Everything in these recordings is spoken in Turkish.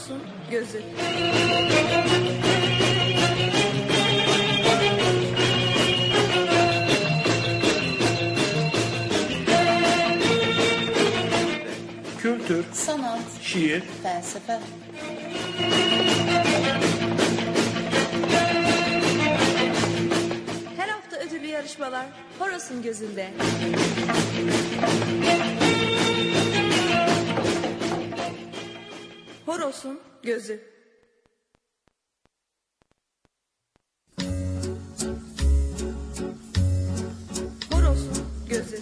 Horos'un gözü. Kültür, sanat, şiir, felsefe, Her hafta ödüllü yarışmalar Horos'un gözünde. Horos'un gözü. Horos'un gözü.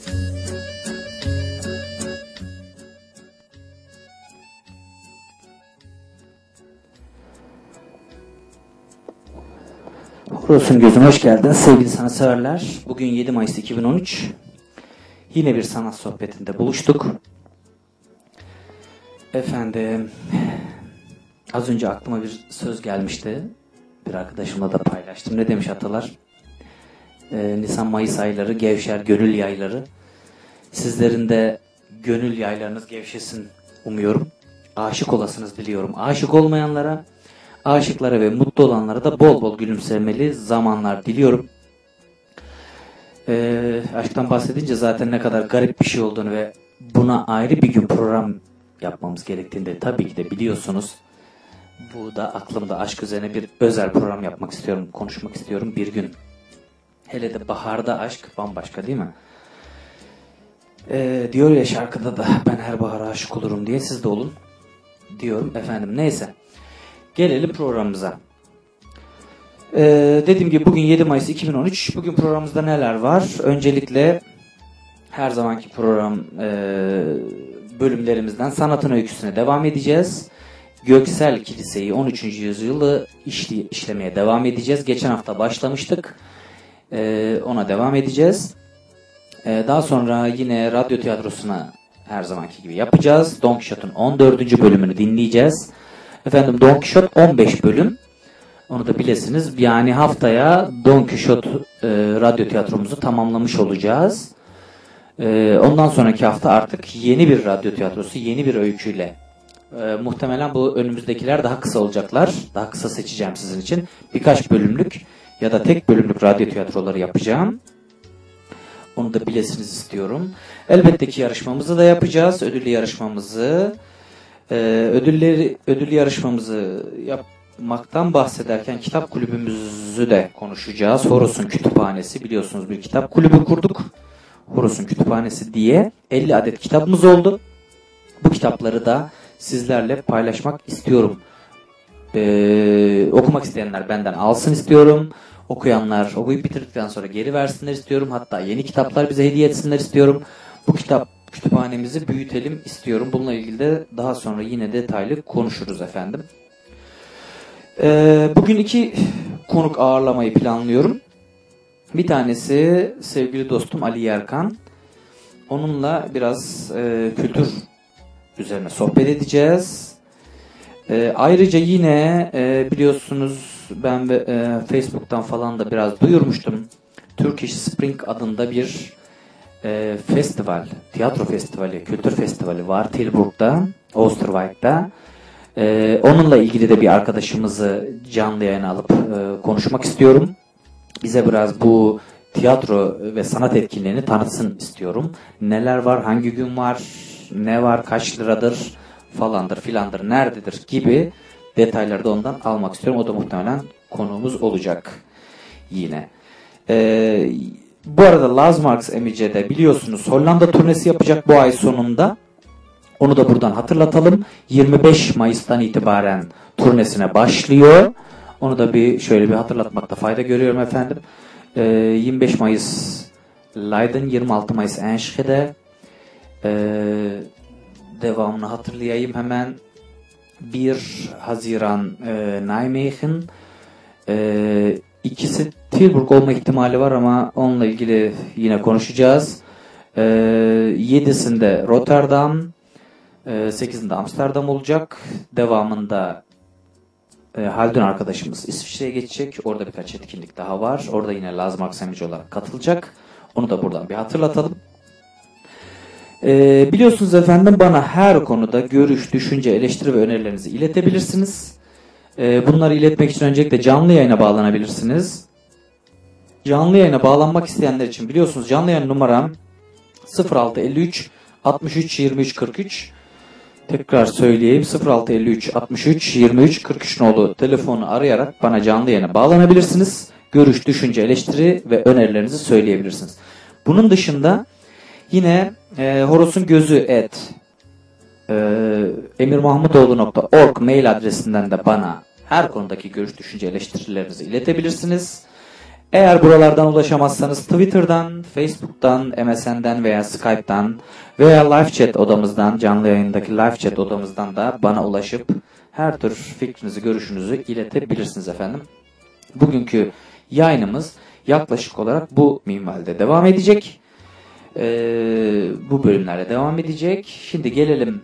Horos'un gözüne hoş geldin sevgili sanatseverler. Bugün 7 Mayıs 2013. Yine bir sanat sohbetinde buluştuk. Efendim, az önce aklıma bir söz gelmişti. Bir arkadaşımla da paylaştım. Ne demiş atalar? Ee, Nisan-Mayıs ayları gevşer gönül yayları. Sizlerin de gönül yaylarınız gevşesin umuyorum. Aşık olasınız diliyorum. Aşık olmayanlara aşıklara ve mutlu olanlara da bol bol gülümsemeli zamanlar diliyorum. Ee, aşktan bahsedince zaten ne kadar garip bir şey olduğunu ve buna ayrı bir gün program yapmamız gerektiğini de tabii ki de biliyorsunuz. Bu da aklımda aşk üzerine bir özel program yapmak istiyorum, konuşmak istiyorum bir gün. Hele de baharda aşk bambaşka değil mi? Ee, diyor ya şarkıda da ben her bahara aşık olurum diye siz de olun diyorum efendim. Neyse. Gelelim programımıza. Ee, dediğim gibi bugün 7 Mayıs 2013. Bugün programımızda neler var? Öncelikle her zamanki program e, bölümlerimizden sanatın öyküsüne devam edeceğiz. Göksel Kiliseyi 13. yüzyılı işli, işlemeye devam edeceğiz. Geçen hafta başlamıştık. Ee, ona devam edeceğiz. Ee, daha sonra yine radyo tiyatrosuna her zamanki gibi yapacağız. Don Quixote'un 14. bölümünü dinleyeceğiz. Efendim Don Quixote 15 bölüm. Onu da bilesiniz. Yani haftaya Don Quixote e, radyo tiyatromuzu tamamlamış olacağız. E, ondan sonraki hafta artık yeni bir radyo tiyatrosu, yeni bir öyküyle. E, muhtemelen bu önümüzdekiler daha kısa olacaklar. Daha kısa seçeceğim sizin için. Birkaç bölümlük ya da tek bölümlük radyo tiyatroları yapacağım. Onu da bilesiniz istiyorum. Elbette ki yarışmamızı da yapacağız. Ödüllü yarışmamızı. Ee, ödülleri ödül yarışmamızı yapmaktan bahsederken kitap kulübümüzü de konuşacağız. Horus'un Kütüphanesi biliyorsunuz bir kitap kulübü kurduk. Horus'un Kütüphanesi diye 50 adet kitabımız oldu. Bu kitapları da sizlerle paylaşmak istiyorum. Ee, okumak isteyenler benden alsın istiyorum. Okuyanlar okuyup bitirdikten sonra geri versinler istiyorum. Hatta yeni kitaplar bize hediye etsinler istiyorum. Bu kitap kütüphanemizi büyütelim istiyorum. Bununla ilgili de daha sonra yine detaylı konuşuruz efendim. Ee, bugün iki konuk ağırlamayı planlıyorum. Bir tanesi sevgili dostum Ali Yerkan. Onunla biraz e, kültür üzerine sohbet edeceğiz. E, ayrıca yine e, biliyorsunuz ben e, Facebook'tan falan da biraz duyurmuştum. Turkish Spring adında bir e, festival, tiyatro festivali, kültür festivali var Tilburg'da, Oosterwijk'ta. E, onunla ilgili de bir arkadaşımızı canlı yayına alıp e, konuşmak istiyorum. Bize biraz bu tiyatro ve sanat etkinliğini tanıtsın istiyorum. Neler var, hangi gün var, ne var, kaç liradır falandır filandır, nerededir gibi detayları da ondan almak istiyorum. O da muhtemelen konuğumuz olacak yine. Eee bu arada Laz Marx Emice'de biliyorsunuz Hollanda turnesi yapacak bu ay sonunda. Onu da buradan hatırlatalım. 25 Mayıs'tan itibaren turnesine başlıyor. Onu da bir şöyle bir hatırlatmakta fayda görüyorum efendim. Ee, 25 Mayıs Leiden, 26 Mayıs Enschede. Ee, devamını hatırlayayım hemen. 1 Haziran e, Nijmegen. Ee, İkisi Tilburg olma ihtimali var ama onunla ilgili yine konuşacağız. Ee, 7'sinde Rotterdam, e, 8'inde Amsterdam olacak. Devamında e, Haldun arkadaşımız İsviçre'ye geçecek. Orada birkaç etkinlik daha var. Orada yine Laz Marksemici olarak katılacak. Onu da buradan bir hatırlatalım. Ee, biliyorsunuz efendim bana her konuda görüş, düşünce, eleştiri ve önerilerinizi iletebilirsiniz. Ee, bunları iletmek için öncelikle canlı yayına bağlanabilirsiniz. Canlı yayına bağlanmak isteyenler için biliyorsunuz canlı yayın numaram 0653 63 23 43 Tekrar söyleyeyim 0653 63 23 43 nolu telefonu arayarak bana canlı yayına bağlanabilirsiniz. Görüş, düşünce, eleştiri ve önerilerinizi söyleyebilirsiniz. Bunun dışında yine e, Horos'un gözü et e, emirmahmutoğlu.org mail adresinden de bana her konudaki görüş, düşünce, eleştirilerinizi iletebilirsiniz. Eğer buralardan ulaşamazsanız Twitter'dan, Facebook'tan, MSN'den veya Skype'dan veya live chat odamızdan, canlı yayındaki live chat odamızdan da bana ulaşıp her tür fikrinizi, görüşünüzü iletebilirsiniz efendim. Bugünkü yayınımız yaklaşık olarak bu minvalde devam edecek. Ee, bu bölümlerde devam edecek. Şimdi gelelim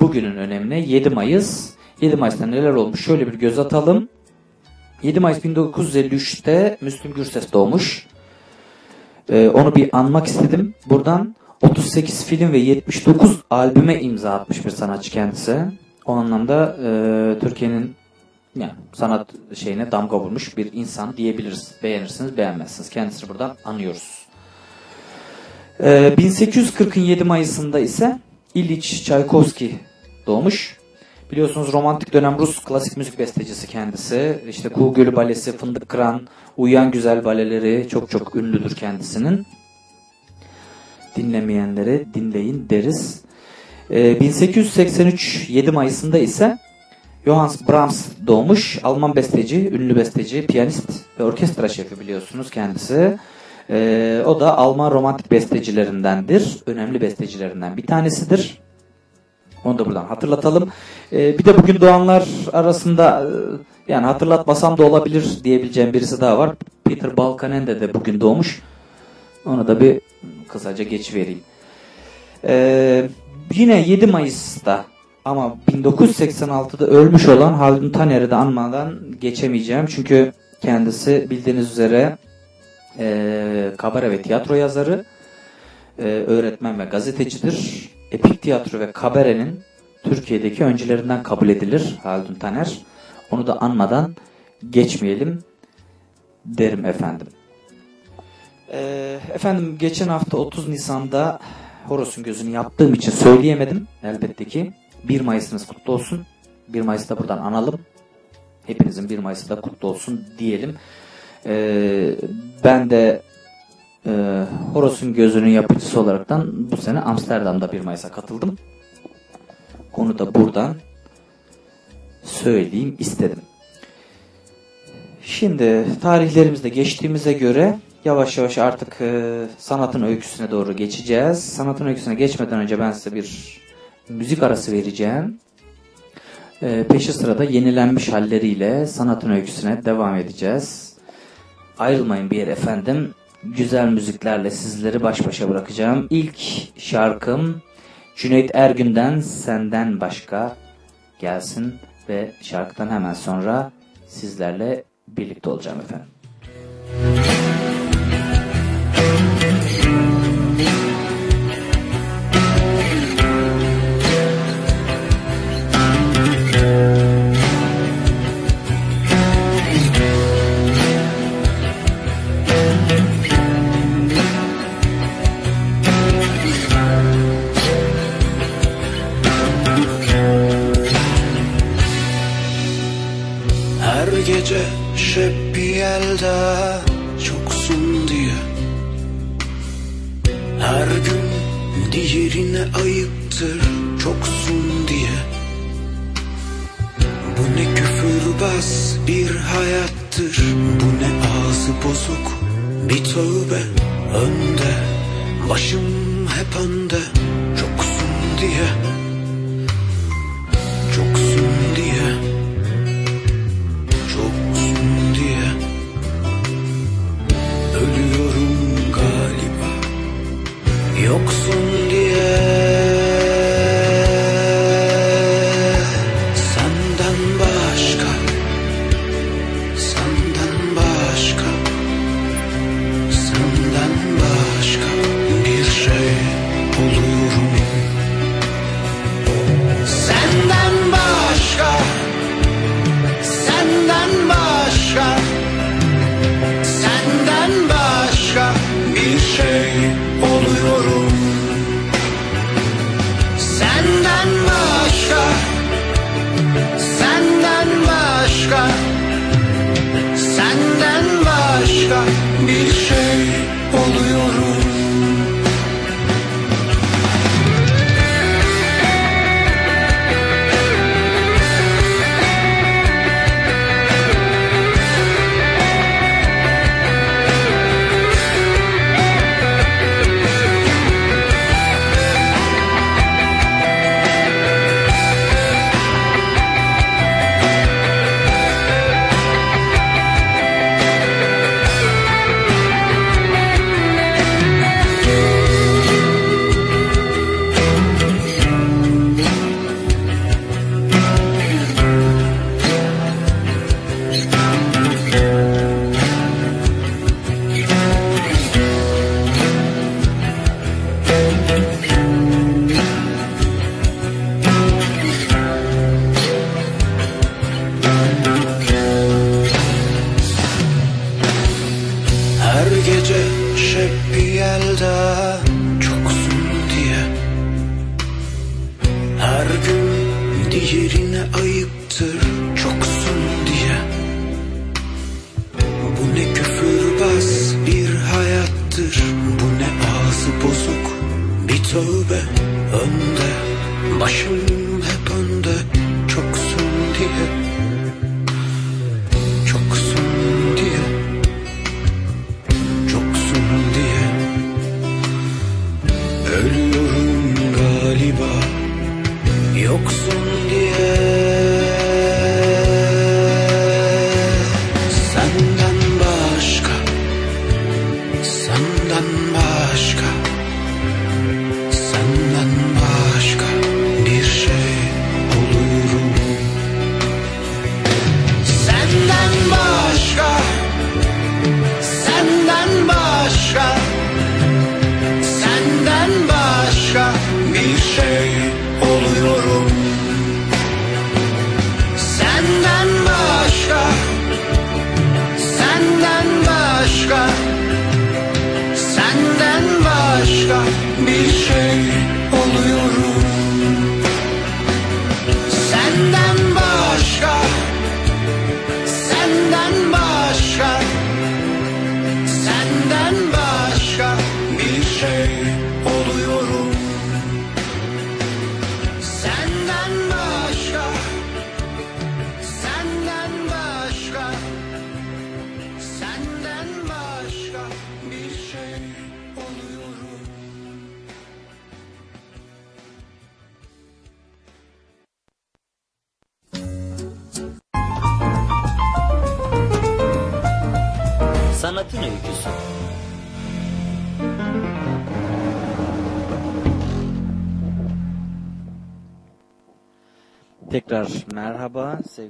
bugünün önemine 7 Mayıs. 7 Mayıs'ta neler olmuş şöyle bir göz atalım. 7 Mayıs 1953'te Müslüm Gürses doğmuş. Ee, onu bir anmak istedim. Buradan 38 film ve 79 albüme imza atmış bir sanatçı kendisi. O anlamda e, Türkiye'nin yani sanat şeyine damga vurmuş bir insan diyebiliriz. Beğenirsiniz, beğenmezsiniz. Kendisini buradan anıyoruz. Ee, 1840'ın 7 Mayıs'ında ise İliç Çaykovski doğmuş. Biliyorsunuz romantik dönem Rus klasik müzik bestecisi kendisi. İşte Kuğu Gölü Balesi, Fındık Kıran, Uyuyan Güzel baleleri çok çok ünlüdür kendisinin. Dinlemeyenlere dinleyin deriz. Ee, 1883 7 Mayıs'ında ise Johannes Brahms doğmuş. Alman besteci, ünlü besteci, piyanist ve orkestra şefi biliyorsunuz kendisi. Ee, o da Alman romantik bestecilerindendir. Önemli bestecilerinden bir tanesidir. Onu da buradan hatırlatalım. Ee, bir de bugün doğanlar arasında e, yani hatırlatmasam da olabilir diyebileceğim birisi daha var. Peter Balkanende de bugün doğmuş. Onu da bir kısaca geç vereyim. Ee, yine 7 Mayıs'ta ama 1986'da ölmüş olan Haldun Taner'i de anmadan geçemeyeceğim. Çünkü kendisi bildiğiniz üzere e, kabare ve tiyatro yazarı, e, öğretmen ve gazetecidir. Epik tiyatro ve kabarenin Türkiye'deki öncülerinden kabul edilir Haldun Taner. Onu da anmadan geçmeyelim derim efendim. E, efendim geçen hafta 30 Nisan'da Horos'un gözünü yaptığım için söyleyemedim elbette ki. 1 Mayıs'ınız kutlu olsun. 1 Mayıs'ta buradan analım. Hepinizin 1 Mayıs'ı da kutlu olsun diyelim. Ee, ben de e, Horos'un gözünün yapıcısı olaraktan bu sene Amsterdam'da 1 Mayıs'a katıldım. Onu da buradan söyleyeyim istedim. Şimdi tarihlerimizde geçtiğimize göre yavaş yavaş artık e, sanatın öyküsüne doğru geçeceğiz. Sanatın öyküsüne geçmeden önce ben size bir müzik arası vereceğim. E, peşi sırada yenilenmiş halleriyle sanatın öyküsüne devam edeceğiz. Ayrılmayın bir yer efendim. Güzel müziklerle sizleri baş başa bırakacağım. İlk şarkım Cüneyt Ergün'den Senden Başka gelsin ve şarkıdan hemen sonra sizlerle birlikte olacağım efendim. Elde çoksun diye. Her gün diğerine ayıptır çoksun diye. Bu ne küfürbaz bir hayattır Bu ne ağzı bozuk bir tövbe önde. Başım hep önde çoksun diye. Çoksun Yoksun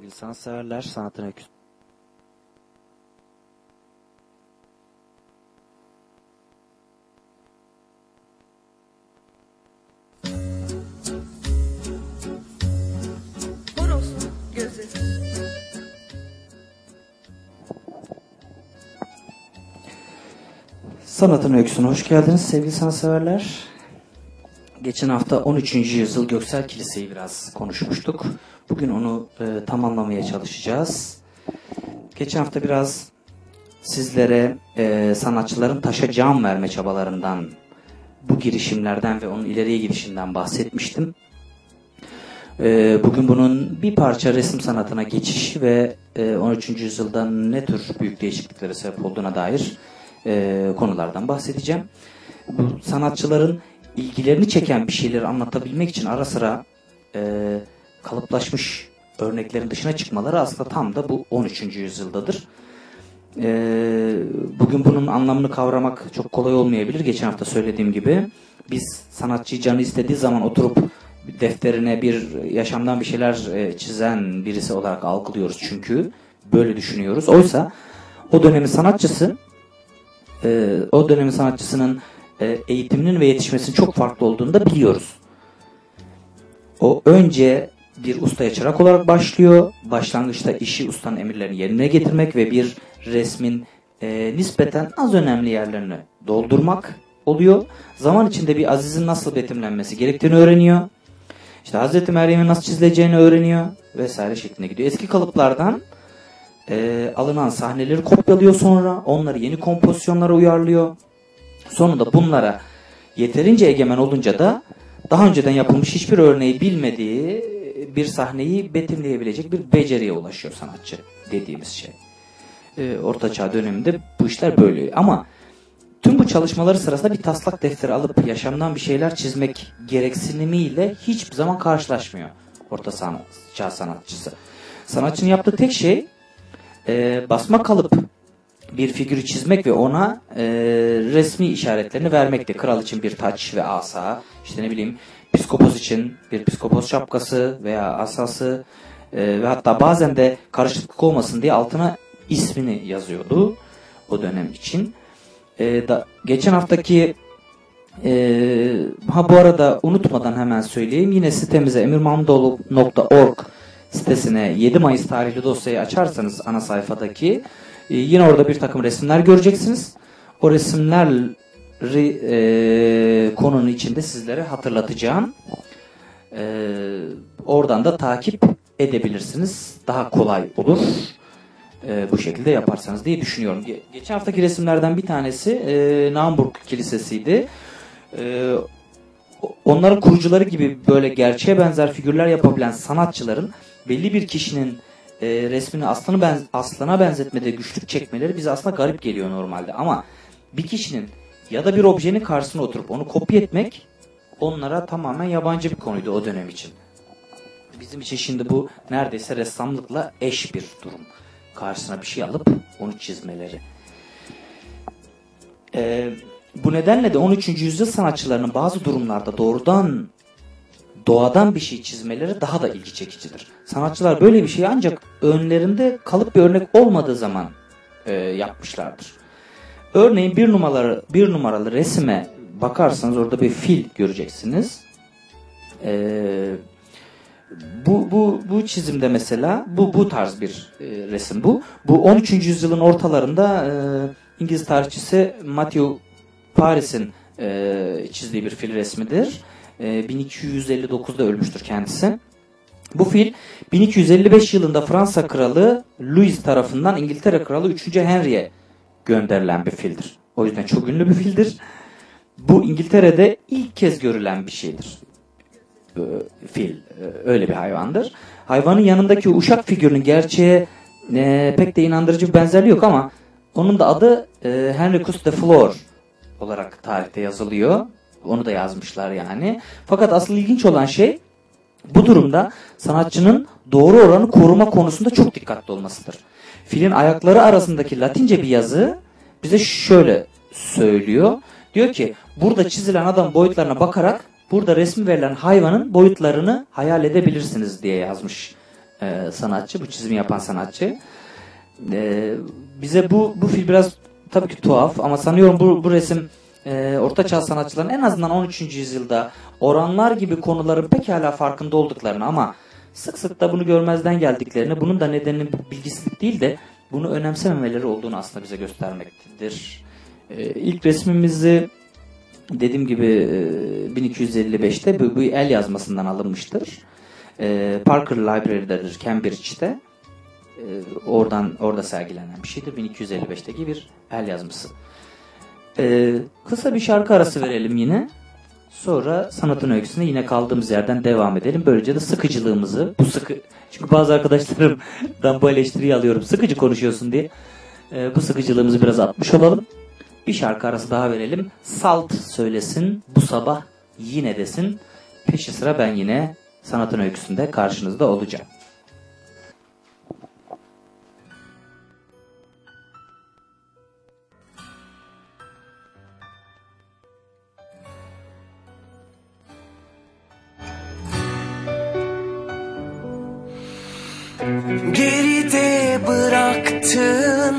sevgili sanatseverler. Sanatın öyküsü. Sanatın öyküsüne hoş geldiniz sevgili sanatseverler. Geçen hafta 13. yüzyıl Göksel Kiliseyi biraz konuşmuştuk. Bugün onu e, tamamlamaya çalışacağız. Geçen hafta biraz sizlere e, sanatçıların taşa can verme çabalarından, bu girişimlerden ve onun ileriye gidişinden bahsetmiştim. E, bugün bunun bir parça resim sanatına geçiş ve e, 13. yüzyılda ne tür büyük değişikliklere sebep olduğuna dair e, konulardan bahsedeceğim. Bu sanatçıların ilgilerini çeken bir şeyleri anlatabilmek için ara sıra e, kalıplaşmış örneklerin dışına çıkmaları aslında tam da bu 13. yüzyıldadır. E, bugün bunun anlamını kavramak çok kolay olmayabilir. Geçen hafta söylediğim gibi biz sanatçı canı istediği zaman oturup defterine bir yaşamdan bir şeyler e, çizen birisi olarak algılıyoruz çünkü böyle düşünüyoruz. Oysa o dönemin sanatçısı e, o dönemin sanatçısının e, eğitiminin ve yetişmesinin çok farklı olduğunu da biliyoruz. O önce bir ustaya çırak olarak başlıyor. Başlangıçta işi ustanın emirlerini yerine getirmek ve bir resmin e, nispeten az önemli yerlerini doldurmak oluyor. Zaman içinde bir Aziz'in nasıl betimlenmesi gerektiğini öğreniyor. İşte Hazreti Meryem'in nasıl çizileceğini öğreniyor vesaire şeklinde gidiyor. Eski kalıplardan e, alınan sahneleri kopyalıyor sonra. Onları yeni kompozisyonlara uyarlıyor. Sonunda bunlara yeterince egemen olunca da daha önceden yapılmış hiçbir örneği bilmediği bir sahneyi betimleyebilecek bir beceriye ulaşıyor sanatçı dediğimiz şey. E, Orta Çağ döneminde bu işler böyle. Ama tüm bu çalışmaları sırasında bir taslak defteri alıp yaşamdan bir şeyler çizmek gereksinimiyle hiçbir zaman karşılaşmıyor Orta Çağ sanatçısı. Sanatçının yaptığı tek şey e, basma kalıp bir figürü çizmek ve ona e, resmi işaretlerini vermekti. Kral için bir taç ve asa, işte ne bileyim piskopos için bir piskopos şapkası veya asası e, ve hatta bazen de karışıklık olmasın diye altına ismini yazıyordu o dönem için. E, da, geçen haftaki e, ha bu arada unutmadan hemen söyleyeyim yine sitemize emirmamdoğlu.org sitesine 7 Mayıs tarihli dosyayı açarsanız ana sayfadaki e, yine orada bir takım resimler göreceksiniz. O resimleri e, konunun içinde sizlere hatırlatacağım. E, oradan da takip edebilirsiniz. Daha kolay olur. E, bu şekilde yaparsanız diye düşünüyorum. Ge- geçen haftaki resimlerden bir tanesi e, Naumburg Kilisesi'ydi. E, onların kurucuları gibi böyle gerçeğe benzer figürler yapabilen sanatçıların belli bir kişinin e, resmini aslanı ben, aslana benzetmede güçlük çekmeleri bize aslında garip geliyor normalde. Ama bir kişinin ya da bir objenin karşısına oturup onu kopya etmek onlara tamamen yabancı bir konuydu o dönem için. Bizim için şimdi bu neredeyse ressamlıkla eş bir durum. Karşısına bir şey alıp onu çizmeleri. Ee, bu nedenle de 13. yüzyıl sanatçılarının bazı durumlarda doğrudan doğadan bir şey çizmeleri daha da ilgi çekicidir. Sanatçılar böyle bir şeyi ancak önlerinde kalıp bir örnek olmadığı zaman e, yapmışlardır. Örneğin bir numaralı bir numaralı resime bakarsanız orada bir fil göreceksiniz. Ee, bu bu bu çizimde mesela bu bu tarz bir e, resim bu. Bu 13. yüzyılın ortalarında e, İngiliz tarihçisi Matthew Paris'in e, çizdiği bir fil resmidir. E, 1259'da ölmüştür kendisi. Bu fil 1255 yılında Fransa kralı Louis tarafından İngiltere kralı 3. Henry'e gönderilen bir fildir. O yüzden çok ünlü bir fildir. Bu İngiltere'de ilk kez görülen bir şeydir. Ee, Fil e, öyle bir hayvandır. Hayvanın yanındaki uşak figürünün gerçeğe e, pek de inandırıcı bir benzerliği yok ama onun da adı e, Henricus de Flor olarak tarihte yazılıyor. Onu da yazmışlar yani. Fakat asıl ilginç olan şey bu durumda sanatçının doğru oranı koruma konusunda çok dikkatli olmasıdır. Filin ayakları arasındaki latince bir yazı bize şöyle söylüyor. Diyor ki burada çizilen adam boyutlarına bakarak burada resmi verilen hayvanın boyutlarını hayal edebilirsiniz diye yazmış e, sanatçı. Bu çizimi yapan sanatçı. E, bize bu bu fil biraz tabii ki tuhaf ama sanıyorum bu, bu resim e, Orta Çağ sanatçıların en azından 13. yüzyılda oranlar gibi konuların pekala farkında olduklarını ama sık sık da bunu görmezden geldiklerini, bunun da nedeninin bilgisizlik değil de bunu önemsememeleri olduğunu aslında bize göstermektedir. E, ilk resmimizi dediğim gibi e, 1255'te bu, bu el yazmasından alınmıştır. E, Parker Library'dedir Cambridge'de. E, oradan orada sergilenen bir şeydir. 1255'teki bir el yazması. E, kısa bir şarkı arası verelim yine. Sonra sanatın öyküsüne yine kaldığımız yerden devam edelim. Böylece de sıkıcılığımızı, bu sıkı... Çünkü bazı arkadaşlarımdan bu eleştiriyi alıyorum. Sıkıcı konuşuyorsun diye. E, bu sıkıcılığımızı biraz atmış olalım. Bir şarkı arası daha verelim. Salt söylesin, bu sabah yine desin. Peşi sıra ben yine sanatın öyküsünde karşınızda olacağım. Geride bıraktın.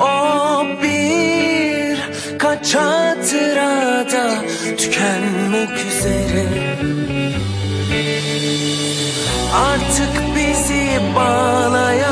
O bir kaç hatırada tükenmek üzere. Artık bizi bağlayan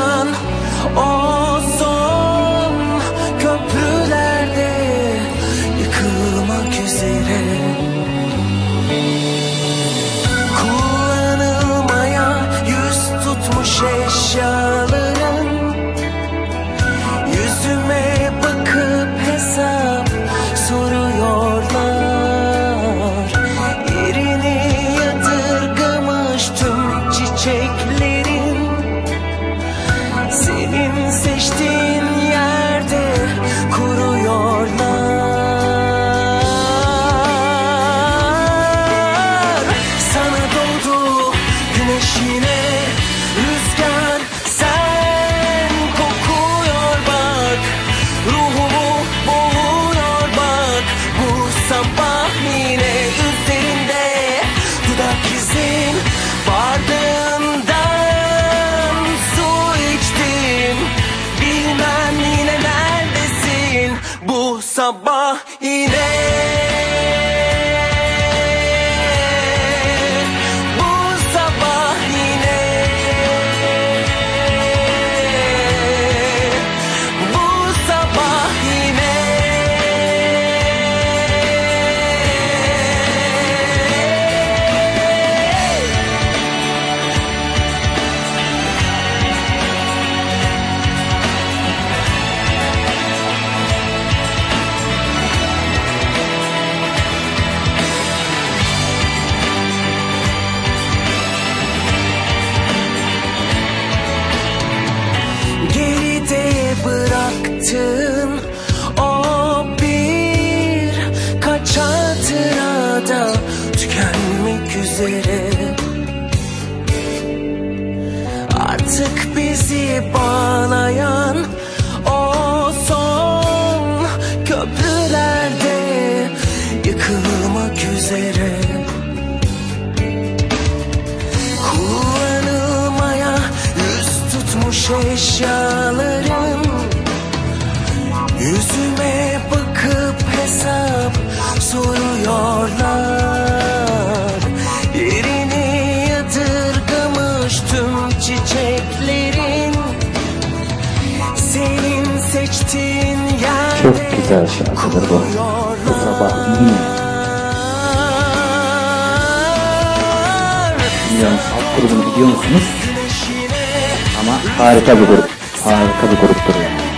şarkıdır bu. Bu sabah yine. Bilmiyorum alt grubunu biliyor musunuz? Ama harika bir grup. Harika bir gruptur yani.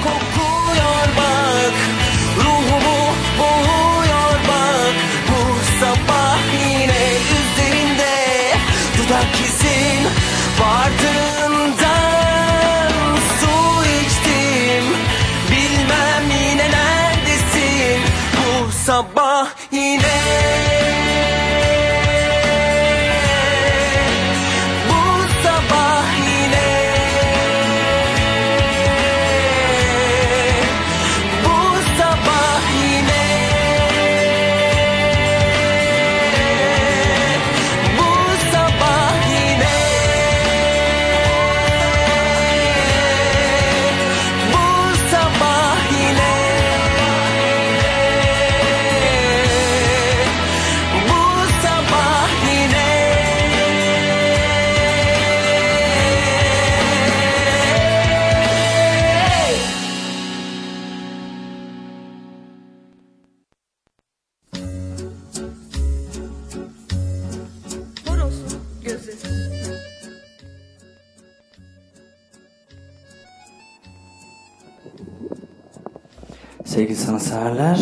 Sanatseverler,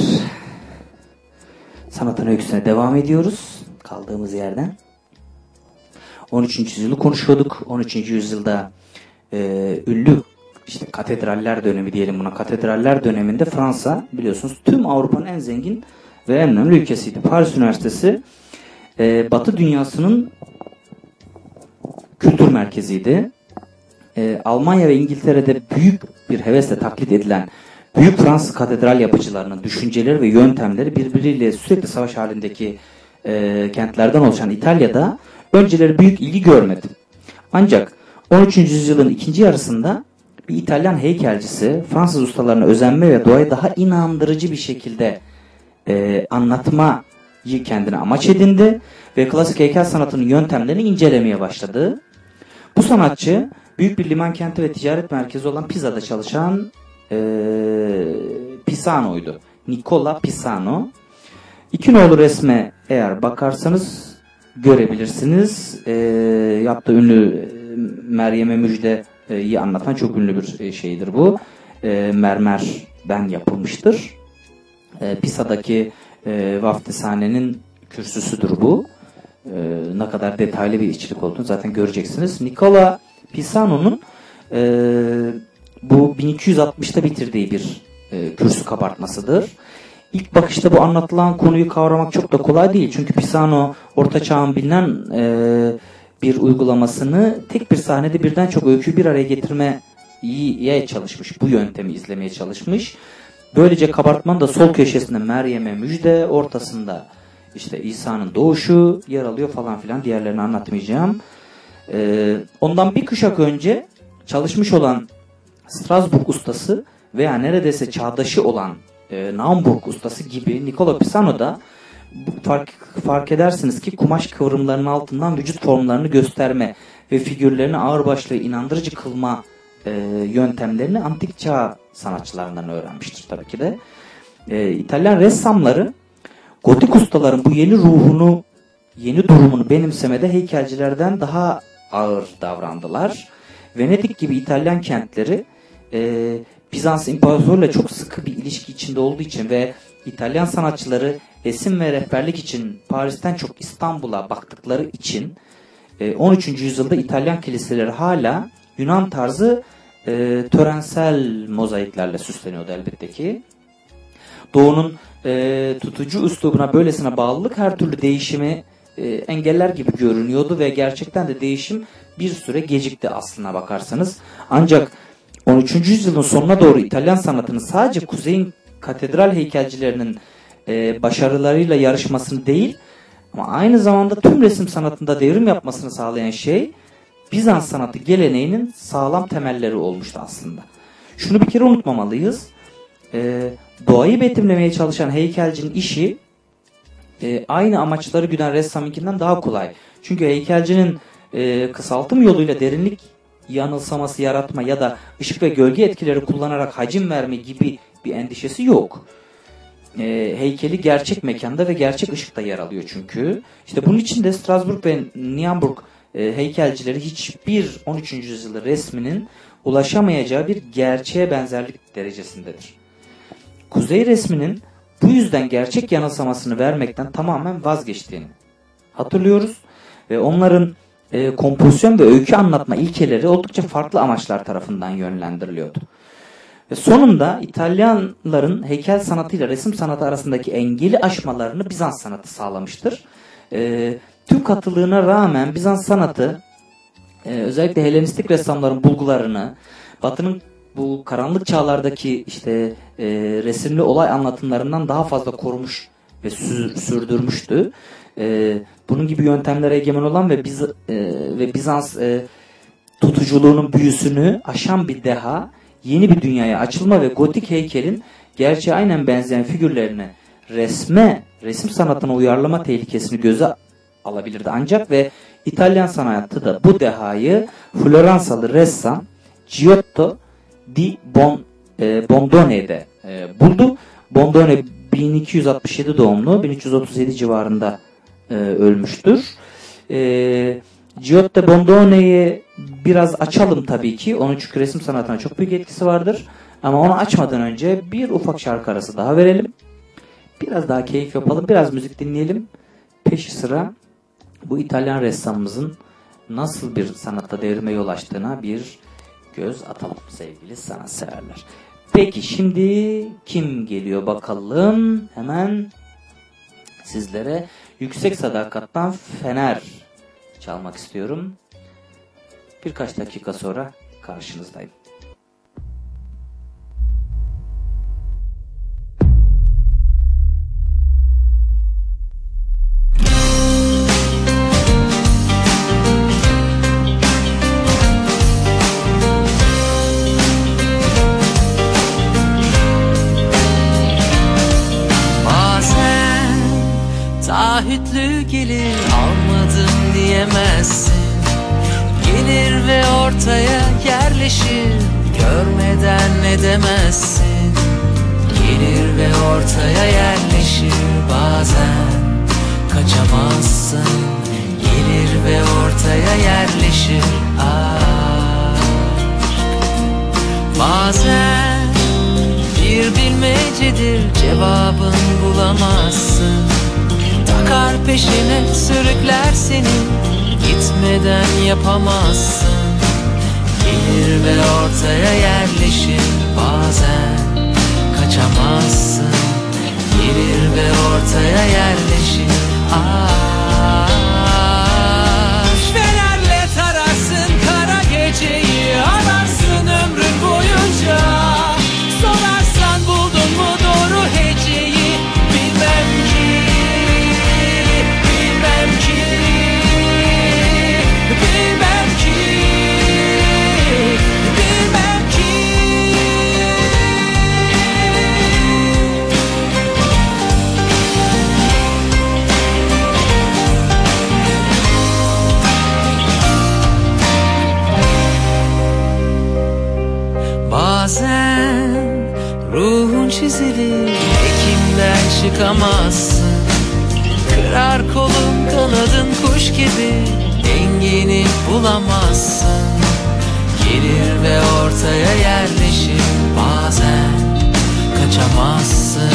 sanatın öyküsüne devam ediyoruz kaldığımız yerden. 13. yüzyılı konuşuyorduk. 13. yüzyılda e, ünlü işte katedraller dönemi diyelim buna. Katedraller döneminde Fransa biliyorsunuz tüm Avrupa'nın en zengin ve en önemli ülkesiydi. Paris Üniversitesi e, Batı dünyasının kültür merkeziydi. E, Almanya ve İngiltere'de büyük bir hevesle taklit edilen büyük Fransız katedral yapıcılarının düşünceleri ve yöntemleri birbiriyle sürekli savaş halindeki e, kentlerden oluşan İtalya'da önceleri büyük ilgi görmedi. Ancak 13. yüzyılın ikinci yarısında bir İtalyan heykelcisi Fransız ustalarına özenme ve doğayı daha inandırıcı bir şekilde e, anlatmayı kendine amaç edindi ve klasik heykel sanatının yöntemlerini incelemeye başladı. Bu sanatçı büyük bir liman kenti ve ticaret merkezi olan Pisa'da çalışan Pisano'ydu. Nicola Pisano. İki nolu resme eğer bakarsanız görebilirsiniz. E, yaptığı ünlü e, Meryem'e müjdeyi anlatan çok ünlü bir e, şeydir bu. E, mermerden yapılmıştır. E, Pisa'daki e, vaftizhanenin kürsüsüdür bu. E, ne kadar detaylı bir işçilik olduğunu zaten göreceksiniz. Nicola Pisano'nun e, bu 1260'ta bitirdiği bir e, kürsü kabartmasıdır. İlk bakışta bu anlatılan konuyu kavramak çok da kolay değil. Çünkü Pisano orta çağın bilinen e, bir uygulamasını tek bir sahnede birden çok öyküyü bir araya getirmeye çalışmış. Bu yöntemi izlemeye çalışmış. Böylece kabartmanın da sol köşesinde Meryem'e müjde, ortasında işte İsa'nın doğuşu yer alıyor falan filan diğerlerini anlatmayacağım. Ee, ondan bir kuşak önce çalışmış olan Strasbourg ustası veya neredeyse çağdaşı olan e, Naumburg ustası gibi Nicola Pisano da fark, fark edersiniz ki kumaş kıvrımlarının altından vücut formlarını gösterme ve figürlerini ağırbaşlı inandırıcı kılma e, yöntemlerini antik çağ sanatçılarından öğrenmiştir tabii ki de. E, İtalyan ressamları gotik ustaların bu yeni ruhunu, yeni durumunu benimsemede heykelcilerden daha ağır davrandılar. Venedik gibi İtalyan kentleri e, Bizans İmparatorluğu'yla çok sıkı bir ilişki içinde olduğu için ve İtalyan sanatçıları resim ve rehberlik için Paris'ten çok İstanbul'a baktıkları için e, 13. yüzyılda İtalyan kiliseleri hala Yunan tarzı e, törensel mozaiklerle süsleniyordu elbette ki. Doğu'nun e, tutucu üslubuna böylesine bağlılık her türlü değişimi e, engeller gibi görünüyordu ve gerçekten de değişim bir süre gecikti aslına bakarsanız. Ancak 13. yüzyılın sonuna doğru İtalyan sanatının sadece kuzeyin katedral heykelcilerinin e, başarılarıyla yarışmasını değil ama aynı zamanda tüm resim sanatında devrim yapmasını sağlayan şey Bizans sanatı geleneğinin sağlam temelleri olmuştu aslında. Şunu bir kere unutmamalıyız. E, doğayı betimlemeye çalışan heykelcinin işi e, aynı amaçları güden ressamınkinden daha kolay. Çünkü heykelcinin e, kısaltım yoluyla derinlik yanılsaması yaratma ya da ışık ve gölge etkileri kullanarak hacim verme gibi bir endişesi yok. E, heykeli gerçek mekanda ve gerçek ışıkta yer alıyor çünkü. İşte bunun için de Strasbourg ve Nienburg e, heykelcileri hiçbir 13. yüzyıl resminin ulaşamayacağı bir gerçeğe benzerlik derecesindedir. Kuzey resminin bu yüzden gerçek yanılsamasını vermekten tamamen vazgeçtiğini hatırlıyoruz. Ve onların e, kompozisyon ve öykü anlatma ilkeleri oldukça farklı amaçlar tarafından yönlendiriliyordu. Ve sonunda İtalyanların heykel sanatıyla resim sanatı arasındaki engeli aşmalarını Bizans sanatı sağlamıştır. E, tüm katılığına rağmen Bizans sanatı e, özellikle Helenistik ressamların bulgularını, Batı'nın bu karanlık çağlardaki işte e, resimli olay anlatımlarından daha fazla korumuş ve sür- sürdürmüştü. E, bunun gibi yöntemlere egemen olan ve Biz e, ve Bizans e, tutuculuğunun büyüsünü aşan bir deha yeni bir dünyaya açılma ve gotik heykelin gerçeğe aynen benzeyen figürlerini resme, resim sanatına uyarlama tehlikesini göze alabilirdi. Ancak ve İtalyan sanatı da bu dehayı Floransalı ressam Giotto di Bon, e, Bondone'de e, buldu. Bondone 1267 doğumlu, 1337 civarında e, ölmüştür. E, Giotto Bondone'yi biraz açalım tabii ki. Onun çünkü resim sanatına çok büyük etkisi vardır. Ama onu açmadan önce bir ufak şarkı arası daha verelim. Biraz daha keyif yapalım, biraz müzik dinleyelim. Peşi sıra bu İtalyan ressamımızın nasıl bir sanatta devrime yol açtığına bir göz atalım sevgili sanatseverler. Peki şimdi kim geliyor bakalım. Hemen sizlere Yüksek Sadakat'tan Fener çalmak istiyorum. Birkaç dakika sonra karşınızdayım. Taahhütlü gelir almadım diyemezsin. Gelir ve ortaya yerleşir görmeden ne demezsin. Gelir ve ortaya yerleşir bazen kaçamazsın. Gelir ve ortaya yerleşir aşk. Bazen bir bilmecedir cevabın bulamazsın Takar peşine sürükler seni. Gitmeden yapamazsın. Gelir ve ortaya yerleşir bazen. Kaçamazsın. Gelir ve ortaya yerleşir. Aşk Bazen ruhun çizilir Ekimden çıkamazsın. Kırar kolun kanadın kuş gibi Dengeni bulamazsın. Gelir ve ortaya yerleşir. Bazen kaçamazsın.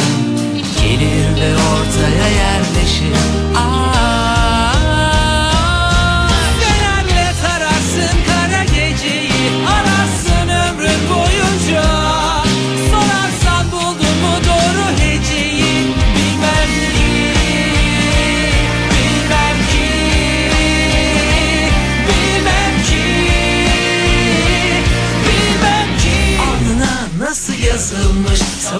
Gelir ve ortaya yerleşir. Aa,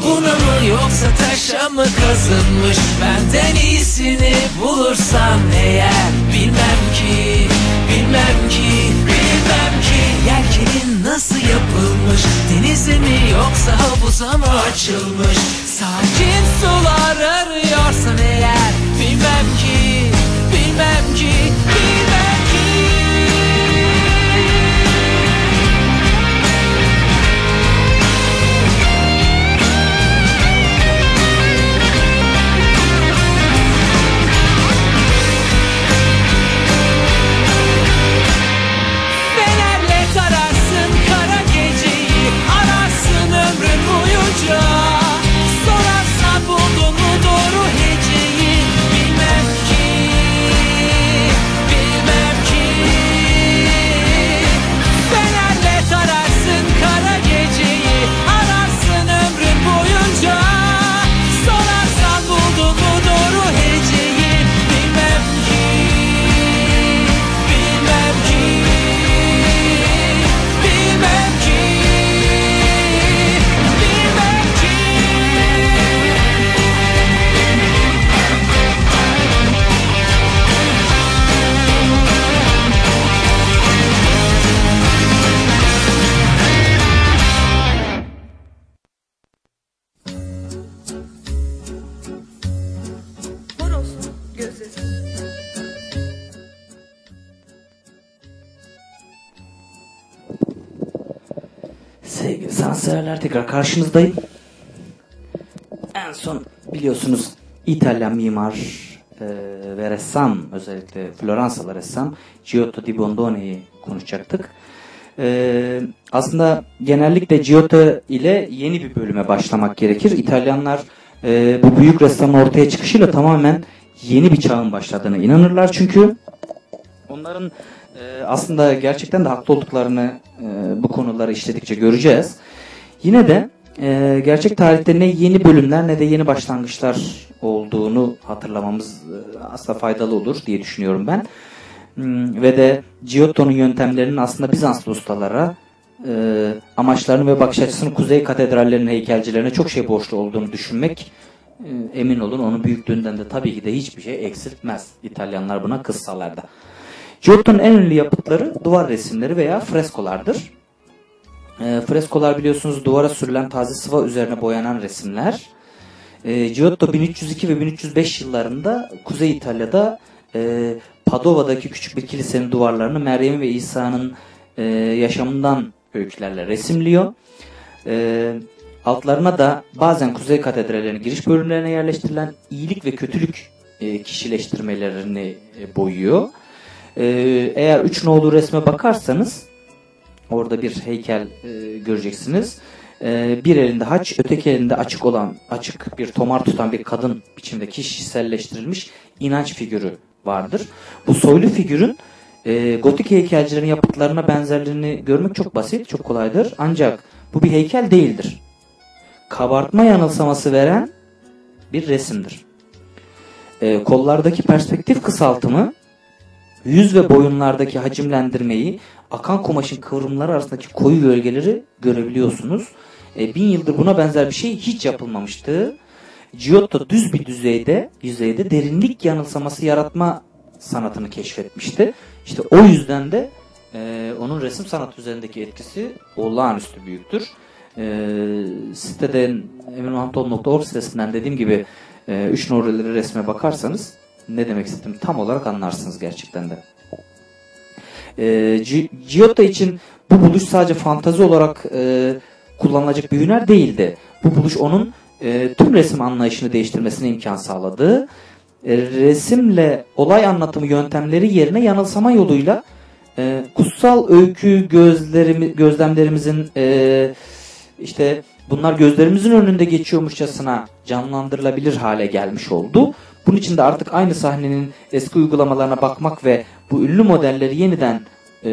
Sabuna mı yoksa taşa mı kazınmış? Benden iyisini bulursan eğer Bilmem ki Bilmem ki Bilmem ki. Yelkenin nasıl yapılmış? Denize mi yoksa havuza mı açılmış? Sakin sular arıyorsan eğer Bilmem ki Bilmem ki Bilmem Sanatseverler tekrar karşınızdayım. En son biliyorsunuz İtalyan mimar e, ve ressam özellikle Floransalı ressam Giotto di Bondone'yi konuşacaktık. E, aslında genellikle Giotto ile yeni bir bölüme başlamak gerekir. İtalyanlar e, bu büyük ressamın ortaya çıkışıyla tamamen yeni bir çağın başladığına inanırlar. Çünkü onların e, aslında gerçekten de haklı olduklarını e, bu konuları işledikçe göreceğiz. Yine de e, gerçek tarihte ne yeni bölümler ne de yeni başlangıçlar olduğunu hatırlamamız e, aslında faydalı olur diye düşünüyorum ben. Hmm, ve de Giotto'nun yöntemlerinin aslında Bizanslı ustalara e, amaçlarını ve bakış açısını Kuzey Katedrallerinin heykelcilerine çok şey borçlu olduğunu düşünmek e, emin olun onun büyüklüğünden de tabii ki de hiçbir şey eksiltmez. İtalyanlar buna kıssalar da. Giotto'nun en ünlü yapıtları duvar resimleri veya freskolardır. E, freskolar biliyorsunuz duvara sürülen taze sıva üzerine boyanan resimler. E, Giotto 1302 ve 1305 yıllarında Kuzey İtalya'da e, Padova'daki küçük bir kilisenin duvarlarını Meryem ve İsa'nın e, yaşamından öykülerle resimliyor. E, altlarına da bazen Kuzey Katedrallerinin giriş bölümlerine yerleştirilen iyilik ve kötülük e, kişileştirmelerini e, boyuyor. E, eğer üç nolu resme bakarsanız orada bir heykel e, göreceksiniz. E, bir elinde haç, öteki elinde açık olan, açık bir tomar tutan bir kadın biçimde kişiselleştirilmiş inanç figürü vardır. Bu soylu figürün e, gotik heykelcilerin yapıtlarına benzerliğini görmek çok basit, çok kolaydır. Ancak bu bir heykel değildir. Kabartma yanılsaması veren bir resimdir. E, kollardaki perspektif kısaltımı, yüz ve boyunlardaki hacimlendirmeyi, akan kumaşın kıvrımları arasındaki koyu gölgeleri görebiliyorsunuz. E, bin yıldır buna benzer bir şey hiç yapılmamıştı. Giotto düz bir düzeyde, yüzeyde derinlik yanılsaması yaratma sanatını keşfetmişti. İşte o yüzden de e, onun resim sanatı üzerindeki etkisi olağanüstü büyüktür. E, siteden eminmuhamtoğlu.org sitesinden dediğim gibi e, üç numaralı resme bakarsanız ne demek istediğimi tam olarak anlarsınız gerçekten de. E, Gi- Giotto için bu buluş sadece fantazi olarak e, kullanılacak bir hüner değildi. Bu buluş onun e, tüm resim anlayışını değiştirmesine imkan sağladı. E, resimle olay anlatımı yöntemleri yerine yanılsama yoluyla e, kutsal öykü gözlerimi, gözlemlerimizin e, işte bunlar gözlerimizin önünde geçiyormuşçasına canlandırılabilir hale gelmiş oldu. Bunun için de artık aynı sahnenin eski uygulamalarına bakmak ve bu ünlü modelleri yeniden e,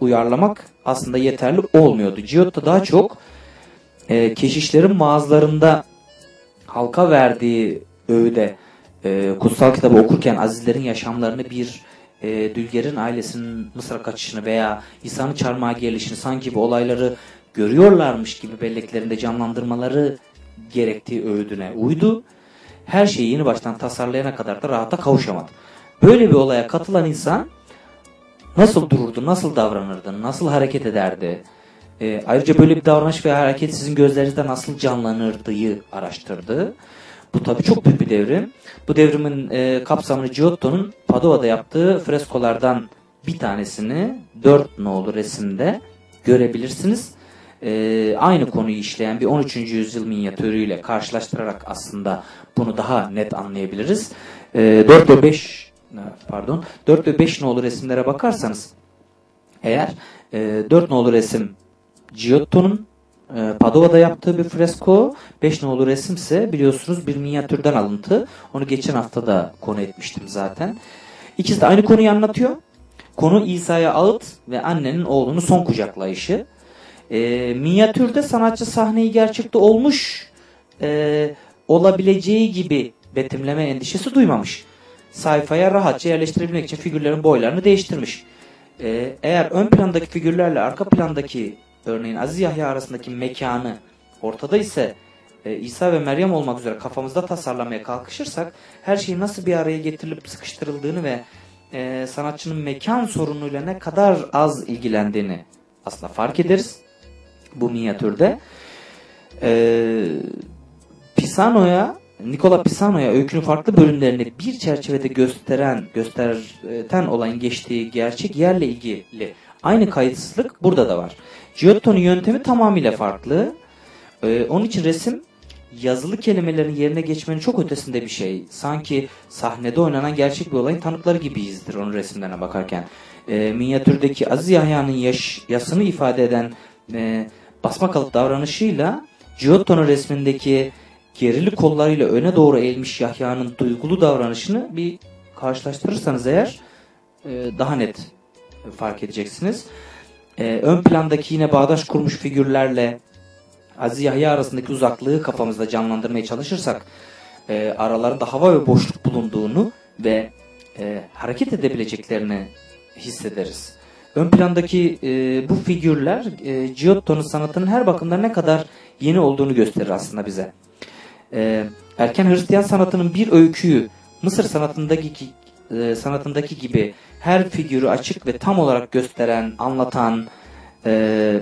uyarlamak aslında yeterli olmuyordu. Giotto daha çok e, keşişlerin mağazalarında halka verdiği öğüde e, kutsal kitabı okurken azizlerin yaşamlarını bir e, Dülger'in ailesinin Mısır'a kaçışını veya İsa'nın çarmıha gelişini sanki bu olayları görüyorlarmış gibi belleklerinde canlandırmaları gerektiği öğüdüne uydu. Her şeyi yeni baştan tasarlayana kadar da rahata kavuşamadı. Böyle bir olaya katılan insan nasıl dururdu, nasıl davranırdı, nasıl hareket ederdi? E, ayrıca böyle bir davranış ve hareket sizin gözlerinizde nasıl canlanırdığı araştırdı. Bu tabii çok büyük bir devrim. Bu devrimin e, kapsamını Giotto'nun Padova'da yaptığı freskolardan bir tanesini dört nolu resimde görebilirsiniz. E, aynı konuyu işleyen bir 13. yüzyıl minyatürüyle karşılaştırarak aslında bunu daha net anlayabiliriz. E, 4 ve 5 pardon 4 ve 5 nolu resimlere bakarsanız eğer e, 4 nolu resim Giotto'nun e, Padova'da yaptığı bir fresko, 5 nolu resimse biliyorsunuz bir minyatürden alıntı. Onu geçen hafta da konu etmiştim zaten. İkisi de aynı konuyu anlatıyor. Konu İsa'ya ağıt ve annenin oğlunu son kucaklayışı. E, minyatürde sanatçı sahneyi gerçekte olmuş e, olabileceği gibi betimleme endişesi duymamış. Sayfaya rahatça yerleştirebilmek için figürlerin boylarını değiştirmiş. E, eğer ön plandaki figürlerle arka plandaki örneğin Aziz Yahya arasındaki mekanı ortada ise e, İsa ve Meryem olmak üzere kafamızda tasarlamaya kalkışırsak her şeyin nasıl bir araya getirilip sıkıştırıldığını ve e, sanatçının mekan sorunuyla ne kadar az ilgilendiğini aslında fark ederiz bu minyatürde. E, Pisano'ya Nikola Pisano'ya öykünün farklı bölümlerini bir çerçevede gösteren, gösterten olayın geçtiği gerçek yerle ilgili aynı kayıtsızlık burada da var. Giotto'nun yöntemi tamamıyla farklı. Ee, onun için resim yazılı kelimelerin yerine geçmenin çok ötesinde bir şey. Sanki sahnede oynanan gerçek bir olayın tanıkları gibiyizdir onun resimlerine bakarken. Ee, minyatürdeki Aziz Yahya'nın yaş, yasını ifade eden e, basma kalıp davranışıyla Giotto'nun resmindeki gerili kollarıyla öne doğru eğilmiş Yahya'nın duygulu davranışını bir karşılaştırırsanız eğer e, daha net fark edeceksiniz. E, ön plandaki yine bağdaş kurmuş figürlerle Aziz Yahya arasındaki uzaklığı kafamızda canlandırmaya çalışırsak e, aralarında hava ve boşluk bulunduğunu ve hareket edebileceklerini hissederiz. Ön plandaki e, bu figürler e, Giotto'nun sanatının her bakımdan ne kadar yeni olduğunu gösterir aslında bize. E, erken Hristiyan sanatının bir öyküyü Mısır sanatındaki e, sanatındaki gibi her figürü açık ve tam olarak gösteren, anlatan e,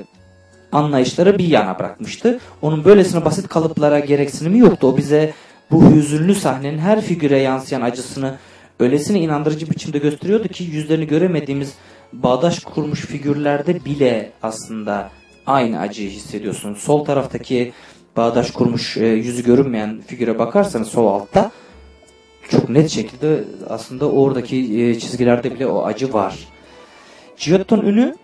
anlayışları bir yana bırakmıştı. Onun böylesine basit kalıplara gereksinimi yoktu. O bize bu hüzünlü sahnenin her figüre yansıyan acısını öylesine inandırıcı biçimde gösteriyordu ki yüzlerini göremediğimiz bağdaş kurmuş figürlerde bile aslında aynı acıyı hissediyorsunuz. Sol taraftaki bağdaş kurmuş e, yüzü görünmeyen figüre bakarsanız sol altta çok net şekilde aslında oradaki e, çizgilerde bile o acı var. Giotto'nun ünü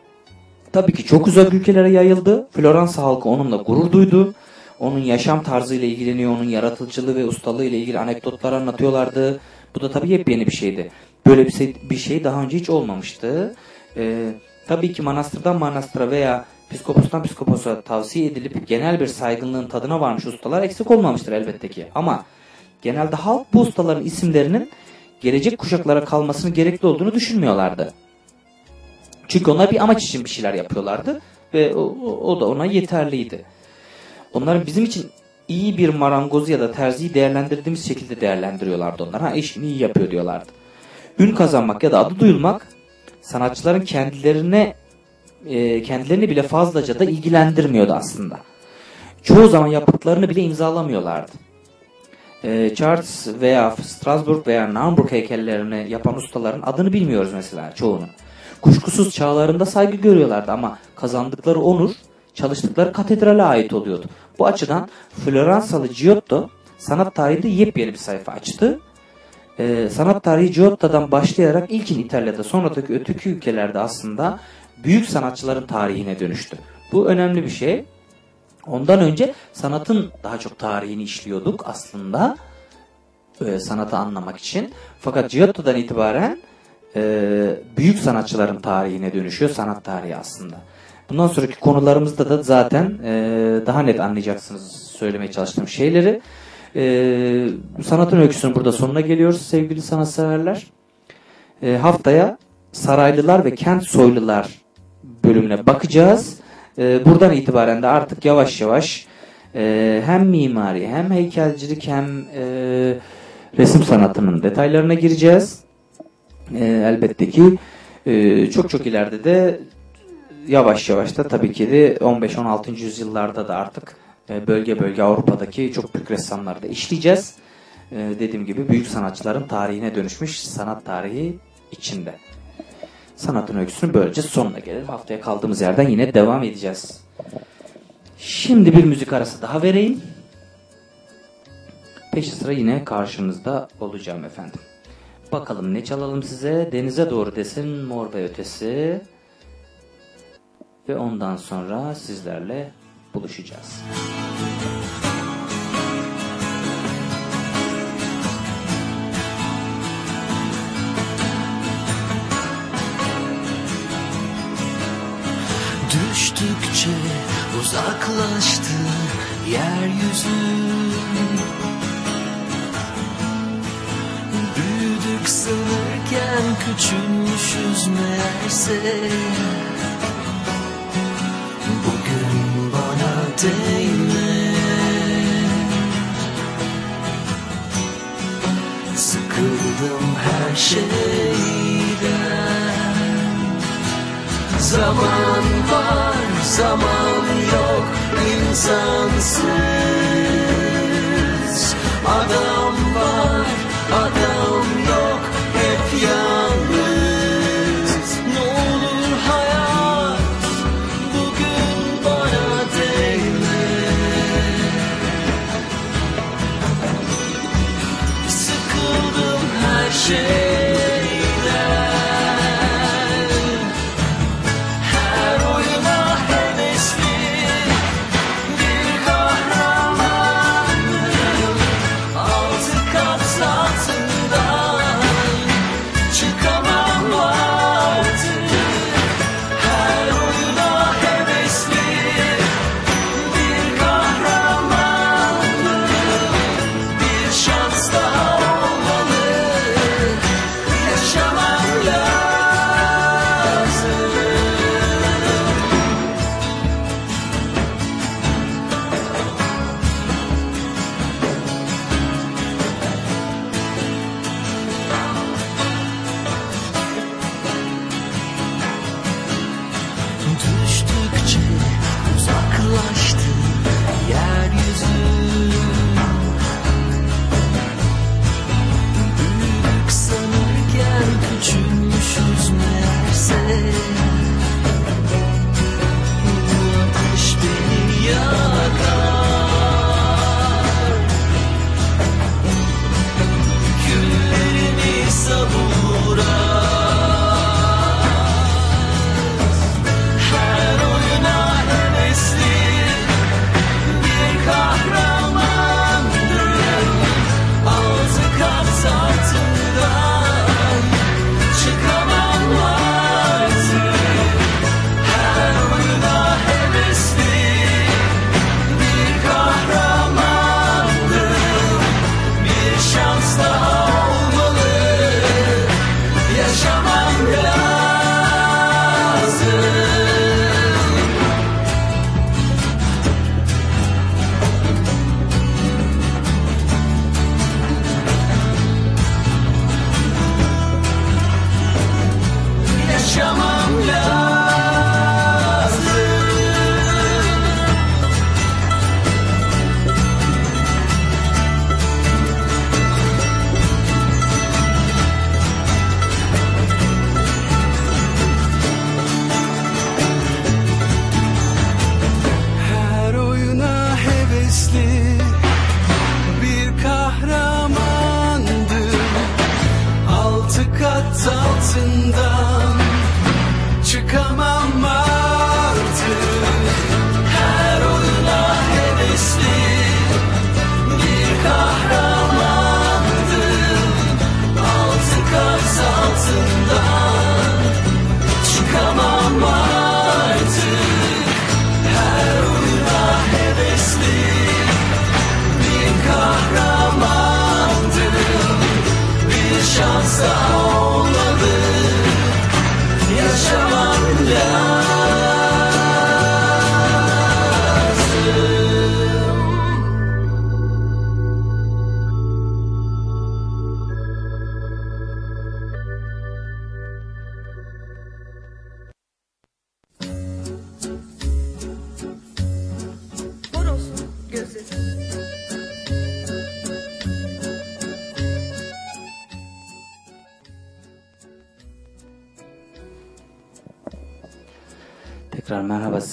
tabii ki çok uzak ülkelere yayıldı. Floransa halkı onunla gurur duydu. Onun yaşam tarzıyla ilgileniyor, onun yaratıcılığı ve ustalığı ile ilgili anekdotlar anlatıyorlardı. Bu da tabii yepyeni bir şeydi. Böyle bir şey, bir şey daha önce hiç olmamıştı. Ee, tabii ki manastırdan manastıra veya psikopostan psikoposa tavsiye edilip genel bir saygınlığın tadına varmış ustalar eksik olmamıştır elbette ki. Ama genelde halk bu ustaların isimlerinin gelecek kuşaklara kalmasını gerekli olduğunu düşünmüyorlardı. Çünkü onlar bir amaç için bir şeyler yapıyorlardı ve o, o da ona yeterliydi. Onların bizim için iyi bir marangozu ya da terziyi değerlendirdiğimiz şekilde değerlendiriyorlardı onlar. Ha işini iyi yapıyor diyorlardı. ün kazanmak ya da adı duyulmak sanatçıların kendilerine e, kendilerini bile fazlaca da ilgilendirmiyordu aslında. Çoğu zaman yapıtlarını bile imzalamıyorlardı. E, Charles veya Strasbourg veya Naumburg heykellerini yapan ustaların adını bilmiyoruz mesela çoğunun. Kuşkusuz çağlarında saygı görüyorlardı ama kazandıkları onur çalıştıkları katedrale ait oluyordu. Bu açıdan Floransalı Giotto sanat tarihinde yepyeni bir sayfa açtı. Ee, sanat tarihi Giotto'dan başlayarak ilkin İtalya'da sonraki öteki ülkelerde aslında büyük sanatçıların tarihine dönüştü. Bu önemli bir şey. Ondan önce sanatın daha çok tarihini işliyorduk aslında e, sanatı anlamak için. Fakat Giotto'dan itibaren e, büyük sanatçıların tarihine dönüşüyor sanat tarihi aslında. Bundan sonraki konularımızda da zaten e, daha net anlayacaksınız söylemeye çalıştığım şeyleri. E, sanatın öyküsünün burada sonuna geliyoruz sevgili sanatseverler. E, haftaya Saraylılar ve Kent Soylular bölümüne bakacağız. E, buradan itibaren de artık yavaş yavaş e, hem mimari hem heykelcilik hem e, resim sanatının detaylarına gireceğiz. E, elbette ki e, çok çok ileride de yavaş yavaş da tabii ki de 15-16. yüzyıllarda da artık e, bölge bölge Avrupa'daki çok büyük ressamları da işleyeceğiz. E, dediğim gibi büyük sanatçıların tarihine dönüşmüş sanat tarihi içinde. Sanatın öyküsünün böylece sonuna gelelim. Haftaya kaldığımız yerden yine devam edeceğiz. Şimdi bir müzik arası daha vereyim. Peşi sıra yine karşınızda olacağım efendim. Bakalım ne çalalım size? Denize doğru desin mor ve ötesi. Ve ondan sonra sizlerle buluşacağız. Düştükçe uzaklaştı yeryüzü. Büyüdük sanırken küçülmüşüz meğerse. Bugün bana değme. Sıkıldım her şeyden. Zaman var, zaman yok insansız. Adam var, adam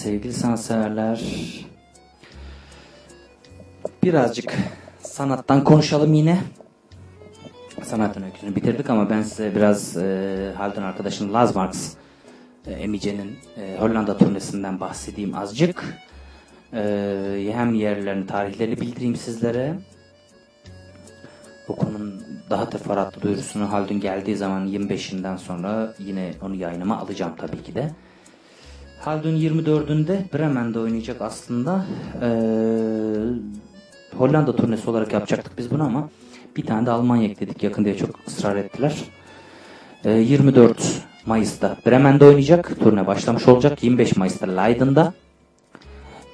sevgili sanatseverler. Birazcık sanattan konuşalım yine. Sanatın öyküsünü bitirdik ama ben size biraz e, Haldun arkadaşın Laz Marx e, Emice'nin e, Hollanda turnesinden bahsedeyim azıcık. E, hem yerlerini, tarihlerini bildireyim sizlere. O konunun daha teferruatlı duyurusunu Haldun geldiği zaman 25'inden sonra yine onu yayınıma alacağım tabii ki de. Haldun 24'ünde Bremen'de oynayacak aslında. Ee, Hollanda turnesi olarak yapacaktık biz bunu ama bir tane de Almanya ekledik yakın diye çok ısrar ettiler. Ee, 24 Mayıs'ta Bremen'de oynayacak. Turne başlamış olacak. 25 Mayıs'ta Leiden'da.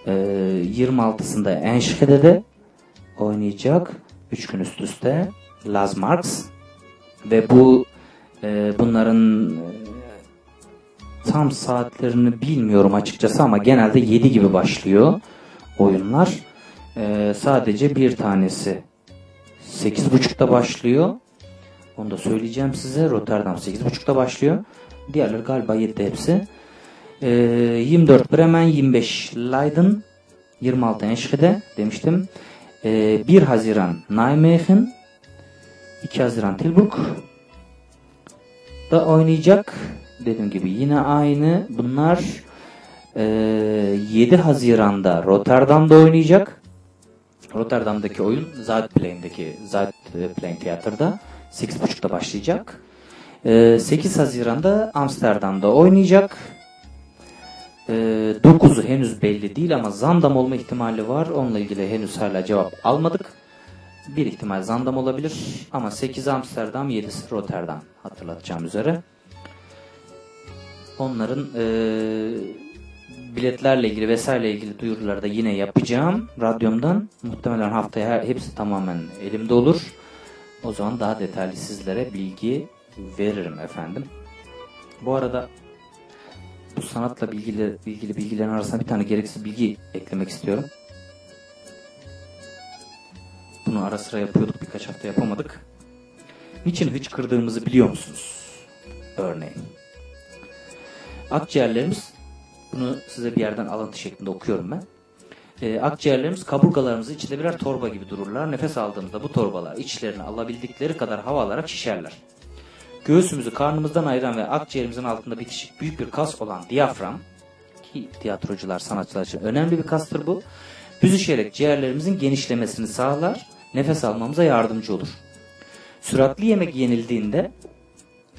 Ee, 26'sında Enschede'de oynayacak. 3 gün üst üste. Las Marx. Ve bu e, bunların tam saatlerini bilmiyorum açıkçası ama genelde 7 gibi başlıyor oyunlar. Ee, sadece bir tanesi 8.30'da başlıyor. Onu da söyleyeceğim size. Rotterdam 8.30'da başlıyor. Diğerleri galiba 7'de hepsi. Ee, 24 Bremen, 25 Leiden, 26 Enschede demiştim. Ee, 1 Haziran Nijmegen, 2 Haziran Tilburg da oynayacak. Dediğim gibi yine aynı. Bunlar e, 7 Haziran'da Rotterdam'da oynayacak. Rotterdam'daki oyun Zuidplein''deki Zuidplein Tiyatro'da 8.30'da başlayacak. E, 8 Haziran'da Amsterdam'da oynayacak. E, 9'u henüz belli değil ama Zandam olma ihtimali var. Onunla ilgili henüz hala cevap almadık. Bir ihtimal Zandam olabilir ama 8 Amsterdam, 7'si Rotterdam hatırlatacağım üzere. Onların e, biletlerle ilgili vesaireyle ilgili duyuruları da yine yapacağım radyomdan. Muhtemelen haftaya hepsi tamamen elimde olur. O zaman daha detaylı sizlere bilgi veririm efendim. Bu arada bu sanatla ilgili, ilgili bilgilerin arasında bir tane gereksiz bilgi eklemek istiyorum. Bunu ara sıra yapıyorduk birkaç hafta yapamadık. Niçin hıçkırdığımızı biliyor musunuz? Örneğin. Akciğerlerimiz, bunu size bir yerden alıntı şeklinde okuyorum ben. E, akciğerlerimiz kaburgalarımızın içinde birer torba gibi dururlar. Nefes aldığımızda bu torbalar içlerine alabildikleri kadar hava alarak şişerler. Göğsümüzü karnımızdan ayıran ve akciğerimizin altında bitişik büyük bir kas olan diyafram, ki tiyatrocular, sanatçılar için önemli bir kastır bu, büzüşerek ciğerlerimizin genişlemesini sağlar, nefes almamıza yardımcı olur. Süratli yemek yenildiğinde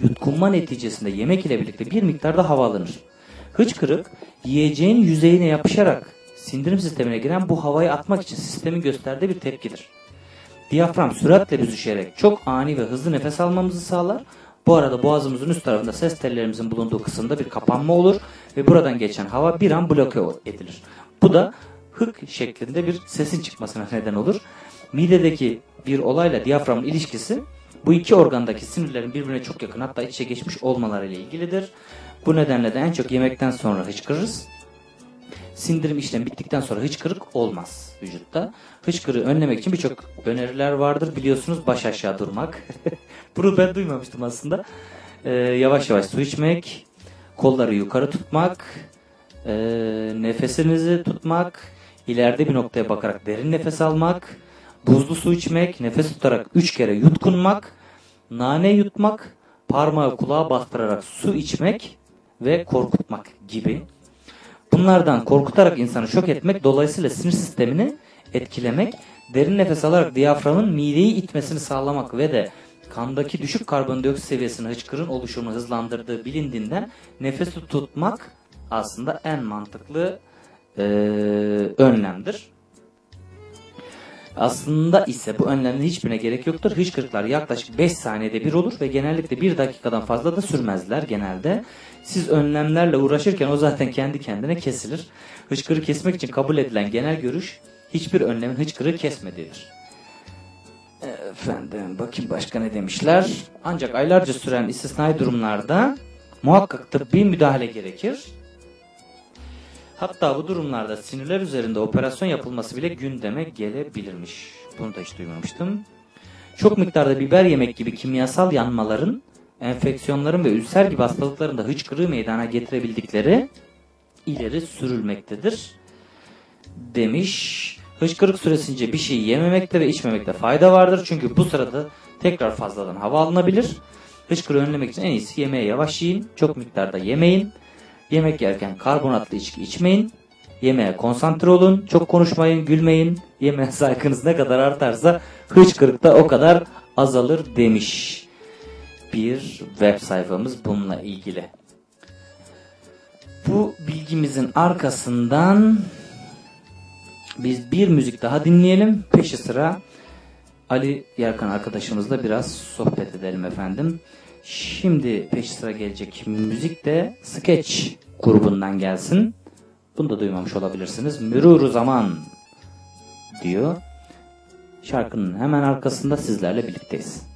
yutkunma neticesinde yemek ile birlikte bir miktarda hava alınır. Hıçkırık yiyeceğin yüzeyine yapışarak sindirim sistemine giren bu havayı atmak için sistemin gösterdiği bir tepkidir. Diyafram süratle büzüşerek çok ani ve hızlı nefes almamızı sağlar. Bu arada boğazımızın üst tarafında ses tellerimizin bulunduğu kısımda bir kapanma olur ve buradan geçen hava bir an bloke edilir. Bu da hık şeklinde bir sesin çıkmasına neden olur. Midedeki bir olayla diyaframın ilişkisi bu iki organdaki sinirlerin birbirine çok yakın hatta iç içe geçmiş olmalarıyla ilgilidir. Bu nedenle de en çok yemekten sonra hıçkırırız. Sindirim işlemi bittikten sonra hıçkırık olmaz vücutta. Hıçkırığı önlemek için birçok öneriler vardır. Biliyorsunuz baş aşağı durmak. Bunu ben duymamıştım aslında. Ee, yavaş yavaş su içmek, kolları yukarı tutmak, e, nefesinizi tutmak, ileride bir noktaya bakarak derin nefes almak, buzlu su içmek, nefes tutarak 3 kere yutkunmak, nane yutmak, parmağı kulağa bastırarak su içmek ve korkutmak gibi. Bunlardan korkutarak insanı şok etmek, dolayısıyla sinir sistemini etkilemek, derin nefes alarak diyaframın mideyi itmesini sağlamak ve de kandaki düşük karbondioksit seviyesini hıçkırın oluşumunu hızlandırdığı bilindiğinden nefesi tutmak aslında en mantıklı e, önlemdir. Aslında ise bu önlemlerin hiçbirine gerek yoktur. Hıçkırıklar yaklaşık 5 saniyede bir olur ve genellikle 1 dakikadan fazla da sürmezler genelde. Siz önlemlerle uğraşırken o zaten kendi kendine kesilir. Hıçkırığı kesmek için kabul edilen genel görüş hiçbir önlemin hıçkırığı kesmediğidir. Efendim bakayım başka ne demişler. Ancak aylarca süren istisnai durumlarda muhakkak tıbbi müdahale gerekir. Hatta bu durumlarda sinirler üzerinde operasyon yapılması bile gündeme gelebilirmiş. Bunu da hiç duymamıştım. Çok miktarda biber yemek gibi kimyasal yanmaların, enfeksiyonların ve ülser gibi hastalıkların da hıçkırığı meydana getirebildikleri ileri sürülmektedir demiş. Hıçkırık süresince bir şey yememekte ve içmemekte fayda vardır. Çünkü bu sırada tekrar fazladan hava alınabilir. Hıçkırığı önlemek için en iyisi yemeğe yavaş yiyin. Çok miktarda yemeyin. Yemek yerken karbonatlı içki içmeyin. Yemeğe konsantre olun. Çok konuşmayın, gülmeyin. Yemeğe saygınız ne kadar artarsa hıçkırık da o kadar azalır demiş. Bir web sayfamız bununla ilgili. Bu bilgimizin arkasından biz bir müzik daha dinleyelim. Peşi sıra Ali Yarkan arkadaşımızla biraz sohbet edelim efendim. Şimdi peşi sıra gelecek müzik de Sketch grubundan gelsin. Bunu da duymamış olabilirsiniz. Müruru Zaman diyor. Şarkının hemen arkasında sizlerle birlikteyiz.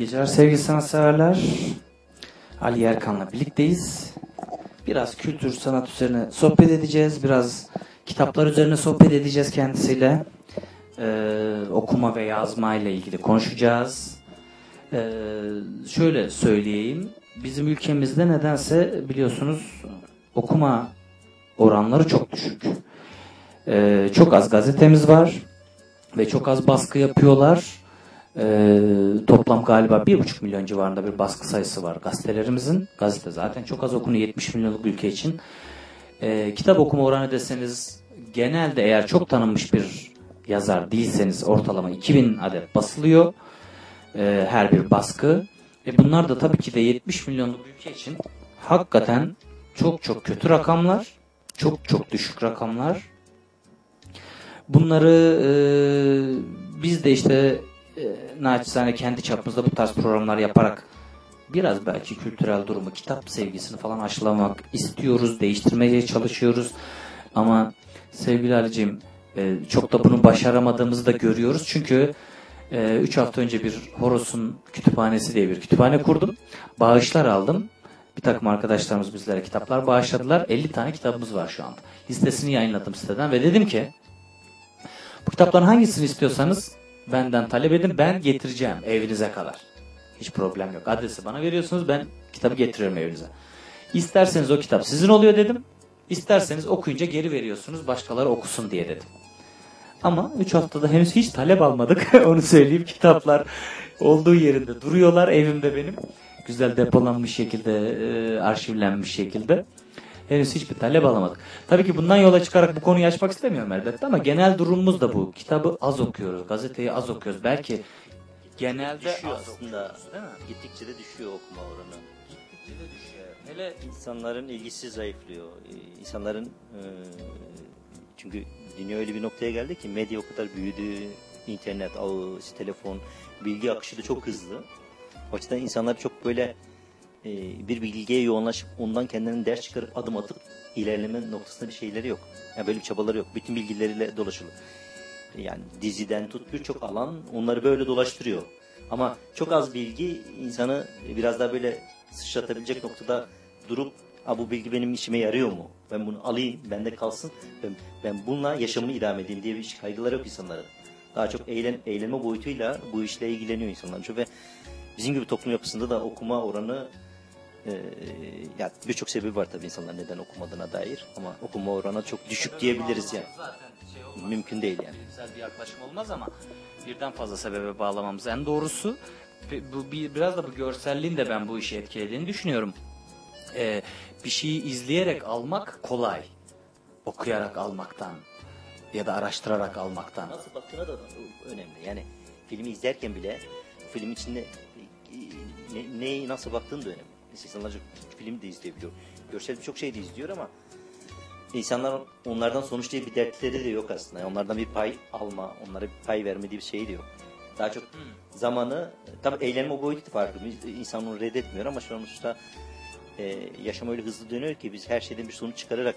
Geceler sevgili sanatseverler. Ali Yerkan'la birlikteyiz. Biraz kültür, sanat üzerine sohbet edeceğiz. Biraz kitaplar üzerine sohbet edeceğiz kendisiyle. Ee, okuma ve yazma ile ilgili konuşacağız. Ee, şöyle söyleyeyim. Bizim ülkemizde nedense biliyorsunuz okuma oranları çok düşük. Ee, çok az gazetemiz var ve çok az baskı yapıyorlar. Ee, toplam galiba bir buçuk milyon civarında bir baskı sayısı var gazetelerimizin. Gazete zaten çok az okunuyor 70 milyonluk ülke için. Ee, kitap okuma oranı deseniz genelde eğer çok tanınmış bir yazar değilseniz ortalama 2000 adet basılıyor. Ee, her bir baskı. E bunlar da tabii ki de 70 milyonluk ülke için hakikaten çok çok kötü rakamlar. Çok çok düşük rakamlar. Bunları e, biz de işte e, naçizane kendi çapımızda bu tarz programlar yaparak biraz belki kültürel durumu, kitap sevgisini falan aşılamak istiyoruz, değiştirmeye çalışıyoruz. Ama sevgili Ali'ciğim e, çok da bunu başaramadığımızı da görüyoruz. Çünkü 3 hafta önce bir Horos'un kütüphanesi diye bir kütüphane kurdum. Bağışlar aldım. Bir takım arkadaşlarımız bizlere kitaplar bağışladılar. 50 tane kitabımız var şu anda. Listesini yayınladım siteden ve dedim ki bu kitapların hangisini istiyorsanız benden talep edin ben getireceğim evinize kadar. Hiç problem yok. Adresi bana veriyorsunuz ben kitabı getiriyorum evinize. İsterseniz o kitap sizin oluyor dedim. İsterseniz okuyunca geri veriyorsunuz başkaları okusun diye dedim. Ama 3 haftada henüz hiç talep almadık. Onu söyleyeyim. Kitaplar olduğu yerinde duruyorlar evimde benim. Güzel depolanmış şekilde, e, arşivlenmiş şekilde. Henüz hiçbir talep alamadık. Tabii ki bundan yola çıkarak bu konuyu açmak istemiyorum elbette ama genel durumumuz da bu. Kitabı az okuyoruz, gazeteyi az okuyoruz. Belki genelde Düşüyor aslında. okuyoruz, değil mi? Gittikçe de düşüyor okuma oranı. Gittikçe de düşüyor. Hele İnsanların ilgisi zayıflıyor. Ee, İnsanların e, çünkü dünya öyle bir noktaya geldi ki medya o kadar büyüdü. internet telefon, bilgi akışı da çok hızlı. O açıdan insanlar çok böyle e, bir bilgiye yoğunlaşıp ondan kendilerine ders çıkarıp adım atıp ilerleme noktasında bir şeyleri yok. Yani böyle bir çabaları yok. Bütün bilgileriyle dolaşılıyor. Yani diziden tut birçok alan onları böyle dolaştırıyor. Ama çok az bilgi insanı biraz daha böyle sıçratabilecek noktada durup Ha, bu bilgi benim işime yarıyor mu? Ben bunu alayım, bende kalsın. Ben, ben bununla yaşamımı idame edeyim diye bir kaygıları yok insanların. Daha çok eğlen, eğlenme boyutuyla bu işle ilgileniyor insanlar. Çünkü ve bizim gibi toplum yapısında da okuma oranı e, ya birçok sebebi var tabii insanlar neden okumadığına dair ama okuma oranı çok düşük diyebiliriz yani. Zaten şey olmaz. Mümkün değil yani. Bilimsel bir yaklaşım olmaz ama birden fazla sebebe bağlamamız en doğrusu. Bu bir, biraz da bu görselliğin de ben bu işi etkilediğini düşünüyorum. Ee, bir şeyi izleyerek almak kolay. Okuyarak almaktan ya da araştırarak almaktan. Nasıl baktığına da önemli. Yani filmi izlerken bile film içinde ne, neyi nasıl baktığın da önemli. İnsanlar çok film de izleyebiliyor. Görsel birçok şey de izliyor ama insanlar onlardan sonuç diye bir dertleri de yok aslında. Yani onlardan bir pay alma, onlara bir pay verme diye bir şey de yok. Daha çok zamanı, tabii eğlenme boyutu farklı. İnsan onu reddetmiyor ama sonuçta e, yaşam öyle hızlı dönüyor ki biz her şeyden bir sonuç çıkararak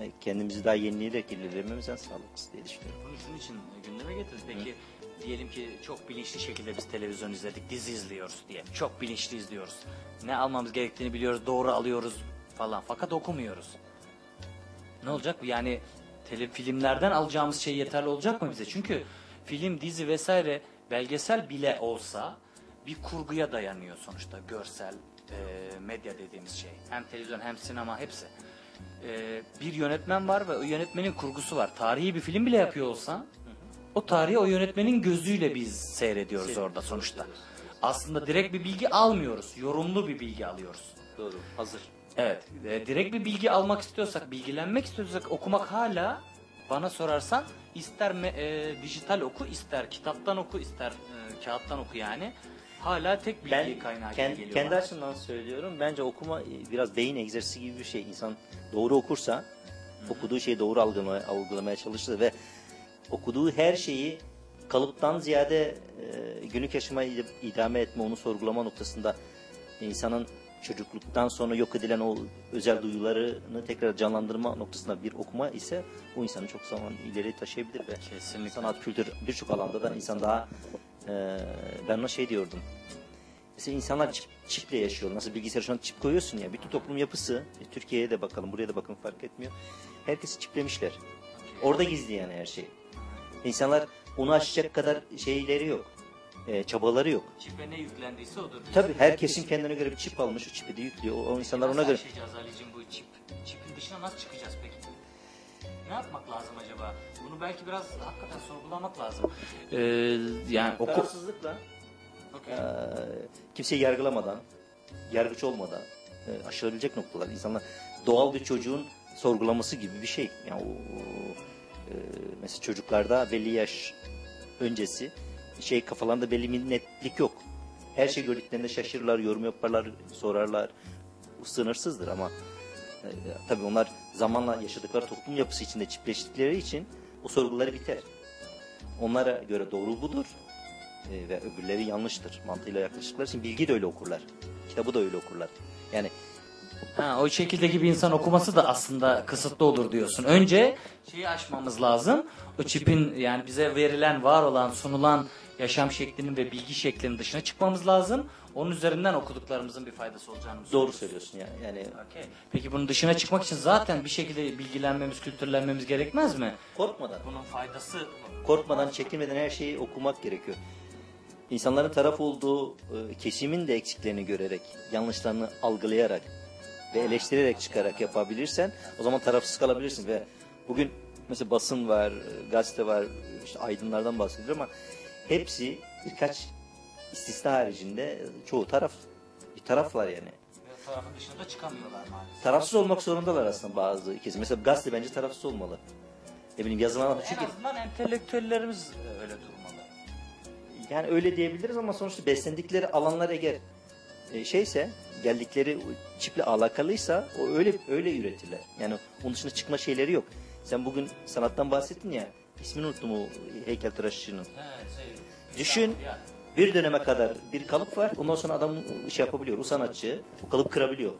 e, kendimizi daha yenileyerek ilerlememiz en sağlıklısı diye düşünüyorum. Bunu şunun için gündeme getirdik. Peki diyelim ki çok bilinçli şekilde biz televizyon izledik, dizi izliyoruz diye. Çok bilinçli izliyoruz. Ne almamız gerektiğini biliyoruz, doğru alıyoruz falan. Fakat okumuyoruz. Ne olacak? Yani tele filmlerden alacağımız şey yeterli olacak mı bize? Çünkü film, dizi vesaire belgesel bile olsa bir kurguya dayanıyor sonuçta. Görsel, e, medya dediğimiz şey. Hem televizyon hem sinema hepsi. E, bir yönetmen var ve o yönetmenin kurgusu var. Tarihi bir film bile yapıyor olsa o tarihi o yönetmenin gözüyle biz seyrediyoruz orada sonuçta. Aslında direkt bir bilgi almıyoruz. Yorumlu bir bilgi alıyoruz. Doğru, hazır. Evet. e, direkt bir bilgi almak istiyorsak, bilgilenmek istiyorsak okumak hala bana sorarsan ister me- e, dijital oku, ister kitaptan oku, ister e, kağıttan oku yani. Hala tek bilgi Ben kaynağı kendi, geliyor kendi bana. açımdan söylüyorum. Bence okuma e, biraz beyin egzersizi gibi bir şey. İnsan doğru okursa, okuduğu şeyi doğru algılamaya, algılamaya çalışırsa ve okuduğu her şeyi kalıptan ziyade e, günlük yaşamayı idame etme, onu sorgulama noktasında insanın çocukluktan sonra yok edilen o özel duyularını tekrar canlandırma noktasında bir okuma ise bu insanı çok zaman ileri taşıyabilir ve Kesinlikle. sanat, kültür birçok alanda da insan daha e, ben ona şey diyordum. Mesela insanlar çip, çiple yaşıyor. Nasıl bilgisayara şu an çip koyuyorsun ya. Bütün toplum yapısı, e, Türkiye'ye de bakalım, buraya da bakın fark etmiyor. Herkesi çiplemişler. Orada gizli yani her şey. İnsanlar onu aşacak kadar şeyleri yok. E, çabaları yok. Çipe ne yüklendiyse odur. Tabii herkesin kendine göre bir çip almış, o çipi de yüklüyor. O, o insanlar ona Nasıl göre... aşacağız Ali'cim bu çip? Çipin dışına nasıl çıkacağız peki? Ne yapmak lazım acaba? Bunu belki biraz hakikaten sorgulamak lazım. Ee, yani oku... Tarafsızlıkla, Okey. e, kimseyi yargılamadan, yargıç olmadan e, aşılabilecek noktalar. İnsanlar doğal bir çocuğun sorgulaması gibi bir şey. Yani o, o, e, mesela çocuklarda belli yaş öncesi şey kafalarında belli bir netlik yok. Her şey gördüklerinde şaşırırlar, yorum yaparlar, sorarlar. Bu sınırsızdır ama e, tabii onlar zamanla yaşadıkları toplum yapısı içinde çiftleştikleri için o sorguları biter. Onlara göre doğru budur e, ve öbürleri yanlıştır mantığıyla yaklaştıkları için bilgi de öyle okurlar. Kitabı da öyle okurlar. Yani Ha, o şekildeki bir insan okuması da aslında kısıtlı olur diyorsun. Önce şeyi aşmamız lazım. O çipin yani bize verilen, var olan, sunulan yaşam şeklinin ve bilgi şeklinin dışına çıkmamız lazım. Onun üzerinden okuduklarımızın bir faydası olacağını doğru söylüyorsun? söylüyorsun yani. Okey. Peki bunun dışına çıkmak için zaten bir şekilde bilgilenmemiz, kültürlenmemiz gerekmez mi? korkmadan Bunun faydası korkmadan, çekinmeden her şeyi okumak gerekiyor. İnsanların taraf olduğu e, kesimin de eksiklerini görerek, yanlışlarını algılayarak ve eleştirerek çıkarak yapabilirsen o zaman tarafsız kalabilirsin ve bugün mesela basın var, e, gazete var, işte aydınlardan bahsediyor ama hepsi birkaç istisna haricinde e, çoğu taraf bir taraflar yani. tarafın dışında çıkamıyorlar maalesef. Tarafsız olmak zorundalar aslında bazı kesim. Mesela gazete bence tarafsız olmalı. Ne bileyim yazılan En çünkü azından entelektüellerimiz öyle durmalı. Yani öyle diyebiliriz ama sonuçta beslendikleri alanlar eğer e, şeyse geldikleri çiple alakalıysa o öyle öyle üretirler. Yani onun dışında çıkma şeyleri yok. Sen bugün sanattan bahsettin ya ismini unuttum o heykeltıraşçının. Düşün bir döneme kadar bir kalıp var. Ondan sonra adam şey yapabiliyor. O sanatçı o kalıp kırabiliyor.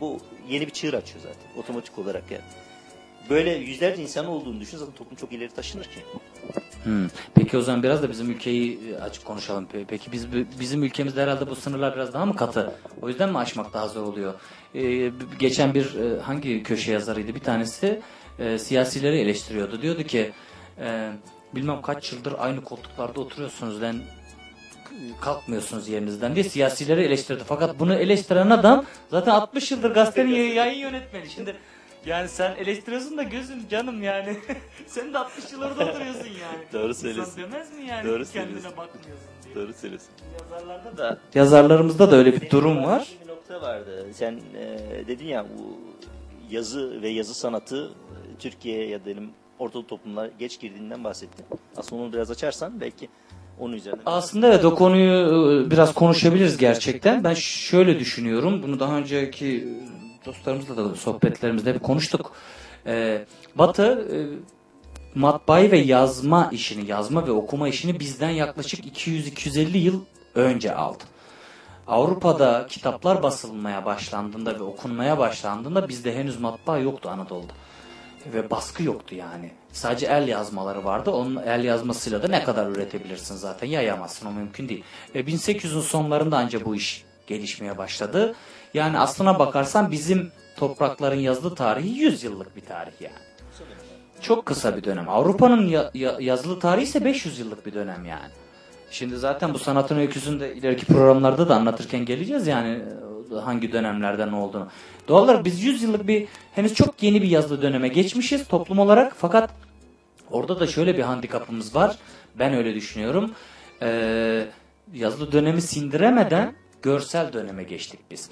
Bu yeni bir çığır açıyor zaten otomatik olarak yani. Böyle yüzlerce insan olduğunu düşün zaten toplum çok ileri taşınır ki. Hmm. Peki o zaman biraz da bizim ülkeyi e, açık konuşalım. Pe- Peki biz bizim ülkemizde herhalde bu sınırlar biraz daha mı katı? O yüzden mi aşmak daha zor oluyor? Ee, geçen bir e, hangi köşe yazarıydı? Bir tanesi e, siyasileri eleştiriyordu. Diyordu ki e, bilmem kaç yıldır aynı koltuklarda oturuyorsunuz lan kalkmıyorsunuz yerinizden diye siyasileri eleştirdi. Fakat bunu eleştiren adam zaten 60 yıldır gazetenin yayın yönetmeni. Şimdi yani sen eleştiriyorsun da gözüm canım yani. sen de 60 yıl orada oturuyorsun yani. Doğru İnsan söylüyorsun. demez mi yani Doğru kendine bakmıyorsun diye. Doğru söylüyorsun. Yazarlarda da yazarlarımızda da öyle bir durum var. Bir nokta vardı. Sen e, dedin ya bu yazı ve yazı sanatı e, Türkiye ya da benim ortadoğu toplumlar geç girdiğinden bahsettin. Aslında onu biraz açarsan belki onun üzerinden. Aslında evet o konuyu e, biraz konuşabiliriz gerçekten. Ben şöyle düşünüyorum. Bunu daha önceki dostlarımızla da sohbetlerimizde bir konuştuk. Ee, Batı e, matbaayı ve yazma işini, yazma ve okuma işini bizden yaklaşık 200-250 yıl önce aldı. Avrupa'da kitaplar basılmaya başlandığında ve okunmaya başlandığında bizde henüz matbaa yoktu Anadolu'da. Ve baskı yoktu yani. Sadece el yazmaları vardı. Onun el yazmasıyla da ne kadar üretebilirsin zaten yayamazsın o mümkün değil. Ve 1800'ün sonlarında anca bu iş gelişmeye başladı. Yani aslına bakarsan bizim toprakların yazılı tarihi 100 yıllık bir tarih yani. Çok kısa bir dönem. Avrupa'nın ya- ya- yazılı tarihi ise 500 yıllık bir dönem yani. Şimdi zaten bu sanatın öyküsünü de ileriki programlarda da anlatırken geleceğiz yani e, hangi dönemlerde ne olduğunu. Doğal olarak biz 100 yıllık bir henüz çok yeni bir yazılı döneme geçmişiz toplum olarak fakat orada da şöyle bir handikapımız var. Ben öyle düşünüyorum. Ee, yazılı dönemi sindiremeden görsel döneme geçtik biz.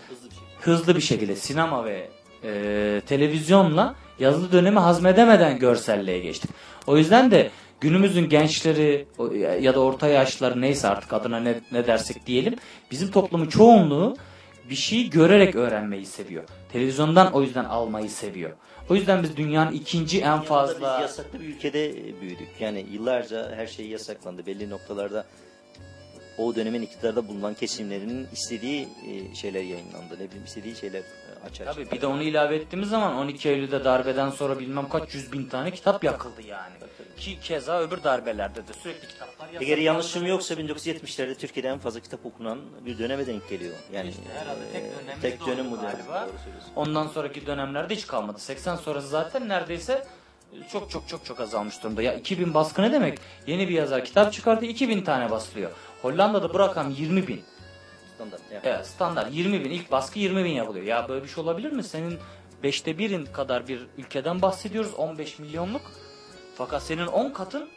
Hızlı bir şekilde sinema ve e, televizyonla yazılı dönemi hazmedemeden görselliğe geçtik. O yüzden de günümüzün gençleri ya da orta yaşlıları neyse artık adına ne, ne dersek diyelim bizim toplumun çoğunluğu bir şeyi görerek öğrenmeyi seviyor. Televizyondan o yüzden almayı seviyor. O yüzden biz dünyanın ikinci en fazla Biz yasaklı bir ülkede büyüdük. Yani yıllarca her şey yasaklandı. Belli noktalarda o dönemin iktidarda bulunan kesimlerinin istediği e, şeyler yayınlandı. Ne bileyim istediği şeyler e, açar. Tabii bir de onu ilave ettiğimiz zaman 12 Eylül'de darbeden sonra bilmem kaç yüz bin tane kitap yakıldı yani. Ki keza öbür darbelerde de sürekli kitaplar Eğer yasaklandı. yanlışım yoksa 1970'lerde Türkiye'de en fazla kitap okunan bir döneme denk geliyor. Yani İşte herhalde tek e, tek de dönem bu galiba. Ondan sonraki dönemlerde hiç kalmadı. 80 sonrası zaten neredeyse çok çok çok çok azalmış durumda. Ya 2000 baskı ne demek? Yeni bir yazar kitap çıkardı 2000 tane basılıyor. Hollanda'da bu rakam 20 bin. Standart. Yani. Evet standart 20 bin. İlk baskı 20 bin yapılıyor. Ya böyle bir şey olabilir mi? Senin beşte birin kadar bir ülkeden bahsediyoruz. 15 milyonluk. Fakat senin 10 katın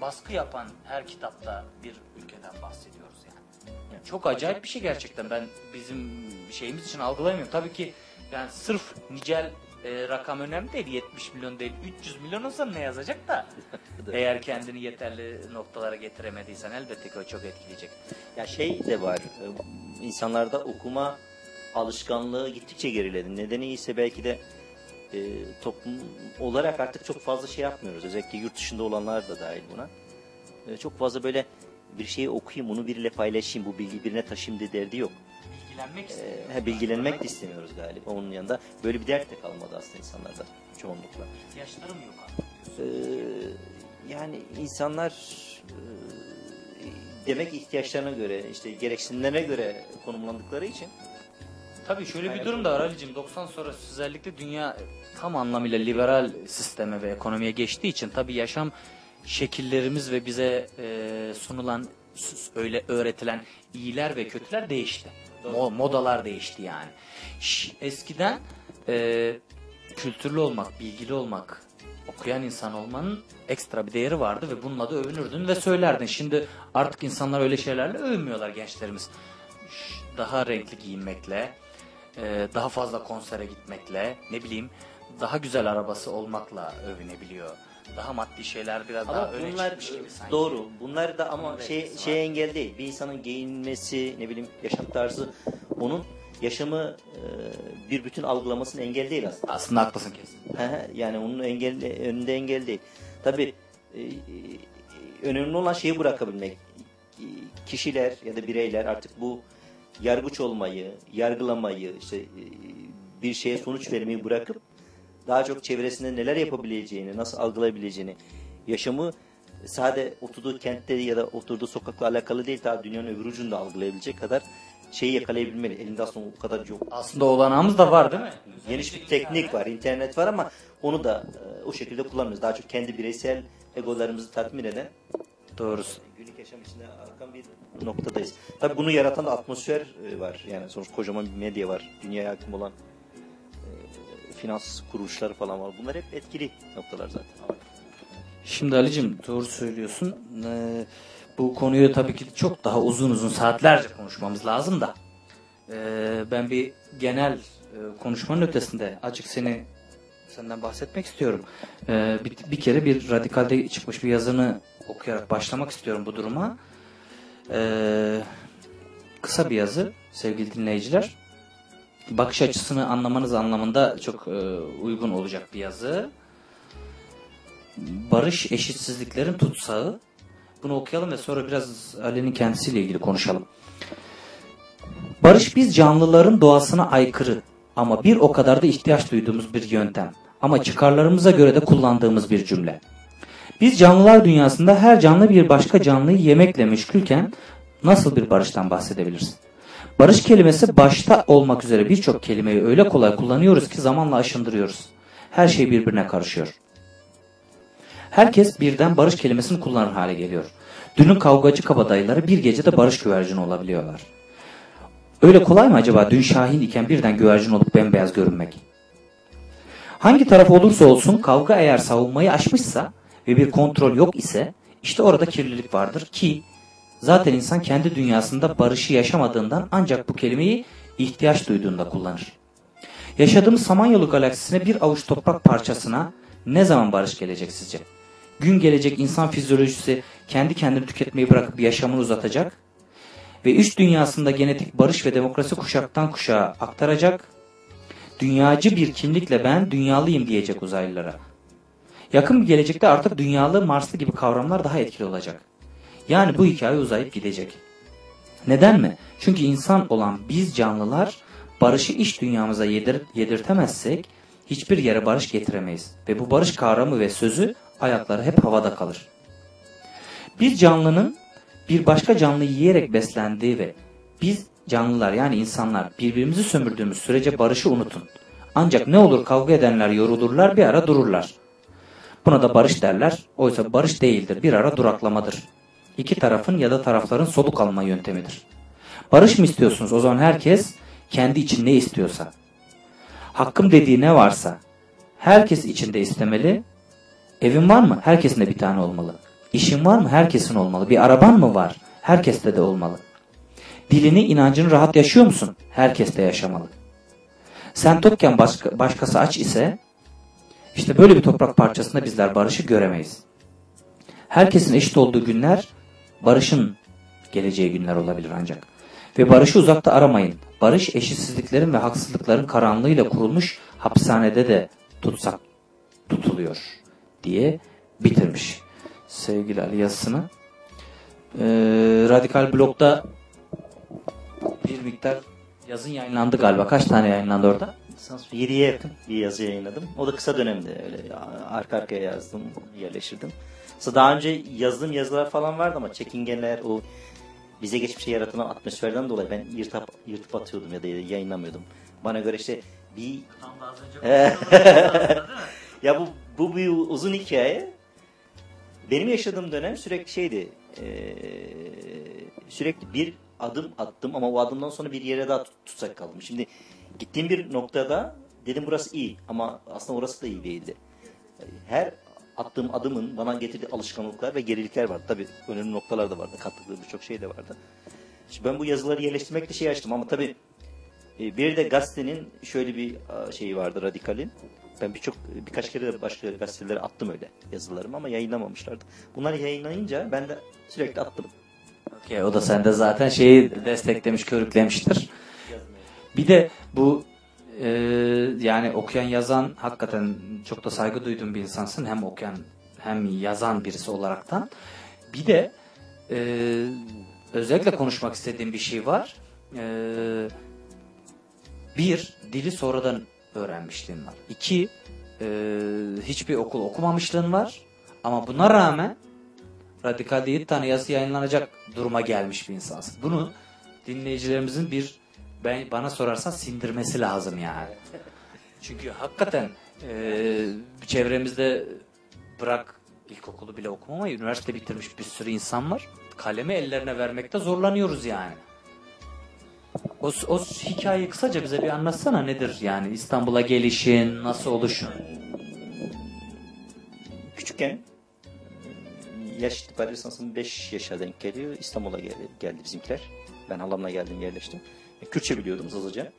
baskı yapan her kitapta bir ülkeden bahsediyoruz yani. Yani çok acayip bir şey gerçekten. Ben bizim şeyimiz için algılayamıyorum. Tabii ki yani sırf nicel e, rakam önemli değil. 70 milyon değil 300 milyon olsa ne yazacak da. Eğer kendini yeterli noktalara getiremediysen elbette ki o çok etkileyecek. Ya şey de var. e, insanlarda okuma alışkanlığı gittikçe geriledi. Nedeni ise belki de e, toplum olarak artık çok fazla şey yapmıyoruz. Özellikle yurt dışında olanlar da dahil buna. E, çok fazla böyle bir şeyi okuyayım, onu biriyle paylaşayım, bu bilgi birine taşıyayım diye derdi yok. Bilgilenmek E, istiyorum. he, bilgilenmek de istemiyoruz galiba. Onun yanında böyle bir dert de kalmadı aslında insanlarda çoğunlukla. İhtiyaçlarım yok abi. Ee, yani insanlar e, demek ihtiyaçlarına göre işte gereksinimlerine göre konumlandıkları için Tabii şöyle bir durum da var Ali'cim. 90 sonrası özellikle dünya tam anlamıyla liberal sisteme ve ekonomiye geçtiği için tabii yaşam şekillerimiz ve bize e, sunulan öyle öğretilen iyiler ve kötüler değişti. Mo- modalar değişti yani. Eskiden e, kültürlü olmak, bilgili olmak, okuyan insan olmanın ekstra bir değeri vardı ve bununla da övünürdün ve söylerdin. Şimdi artık insanlar öyle şeylerle övünmüyorlar gençlerimiz. Daha renkli giyinmekle, e, daha fazla konsere gitmekle, ne bileyim daha güzel arabası olmakla övünebiliyor. Daha maddi şeyler biraz daha ama öne bunlar çıkmış gibi sanki. doğru. Bunlar da ama Bunun şey var. şey engel değil. Bir insanın giyinmesi, ne bileyim yaşam tarzı onun yaşamı e, bir bütün algılamasının engel değil aslında. Aslında haklısın kesin. Yani onun engel, önünde engel değil. Tabii e, e, önemli olan şeyi bırakabilmek. E, Kişiler ya da bireyler artık bu yargıç olmayı, yargılamayı, işte e, bir şeye sonuç vermeyi bırakıp daha çok çevresinde neler yapabileceğini, nasıl algılayabileceğini, yaşamı sade oturduğu kentte ya da oturduğu sokakla alakalı değil, daha dünyanın öbür ucunda algılayabilecek kadar şeyi yakalayabilmeli. Elinde aslında o kadar yok. Aslında olanağımız da var değil mi? Geniş bir teknik var, internet var ama onu da e, o şekilde kullanmıyoruz. Daha çok kendi bireysel egolarımızı tatmin eden Doğrusu. günlük yaşam içinde akan bir noktadayız. Tabii bunu yaratan da atmosfer e, var. Yani sonuç kocaman bir medya var. Dünyaya hakim olan e, finans kuruluşları falan var. Bunlar hep etkili noktalar zaten. Şimdi Ali'cim doğru söylüyorsun. Ee, bu konuyu tabii ki çok daha uzun uzun saatlerce konuşmamız lazım da. Ee, ben bir genel e, konuşmanın ötesinde açık seni senden bahsetmek istiyorum. Ee, bir, bir kere bir radikalde çıkmış bir yazını okuyarak başlamak istiyorum bu duruma. Ee, kısa bir yazı sevgili dinleyiciler. Bakış açısını anlamanız anlamında çok e, uygun olacak bir yazı. Barış eşitsizliklerin tutsağı. Bunu okuyalım ve sonra biraz Ali'nin kendisiyle ilgili konuşalım. Barış biz canlıların doğasına aykırı ama bir o kadar da ihtiyaç duyduğumuz bir yöntem. Ama çıkarlarımıza göre de kullandığımız bir cümle. Biz canlılar dünyasında her canlı bir başka canlıyı yemekle meşgulken nasıl bir barıştan bahsedebiliriz? Barış kelimesi başta olmak üzere birçok kelimeyi öyle kolay kullanıyoruz ki zamanla aşındırıyoruz. Her şey birbirine karışıyor. Herkes birden barış kelimesini kullanır hale geliyor. Dünün kavgacı kabadayıları bir gecede barış güvercini olabiliyorlar. Öyle kolay mı acaba dün Şahin iken birden güvercin olup bembeyaz görünmek? Hangi taraf olursa olsun kavga eğer savunmayı aşmışsa ve bir kontrol yok ise işte orada kirlilik vardır ki zaten insan kendi dünyasında barışı yaşamadığından ancak bu kelimeyi ihtiyaç duyduğunda kullanır. Yaşadığımız Samanyolu galaksisine bir avuç toprak parçasına ne zaman barış gelecek sizce? Gün gelecek insan fizyolojisi kendi kendini tüketmeyi bırakıp yaşamını uzatacak ve üç dünyasında genetik barış ve demokrasi kuşaktan kuşağa aktaracak. Dünyacı bir kimlikle ben dünyalıyım diyecek uzaylılara. Yakın bir gelecekte artık dünyalı, Marslı gibi kavramlar daha etkili olacak. Yani bu hikaye uzayıp gidecek. Neden mi? Çünkü insan olan biz canlılar barışı iş dünyamıza yedir yedirtemezsek hiçbir yere barış getiremeyiz. Ve bu barış kavramı ve sözü ayakları hep havada kalır. Bir canlının bir başka canlıyı yiyerek beslendiği ve biz canlılar yani insanlar birbirimizi sömürdüğümüz sürece barışı unutun. Ancak ne olur kavga edenler yorulurlar bir ara dururlar. Buna da barış derler. Oysa barış değildir bir ara duraklamadır. İki tarafın ya da tarafların soluk alma yöntemidir. Barış mı istiyorsunuz? O zaman herkes kendi için ne istiyorsa. Hakkım dediği ne varsa herkes içinde istemeli. Evin var mı? Herkesin de bir tane olmalı. İşin var mı? Herkesin olmalı. Bir araban mı var? Herkeste de olmalı. Dilini, inancını rahat yaşıyor musun? Herkes de yaşamalı. Sen tokken başka, başkası aç ise işte böyle bir toprak parçasında bizler barışı göremeyiz. Herkesin eşit olduğu günler barışın geleceği günler olabilir ancak. Ve barışı uzakta aramayın. Barış eşitsizliklerin ve haksızlıkların karanlığıyla kurulmuş hapishanede de tutsak tutuluyor diye bitirmiş sevgili Ali yazısını. Ee, Radikal Blog'da bir miktar yazın yayınlandı galiba. Kaç tane yayınlandı orada? Sanırım 7'ye yakın bir yazı yayınladım. O da kısa dönemde öyle arka arkaya yazdım, yerleştirdim. Mesela daha önce yazdığım yazılar falan vardı ama çekingenler o bize geçmişe yaratılan atmosferden dolayı ben yırtıp, yırtıp atıyordum ya da yayınlamıyordum. Bana göre işte bir... ya bu, bu bir uzun hikaye. Benim yaşadığım dönem sürekli şeydi. eee, sürekli bir adım attım ama o adımdan sonra bir yere daha tut- tutsak kaldım. Şimdi gittiğim bir noktada dedim burası iyi ama aslında orası da iyi değildi. Her attığım adımın bana getirdiği alışkanlıklar ve gerilikler vardı. Tabii önemli noktalar da vardı. Kattıkları birçok şey de vardı. Şimdi ben bu yazıları yerleştirmekle şey açtım ama tabii e, bir de gazetenin şöyle bir şeyi vardı radikalin. Ben birçok birkaç kere de başka gazetelere attım öyle yazılarımı ama yayınlamamışlardı. Bunları yayınlayınca ben de sürekli attım. Okey, o da sende zaten şeyi desteklemiş, körüklemiştir. Bir de bu e, yani okuyan yazan hakikaten çok da saygı duyduğum bir insansın. Hem okuyan hem yazan birisi olaraktan. Bir de e, özellikle konuşmak istediğim bir şey var. E, bir, dili sonradan öğrenmişliğin var. İki, e, hiçbir okul okumamışlığın var. Ama buna rağmen Radikal'de 7 tane yazı yayınlanacak duruma gelmiş bir insansın. Bunu dinleyicilerimizin bir ben bana sorarsan sindirmesi lazım yani. Çünkü hakikaten e, çevremizde bırak ilkokulu bile okumamayı üniversite bitirmiş bir sürü insan var. Kalemi ellerine vermekte zorlanıyoruz yani. O, o hikayeyi kısaca bize bir anlatsana nedir yani İstanbul'a gelişin, nasıl oluşun? Küçükken yaş itibariyle sanırsam 5 yaşa denk geliyor. İstanbul'a geldi, geldi bizimkiler. Ben halamla geldim yerleştim. Kürtçe biliyordum hızlıca.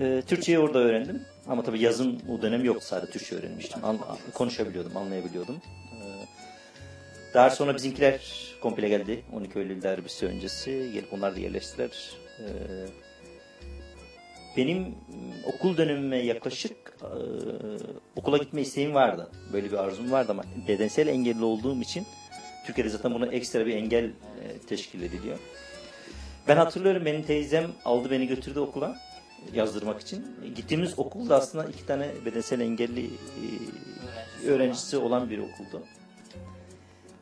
E, Türkçeyi orada öğrendim. Ama tabii yazın o dönem yoktu sadece Türkçe öğrenmiştim. An- konuşabiliyordum, anlayabiliyordum. E, daha sonra bizimkiler komple geldi. 12 Eylül darbesi öncesi. Gelip onlar da yerleştiler. E, benim m, okul dönemime yaklaşık e, okula gitme isteğim vardı. Böyle bir arzum vardı ama bedensel engelli olduğum için Türkiye'de zaten buna ekstra bir engel e, teşkil ediliyor. Ben hatırlıyorum benim teyzem aldı beni götürdü okula yazdırmak için. Gittiğimiz okul da aslında iki tane bedensel engelli e, öğrencisi olan bir okuldu.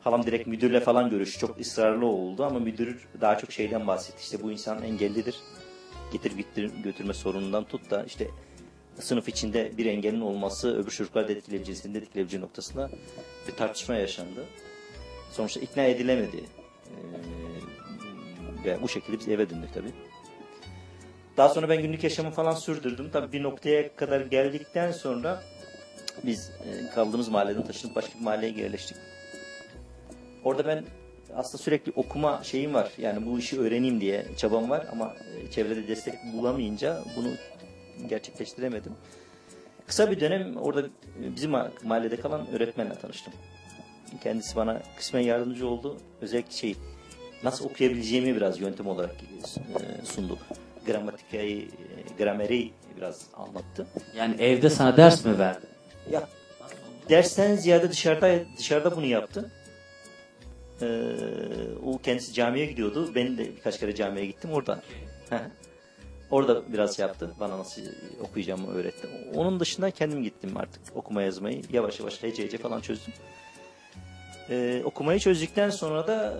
Halam direkt müdürle falan görüş çok ısrarlı oldu ama müdür daha çok şeyden bahsetti. İşte bu insan engellidir. Getir getir götürme sorunundan tut da işte sınıf içinde bir engelin olması öbür çocuklar da etkileyebileceğini de etkileyebileceği noktasında bir tartışma yaşandı. Sonuçta ikna edilemedi. Ee, ve bu şekilde biz eve döndük tabii. Daha sonra ben günlük yaşamı falan sürdürdüm. Tabii bir noktaya kadar geldikten sonra biz e, kaldığımız mahalleden taşınıp başka bir mahalleye yerleştik. Orada ben aslında sürekli okuma şeyim var. Yani bu işi öğreneyim diye çabam var ama e, çevrede destek bulamayınca bunu gerçekleştiremedim. Kısa bir dönem orada e, bizim ma- mahallede kalan öğretmenle tanıştım. Kendisi bana kısmen yardımcı oldu. Özellikle şey nasıl okuyabileceğimi biraz yöntem olarak e, sundu. Gramatikayı, e, grameri biraz anlattı. Yani evde sana ders mi verdi? Ya dersten ziyade dışarıda dışarıda bunu yaptı. Ee, o kendisi camiye gidiyordu. Ben de birkaç kere camiye gittim orada. orada biraz yaptı. Bana nasıl okuyacağımı öğretti. Onun dışında kendim gittim artık okuma yazmayı. Yavaş yavaş hece hece falan çözdüm. Ee, okumayı çözdükten sonra da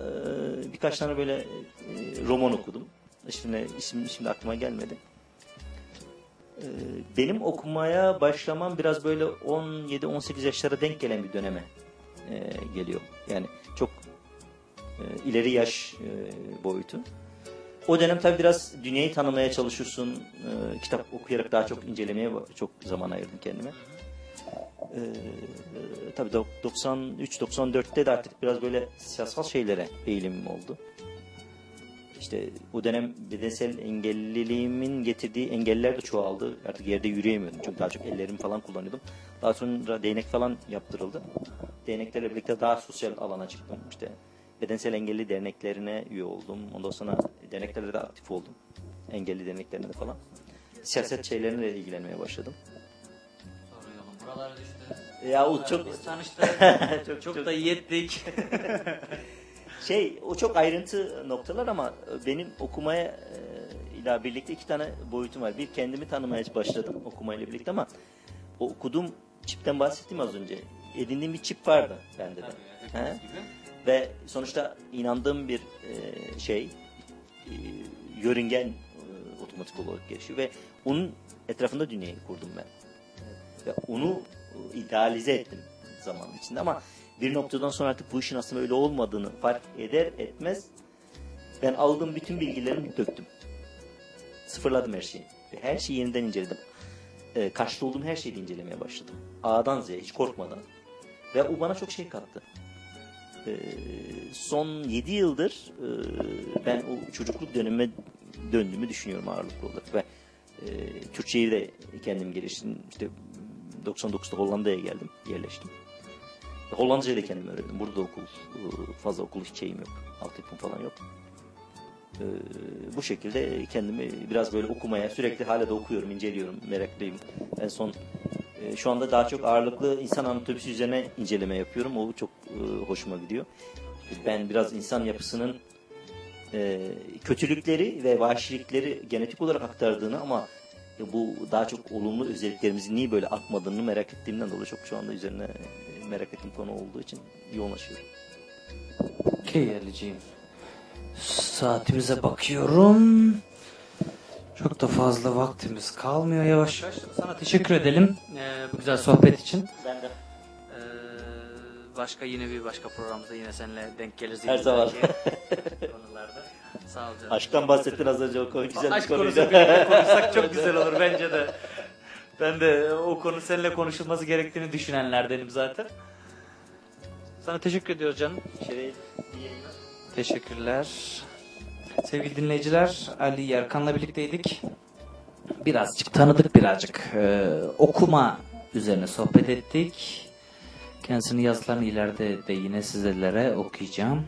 e, birkaç tane böyle e, roman okudum. Şimdi isim şimdi aklıma gelmedi. Ee, benim okumaya başlamam biraz böyle 17-18 yaşlara denk gelen bir döneme e, geliyor. Yani çok e, ileri yaş e, boyutu. O dönem tabii biraz dünyayı tanımaya çalışıyorsun. E, kitap okuyarak daha çok incelemeye çok zaman ayırdım kendime. E, tabii dok- 93-94'te de artık biraz böyle siyasal şeylere eğilimim oldu. işte o dönem bedensel engelliliğimin getirdiği engeller de çoğaldı. Artık yerde yürüyemiyordum. Çünkü daha çok ellerimi falan kullanıyordum. Daha sonra değnek falan yaptırıldı. Değneklerle birlikte daha sosyal alana çıktım. İşte bedensel engelli derneklerine üye oldum. Ondan sonra derneklerde de aktif oldum. Engelli derneklerinde de falan. Siyaset şeylerine de ilgilenmeye başladım. Buralara düştü. Ya o çok Biz tanıştık. çok, çok çok- da iyi ettik. Şey o çok ayrıntı noktalar ama benim okumaya e, birlikte iki tane boyutum var. Bir kendimi tanımaya başladım okumayla birlikte ama o okuduğum çipten bahsettim az önce. Edindiğim bir çip vardı bende de. He? Ve sonuçta inandığım bir e, şey e, yörüngen e, otomatik olarak gelişiyor ve onun etrafında dünyayı kurdum ben. Ve onu e, idealize ettim zaman içinde ama bir noktadan sonra artık bu işin aslında öyle olmadığını fark eder etmez ben aldığım bütün bilgilerimi döktüm. Sıfırladım her şeyi. Her şeyi yeniden inceledim. Ee, karşıda olduğum her şeyi incelemeye başladım. A'dan Z'ye hiç korkmadan. Ve o bana çok şey kattı. Ee, son 7 yıldır e, ben o çocukluk dönemime döndüğümü düşünüyorum ağırlıklı olarak. Ve e, Türkçeyi de kendim geliştirdim. İşte 99'da Hollanda'ya geldim, yerleştim. Hollandacayı da kendim öğrendim. Burada da okul, e, fazla okul hiç şeyim yok. Altyapım falan yok. Ee, bu şekilde kendimi biraz böyle okumaya, sürekli hala da okuyorum, inceliyorum, meraklıyım. En son e, şu anda daha çok ağırlıklı insan anatomisi üzerine inceleme yapıyorum. O çok e, hoşuma gidiyor. Ben biraz insan yapısının e, kötülükleri ve vahşilikleri genetik olarak aktardığını ama bu daha çok olumlu özelliklerimizi niye böyle atmadığını merak ettiğimden dolayı çok şu anda üzerine e, merak ettiğim konu olduğu için yoğunlaşıyorum. Keyerliciğim. Saatimize bakıyorum. Çok da fazla vaktimiz kalmıyor yavaş yavaş. Sana teşekkür edelim ee, bu güzel sohbet için. Ben de Ee, başka yine bir başka programda yine seninle denk geliriz. Her zaman. konularda. Sağ ol canım. aşktan bahsettin az önce o konu güzel bir Aşk konuydu. konuşsak çok güzel olur bence de. Ben de o konu seninle konuşulması gerektiğini düşünenlerdenim zaten. Sana teşekkür ediyoruz canım. Şey, Teşekkürler. Sevgili dinleyiciler, Ali Yerkan'la birlikteydik. Birazcık tanıdık birazcık. Ee, okuma üzerine sohbet ettik. Kendisinin yazılarını ileride de yine sizlere okuyacağım.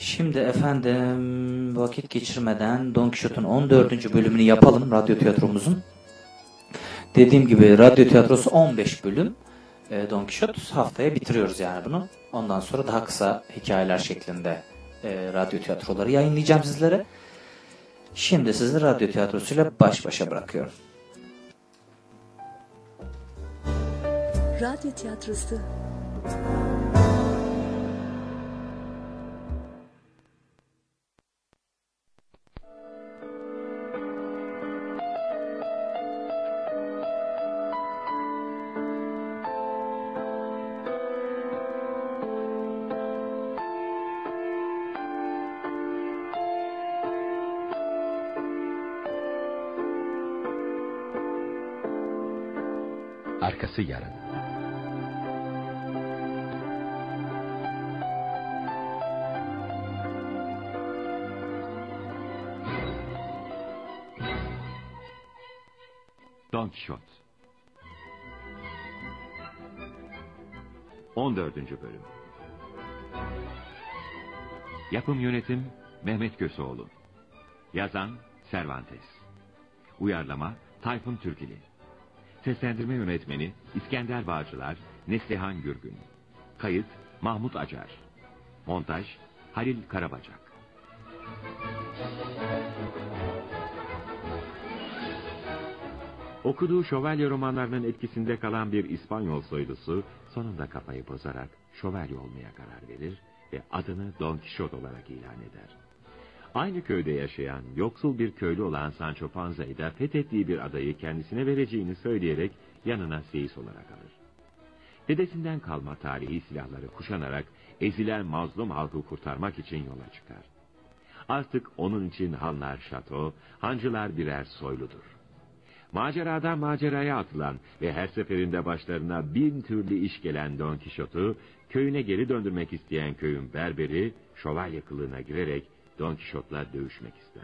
Şimdi efendim vakit geçirmeden Don Quixote'un 14. bölümünü yapalım radyo tiyatromuzun. Dediğim gibi radyo tiyatrosu 15 bölüm. Ee, Don Quixote haftaya bitiriyoruz yani bunu. Ondan sonra daha kısa hikayeler şeklinde e, radyo tiyatroları yayınlayacağım sizlere. Şimdi sizi radyo tiyatrosuyla baş başa bırakıyorum. Radyo tiyatrosu. Arkası yarın. Don Quixote 14. Bölüm Yapım Yönetim Mehmet Köseoğlu Yazan Cervantes Uyarlama Tayfun Türkili Seslendirme Yönetmeni İskender Bağcılar Neslihan Gürgün. Kayıt Mahmut Acar. Montaj Halil Karabacak. Okuduğu şövalye romanlarının etkisinde kalan bir İspanyol soylusu sonunda kafayı bozarak şövalye olmaya karar verir ve adını Don Quixote olarak ilan eder. Aynı köyde yaşayan yoksul bir köylü olan Sancho Panza'yı da fethettiği bir adayı kendisine vereceğini söyleyerek yanına seyis olarak alır. Dedesinden kalma tarihi silahları kuşanarak ezilen mazlum halkı kurtarmak için yola çıkar. Artık onun için hanlar şato, hancılar birer soyludur. Maceradan maceraya atılan ve her seferinde başlarına bin türlü iş gelen Don Kişot'u köyüne geri döndürmek isteyen köyün berberi şövalye kılığına girerek Don Quixote'la dövüşmek ister.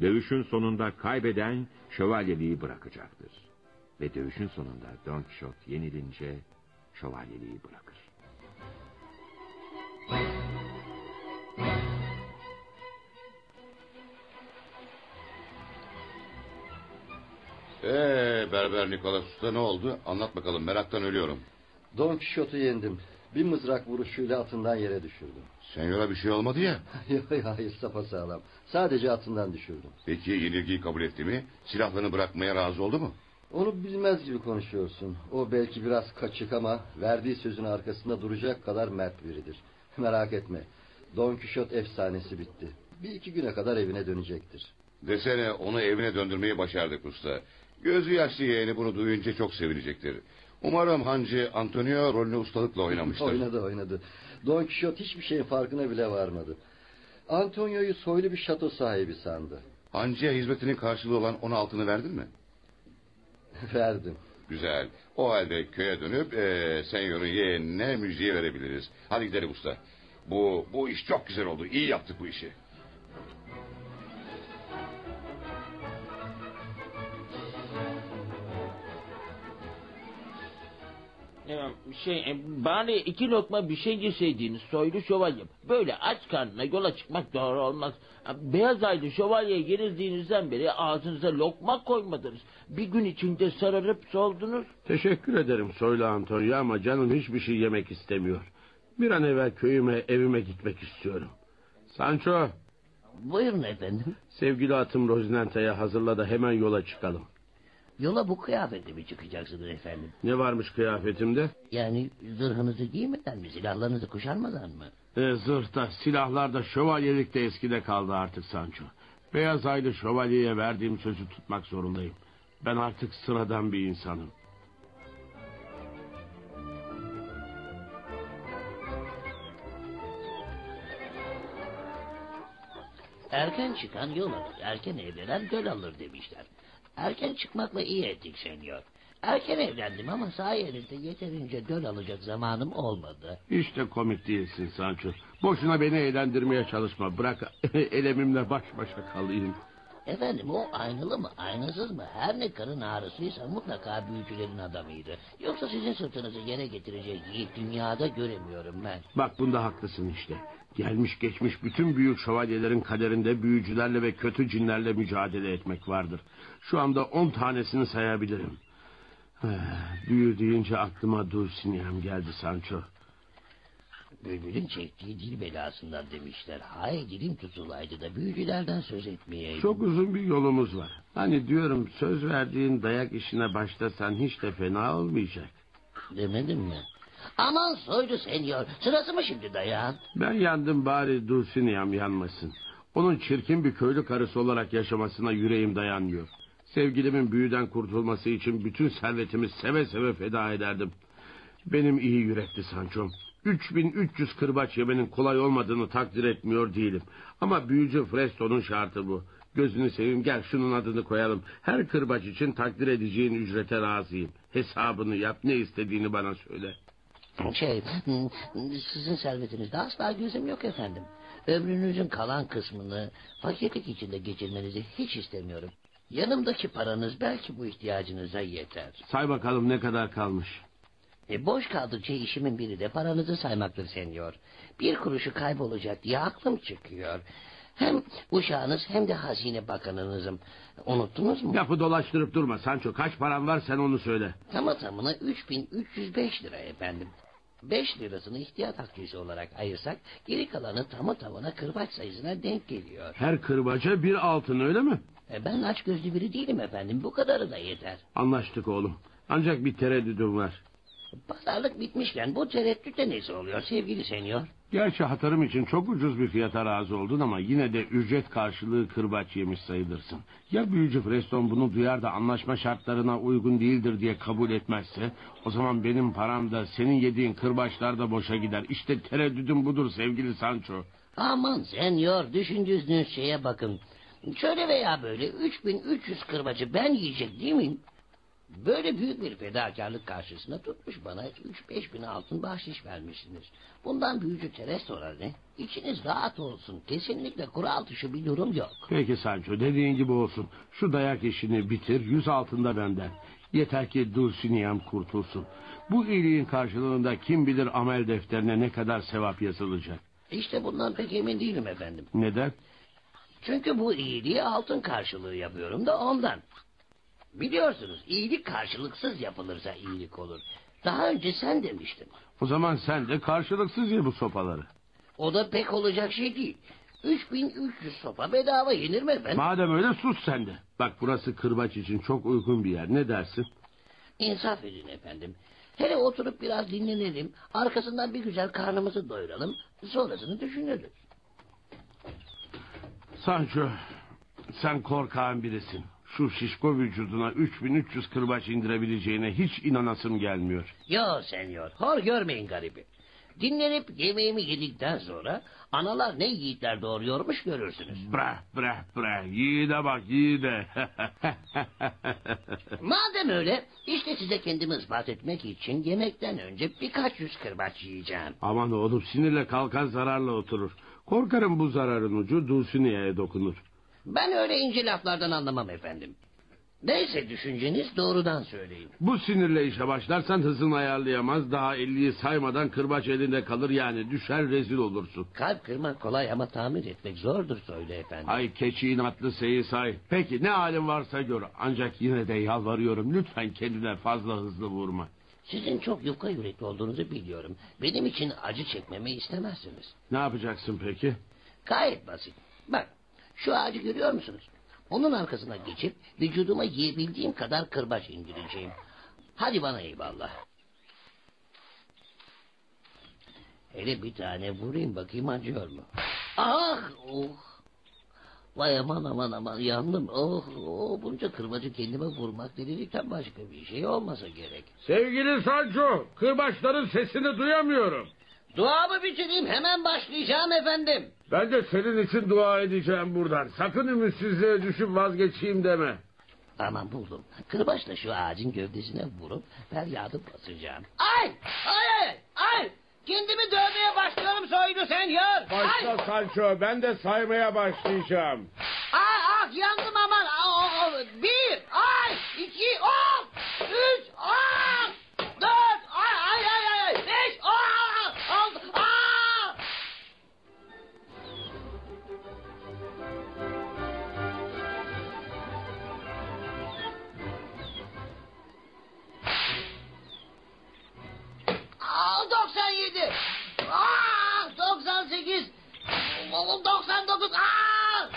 Dövüşün sonunda kaybeden şövalyeliği bırakacaktır. Ve dövüşün sonunda Don Quixote yenilince şövalyeliği bırakır. Ee, Berber Nikolas Usta ne oldu? Anlat bakalım meraktan ölüyorum. Don Quixote'u yendim. Bir mızrak vuruşuyla atından yere düşürdüm. Senyora bir şey olmadı ya. Hayır hayır sapasağlam. Sadece atından düşürdüm. Peki yenilgiyi kabul etti mi? Silahlarını bırakmaya razı oldu mu? Onu bilmez gibi konuşuyorsun. O belki biraz kaçık ama verdiği sözün arkasında duracak kadar mert biridir. Merak etme. Don Quixote efsanesi bitti. Bir iki güne kadar evine dönecektir. Desene onu evine döndürmeyi başardık usta. Gözü yaşlı yeğeni bunu duyunca çok sevinecektir. Umarım Hancı Antonio rolünü ustalıkla oynamıştır. Oynadı oynadı. Don Quixote hiçbir şeyin farkına bile varmadı. Antonio'yu soylu bir şato sahibi sandı. Hancı'ya hizmetinin karşılığı olan on altını verdin mi? Verdim. Güzel. O halde köye dönüp eee senyorun yeğenine müjdeyi verebiliriz. Hadi gidelim usta. Bu, bu iş çok güzel oldu. İyi yaptık bu işi. Şey, e, bari iki lokma bir şey yeseydiniz soylu şövalye. Böyle aç karnına yola çıkmak doğru olmaz. Ha, Beyaz aylı şövalyeye girildiğinizden beri ağzınıza lokma koymadınız. Bir gün içinde sararıp soldunuz. Teşekkür ederim Soylu Antonio ama canım hiçbir şey yemek istemiyor. Bir an evvel köyüme, evime gitmek istiyorum. Sancho, Buyurun efendim. sevgili atım Rozinante'ye hazırla da hemen yola çıkalım. Yola bu kıyafetle mi çıkacaksınız efendim? Ne varmış kıyafetimde? Yani zırhınızı giymeden mi, silahlarınızı kuşanmadan mı? E, zırhta, silahlarda, şövalyelik de eskide kaldı artık Sancho. Beyaz aylı şövalyeye verdiğim sözü tutmak zorundayım. Ben artık sıradan bir insanım. Erken çıkan yol alır, erken evlenen göl alır demişler. Erken çıkmakla iyi ettik senyor. Erken evlendim ama sayenizde yeterince döl alacak zamanım olmadı. Hiç de komik değilsin Sancho. Boşuna beni eğlendirmeye çalışma. Bırak elemimle baş başa kalayım. Efendim o aynalı mı aynasız mı her ne karın ağrısıysa mutlaka büyücülerin adamıydı. Yoksa sizin sırtınızı yere getirecek yiğit dünyada göremiyorum ben. Bak bunda haklısın işte. Gelmiş geçmiş bütün büyük şövalyelerin kaderinde büyücülerle ve kötü cinlerle mücadele etmek vardır. Şu anda on tanesini sayabilirim. Eh, Büyü deyince aklıma Dulcinea geldi Sancho. Bülbülün çektiği dil belasından demişler. Hay dilim tutulaydı da büyücülerden söz etmeyeydim. Çok uzun bir yolumuz var. Hani diyorum söz verdiğin dayak işine başlasan hiç de fena olmayacak. Demedim mi? Aman soylu senyor. Sırası mı şimdi dayan? Ben yandım bari Dulcinea'm yanmasın. Onun çirkin bir köylü karısı olarak yaşamasına yüreğim dayanmıyor. Sevgilimin büyüden kurtulması için bütün servetimi seve seve feda ederdim. Benim iyi yürekli Sancho'm. 3300 kırbaç yemenin kolay olmadığını takdir etmiyor değilim. Ama büyücü Fresto'nun şartı bu. Gözünü seveyim gel şunun adını koyalım. Her kırbaç için takdir edeceğin ücrete razıyım. Hesabını yap ne istediğini bana söyle. Şey, sizin servetinizde asla gözüm yok efendim. Ömrünüzün kalan kısmını fakirlik içinde geçirmenizi hiç istemiyorum. Yanımdaki paranız belki bu ihtiyacınıza yeter. Say bakalım ne kadar kalmış. E boş kaldıkça işimin biri de paranızı saymaktır senyor. Bir kuruşu kaybolacak diye aklım çıkıyor. Hem uşağınız hem de hazine bakanınızım. Unuttunuz mu? Lafı dolaştırıp durma Sancho. Kaç paran var sen onu söyle. Tamı tamına 3305 lira efendim. 5 lirasını ihtiyat akçesi olarak ayırsak geri kalanı tamı tamına kırbaç sayısına denk geliyor. Her kırbaca bir altın öyle mi? E ben aç gözlü biri değilim efendim bu kadarı da yeter. Anlaştık oğlum. Ancak bir tereddüdüm var. Pazarlık bitmişken bu tereddütte nesi oluyor sevgili senyor? Gerçi hatırım için çok ucuz bir fiyata razı oldun ama yine de ücret karşılığı kırbaç yemiş sayılırsın. Ya büyücü Preston bunu duyar da anlaşma şartlarına uygun değildir diye kabul etmezse o zaman benim param da senin yediğin kırbaçlar da boşa gider. İşte tereddüdüm budur sevgili Sancho. Aman senyor düşündüğünüz şeye bakın. Şöyle veya böyle 3300 kırbacı ben yiyecek değil miyim? Böyle büyük bir fedakarlık karşısında tutmuş bana 3-5 bin altın bahşiş vermişsiniz. Bundan büyücü Terestora ne? İçiniz rahat olsun. Kesinlikle kural dışı bir durum yok. Peki Sancho dediğin gibi olsun. Şu dayak işini bitir yüz altında benden. Yeter ki Dulcineya'm kurtulsun. Bu iyiliğin karşılığında kim bilir amel defterine ne kadar sevap yazılacak. İşte bundan pek emin değilim efendim. Neden? Çünkü bu iyiliği altın karşılığı yapıyorum da ondan. Biliyorsunuz iyilik karşılıksız yapılırsa iyilik olur. Daha önce sen demiştin. O zaman sen de karşılıksız ye bu sopaları. O da pek olacak şey değil. 3300 sopa bedava yenir mi efendim? Madem öyle sus sen de. Bak burası kırbaç için çok uygun bir yer. Ne dersin? İnsaf edin efendim. Hele oturup biraz dinlenelim. Arkasından bir güzel karnımızı doyuralım. Sonrasını düşünürüz. Sancho sen korkağın birisin. Şu şişko vücuduna 3300 kırbaç indirebileceğine hiç inanasım gelmiyor. Yo senyor, hor görmeyin garibi. Dinlenip yemeğimi yedikten sonra analar ne yiğitler doğuruyormuş görürsünüz. Bre bre bre yiğide bak yiğide. Madem öyle, işte size kendimi ispat etmek için yemekten önce birkaç yüz kırbaç yiyeceğim. Aman oğlum sinirle kalkan zararla oturur. Korkarım bu zararın ucu Dulcinea'ya dokunur. Ben öyle ince laflardan anlamam efendim. Neyse düşünceniz doğrudan söyleyin. Bu sinirle işe başlarsan hızını ayarlayamaz. Daha 50'yi saymadan kırbaç elinde kalır yani düşer rezil olursun. Kalp kırmak kolay ama tamir etmek zordur söyle efendim. Ay keçi inatlı seyi say. Peki ne halin varsa gör. Ancak yine de yalvarıyorum lütfen kendine fazla hızlı vurma. Sizin çok yufka yürekli olduğunuzu biliyorum. Benim için acı çekmemi istemezsiniz. Ne yapacaksın peki? Gayet basit. Bak şu ağacı görüyor musunuz? Onun arkasına geçip vücuduma yiyebildiğim kadar kırbaç indireceğim. Hadi bana eyvallah. Hele bir tane vurayım bakayım acıyor mu? Ah! Oh! Vay aman aman aman yandım. Oh, oh bunca kırbacı kendime vurmak delilikten başka bir şey olmasa gerek. Sevgili Sancho, kırbaçların sesini duyamıyorum. Duamı bitireyim hemen başlayacağım efendim. Ben de senin için dua edeceğim buradan. Sakın ümitsizliğe düşüp vazgeçeyim deme. Aman buldum. Kırbaçla şu ağacın gövdesine vurup feryadı basacağım. Ay! Ay ay! Kendimi dövmeye başlıyorum soydu sen yar. Başla Ay! Sancho, ben de saymaya başlayacağım. Ah ah yandım aman. 99. Ah,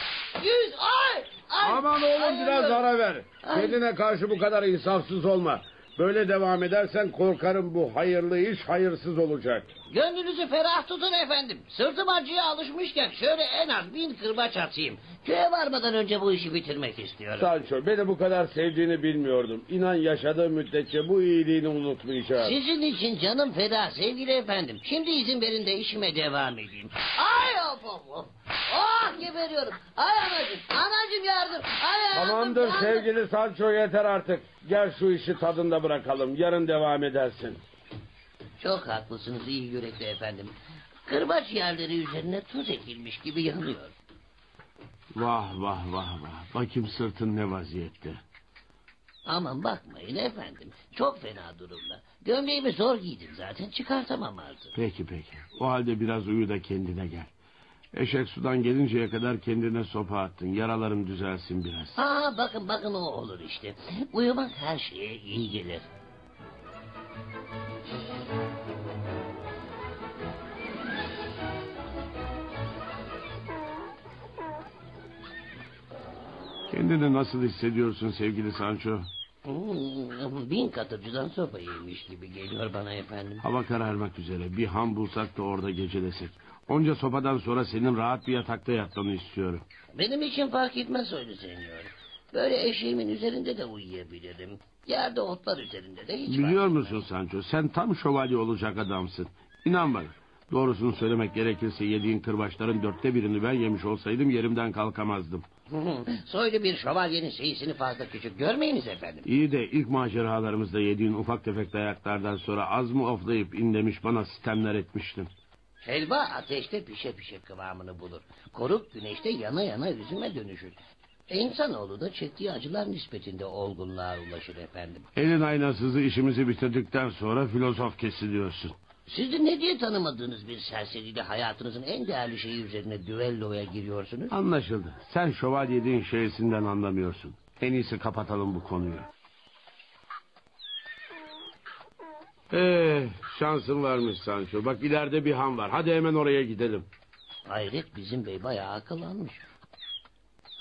100. Ay. ay. Aman oğlum Ay, biraz ay. ara ver. Ay. Kendine karşı bu kadar insafsız olma. Böyle devam edersen korkarım bu hayırlı iş hayırsız olacak. Gönlünüzü ferah tutun efendim. Sırtım acıya alışmışken şöyle en az bin kırbaç atayım. Köye varmadan önce bu işi bitirmek istiyorum. Sancho beni bu kadar sevdiğini bilmiyordum. İnan yaşadığım müddetçe bu iyiliğini unutmayacağım. Sizin için canım feda sevgili efendim. Şimdi izin verin de işime devam edeyim. Ay of of of. Oh geberiyorum. Ay anacığım. Anacığım yardım. Ay yardım. Tamamdır yardım. sevgili Sancho yeter artık. Gel şu işi tadında bırakalım. Yarın devam edersin. Çok haklısınız iyi yürekli efendim. Kırbaç yerleri üzerine tuz ekilmiş gibi yanıyor. Vah vah vah vah. Bakayım sırtın ne vaziyette. Aman bakmayın efendim. Çok fena durumda. Gömleğimi zor giydim zaten çıkartamam artık. Peki peki. O halde biraz uyu da kendine gel. Eşek sudan gelinceye kadar kendine sopa attın. Yaralarım düzelsin biraz. Aa bakın bakın o olur işte. Uyumak her şeye iyi gelir. Kendini nasıl hissediyorsun sevgili Sancho? Hmm, bin katıcıdan sopa yemiş gibi geliyor bana efendim. Hava kararmak üzere. Bir ham bulsak da orada gecelesek. Onca sopadan sonra senin rahat bir yatakta yatmanı istiyorum. Benim için fark etmez öyle senyor. Böyle eşeğimin üzerinde de uyuyabilirim. Yerde otlar üzerinde de hiç Biliyor fark musun Sancho sen tam şövalye olacak adamsın. İnan bana. Doğrusunu söylemek gerekirse yediğin kırbaçların dörtte birini ben yemiş olsaydım yerimden kalkamazdım. Soylu bir şövalyenin şeysini fazla küçük görmeyiniz efendim. İyi de ilk maceralarımızda yediğin ufak tefek dayaklardan sonra az mı oflayıp in demiş bana sistemler etmiştin. Helva ateşte pişe pişe kıvamını bulur. Koruk güneşte yana yana üzüme dönüşür. E, İnsanoğlu da çektiği acılar nispetinde olgunluğa ulaşır efendim. Elin aynasızı işimizi bitirdikten sonra filozof kesiliyorsun. Siz de ne diye tanımadığınız bir serseriyle hayatınızın en değerli şeyi üzerine düelloya giriyorsunuz? Anlaşıldı. Sen şövalyediğin şeysinden anlamıyorsun. En iyisi kapatalım bu konuyu. Ee, şansın varmış Sancho. Bak ileride bir han var. Hadi hemen oraya gidelim. Hayret bizim bey bayağı akıllanmış.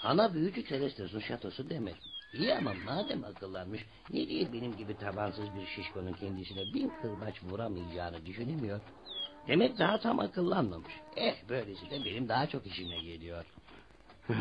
Ana büyücü Celestus'un şatosu demek. İyi ama madem akıllanmış, niye diye benim gibi tabansız bir şişkonun kendisine bin kırbaç vuramayacağını düşünemiyor? Demek daha tam akıllanmamış. Eh böylesi de benim daha çok işime geliyor.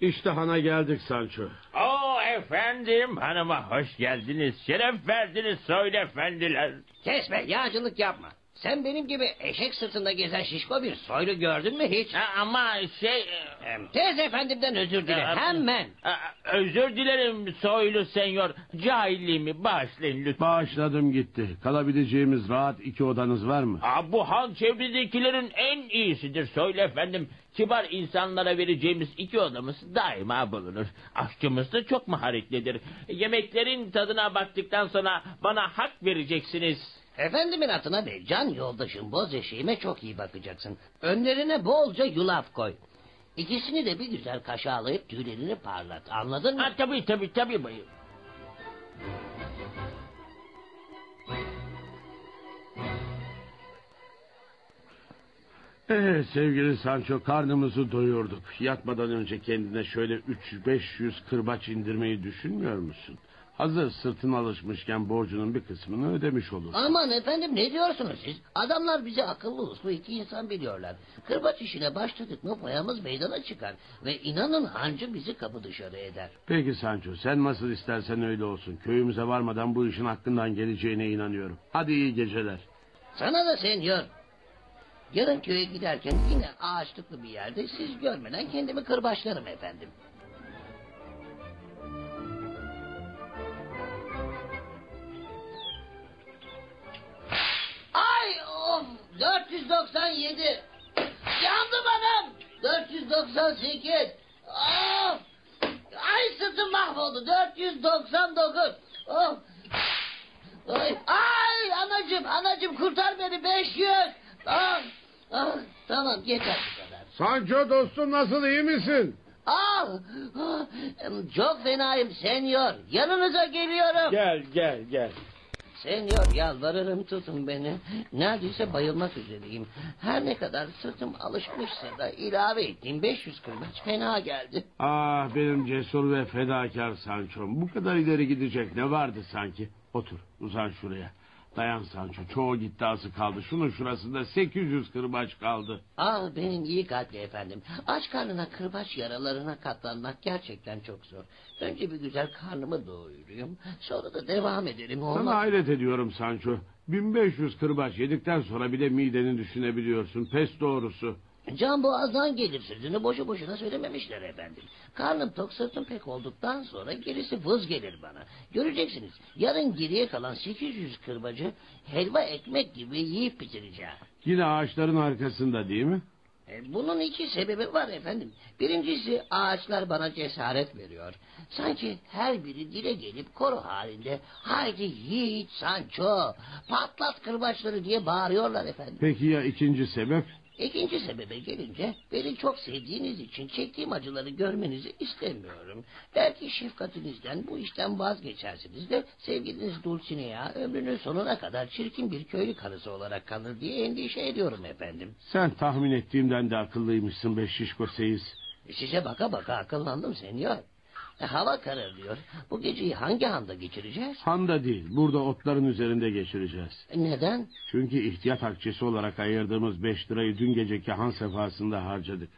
İşte hana geldik Sancho. Oo efendim hanıma hoş geldiniz. Şeref verdiniz söyle efendiler. Kes be yağcılık yapma. Sen benim gibi eşek sırtında gezen şişko bir soylu gördün mü hiç? Ha, ama şey... Hem tez efendimden özür dile Ha, hemen. Ha, Özür dilerim soylu senyor. Cahilliğimi bağışlayın lütfen. Bağışladım gitti. Kalabileceğimiz rahat iki odanız var mı? Aa, bu han çevredekilerin en iyisidir söyle efendim. Kibar insanlara vereceğimiz iki odamız daima bulunur. Aşçımız da çok maharetlidir. Yemeklerin tadına baktıktan sonra bana hak vereceksiniz. Efendimin atına ve can yoldaşım boz eşeğime çok iyi bakacaksın. Önlerine bolca yulaf koy. İkisini de bir güzel kaşağılayıp tüylerini parlat. Anladın mı? Ha, tabii tabii tabii bayım. Ee, sevgili Sancho karnımızı doyurduk. Yatmadan önce kendine şöyle 300-500 kırbaç indirmeyi düşünmüyor musun? Hazır sırtın alışmışken borcunun bir kısmını ödemiş olur. Aman efendim ne diyorsunuz siz? Adamlar bizi akıllı uslu iki insan biliyorlar. Kırbaç işine başladık mı boyamız meydana çıkar. Ve inanın hancı bizi kapı dışarı eder. Peki Sancho sen nasıl istersen öyle olsun. Köyümüze varmadan bu işin hakkından geleceğine inanıyorum. Hadi iyi geceler. Sana da senyor. Yarın köye giderken yine ağaçlıklı bir yerde siz görmeden kendimi kırbaçlarım efendim. 497 yandım anam 498 of ay sırtım mahvoldu. 499 of ay, ay anacım anacım kurtar beni. 500 ah, ah, tamam yeter bu kadar. Sancho dostum nasıl iyi misin? ah, ah, çok fenayım senyor. Yanınıza geliyorum. Gel gel gel. Senyor yalvarırım tutun beni. Neredeyse bayılmak üzereyim. Her ne kadar sırtım alışmışsa da ilave ettiğim 500 kırbaç fena geldi. Ah benim cesur ve fedakar Sancho'm. Bu kadar ileri gidecek ne vardı sanki? Otur uzan şuraya. Dayan Sancho çoğu gitti azı kaldı. Şunun şurasında 800 kırbaç kaldı. Ah benim iyi kalpli efendim. Aç karnına kırbaç yaralarına katlanmak gerçekten çok zor. Önce bir güzel karnımı doyurayım. Sonra da devam edelim. Sana Olmaz. hayret ediyorum Sancho. 1500 kırbaç yedikten sonra bile mideni düşünebiliyorsun. Pes doğrusu. Can boğazdan gelir sözünü boşu boşuna söylememişler efendim. Karnım tok sırtım pek olduktan sonra gerisi vız gelir bana. Göreceksiniz yarın geriye kalan 800 kırbacı helva ekmek gibi yiyip bitireceğim. Yine ağaçların arkasında değil mi? E, bunun iki sebebi var efendim. Birincisi ağaçlar bana cesaret veriyor. Sanki her biri dile gelip koro halinde haydi yiğit Sancho patlat kırbaçları diye bağırıyorlar efendim. Peki ya ikinci sebep? İkinci sebebe gelince beni çok sevdiğiniz için çektiğim acıları görmenizi istemiyorum. Belki şefkatinizden bu işten vazgeçersiniz de sevgiliniz Dulcinea ömrünün sonuna kadar çirkin bir köylü karısı olarak kalır diye endişe ediyorum efendim. Sen tahmin ettiğimden de akıllıymışsın be şişko seyiz. Size baka baka akıllandım senyor. E, hava kararıyor. Bu geceyi hangi handa geçireceğiz? Handa değil, burada otların üzerinde geçireceğiz. E, Neden? Çünkü ihtiyat akçesi olarak ayırdığımız 5 lirayı dün geceki han sefasında harcadık.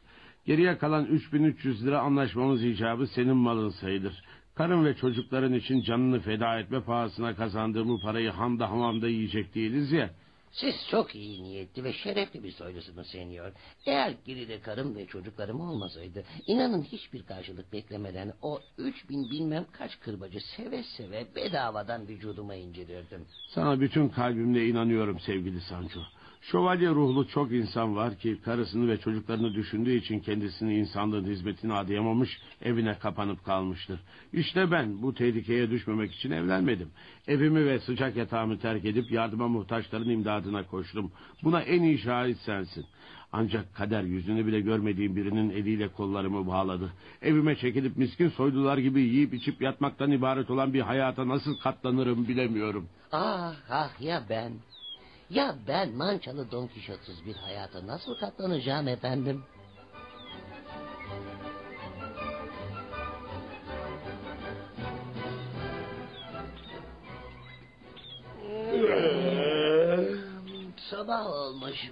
Geriye kalan 3300 lira anlaşmamız icabı senin malın sayılır. Karın ve çocukların için canını feda etme pahasına kazandığım bu parayı hamda hamamda yiyecek değiliz ya. Siz çok iyi niyetli ve şerefli bir soylusunuz senyor. Eğer geride karım ve çocuklarım olmasaydı... ...inanın hiçbir karşılık beklemeden... ...o üç bin bilmem kaç kırbacı seve seve bedavadan vücuduma indirirdim. Sana bütün kalbimle inanıyorum sevgili Sancho. Şövalye ruhlu çok insan var ki karısını ve çocuklarını düşündüğü için kendisini insanlığın hizmetine adayamamış, evine kapanıp kalmıştır. İşte ben bu tehlikeye düşmemek için evlenmedim. Evimi ve sıcak yatağımı terk edip yardıma muhtaçların imdadına koştum. Buna en iyi şahit sensin. Ancak kader yüzünü bile görmediğim birinin eliyle kollarımı bağladı. Evime çekilip miskin soylular gibi yiyip içip yatmaktan ibaret olan bir hayata nasıl katlanırım bilemiyorum. Ah ah ya ben... Ya ben mançalı Don Kişotsuz bir hayata nasıl katlanacağım efendim? Sabah olmuş.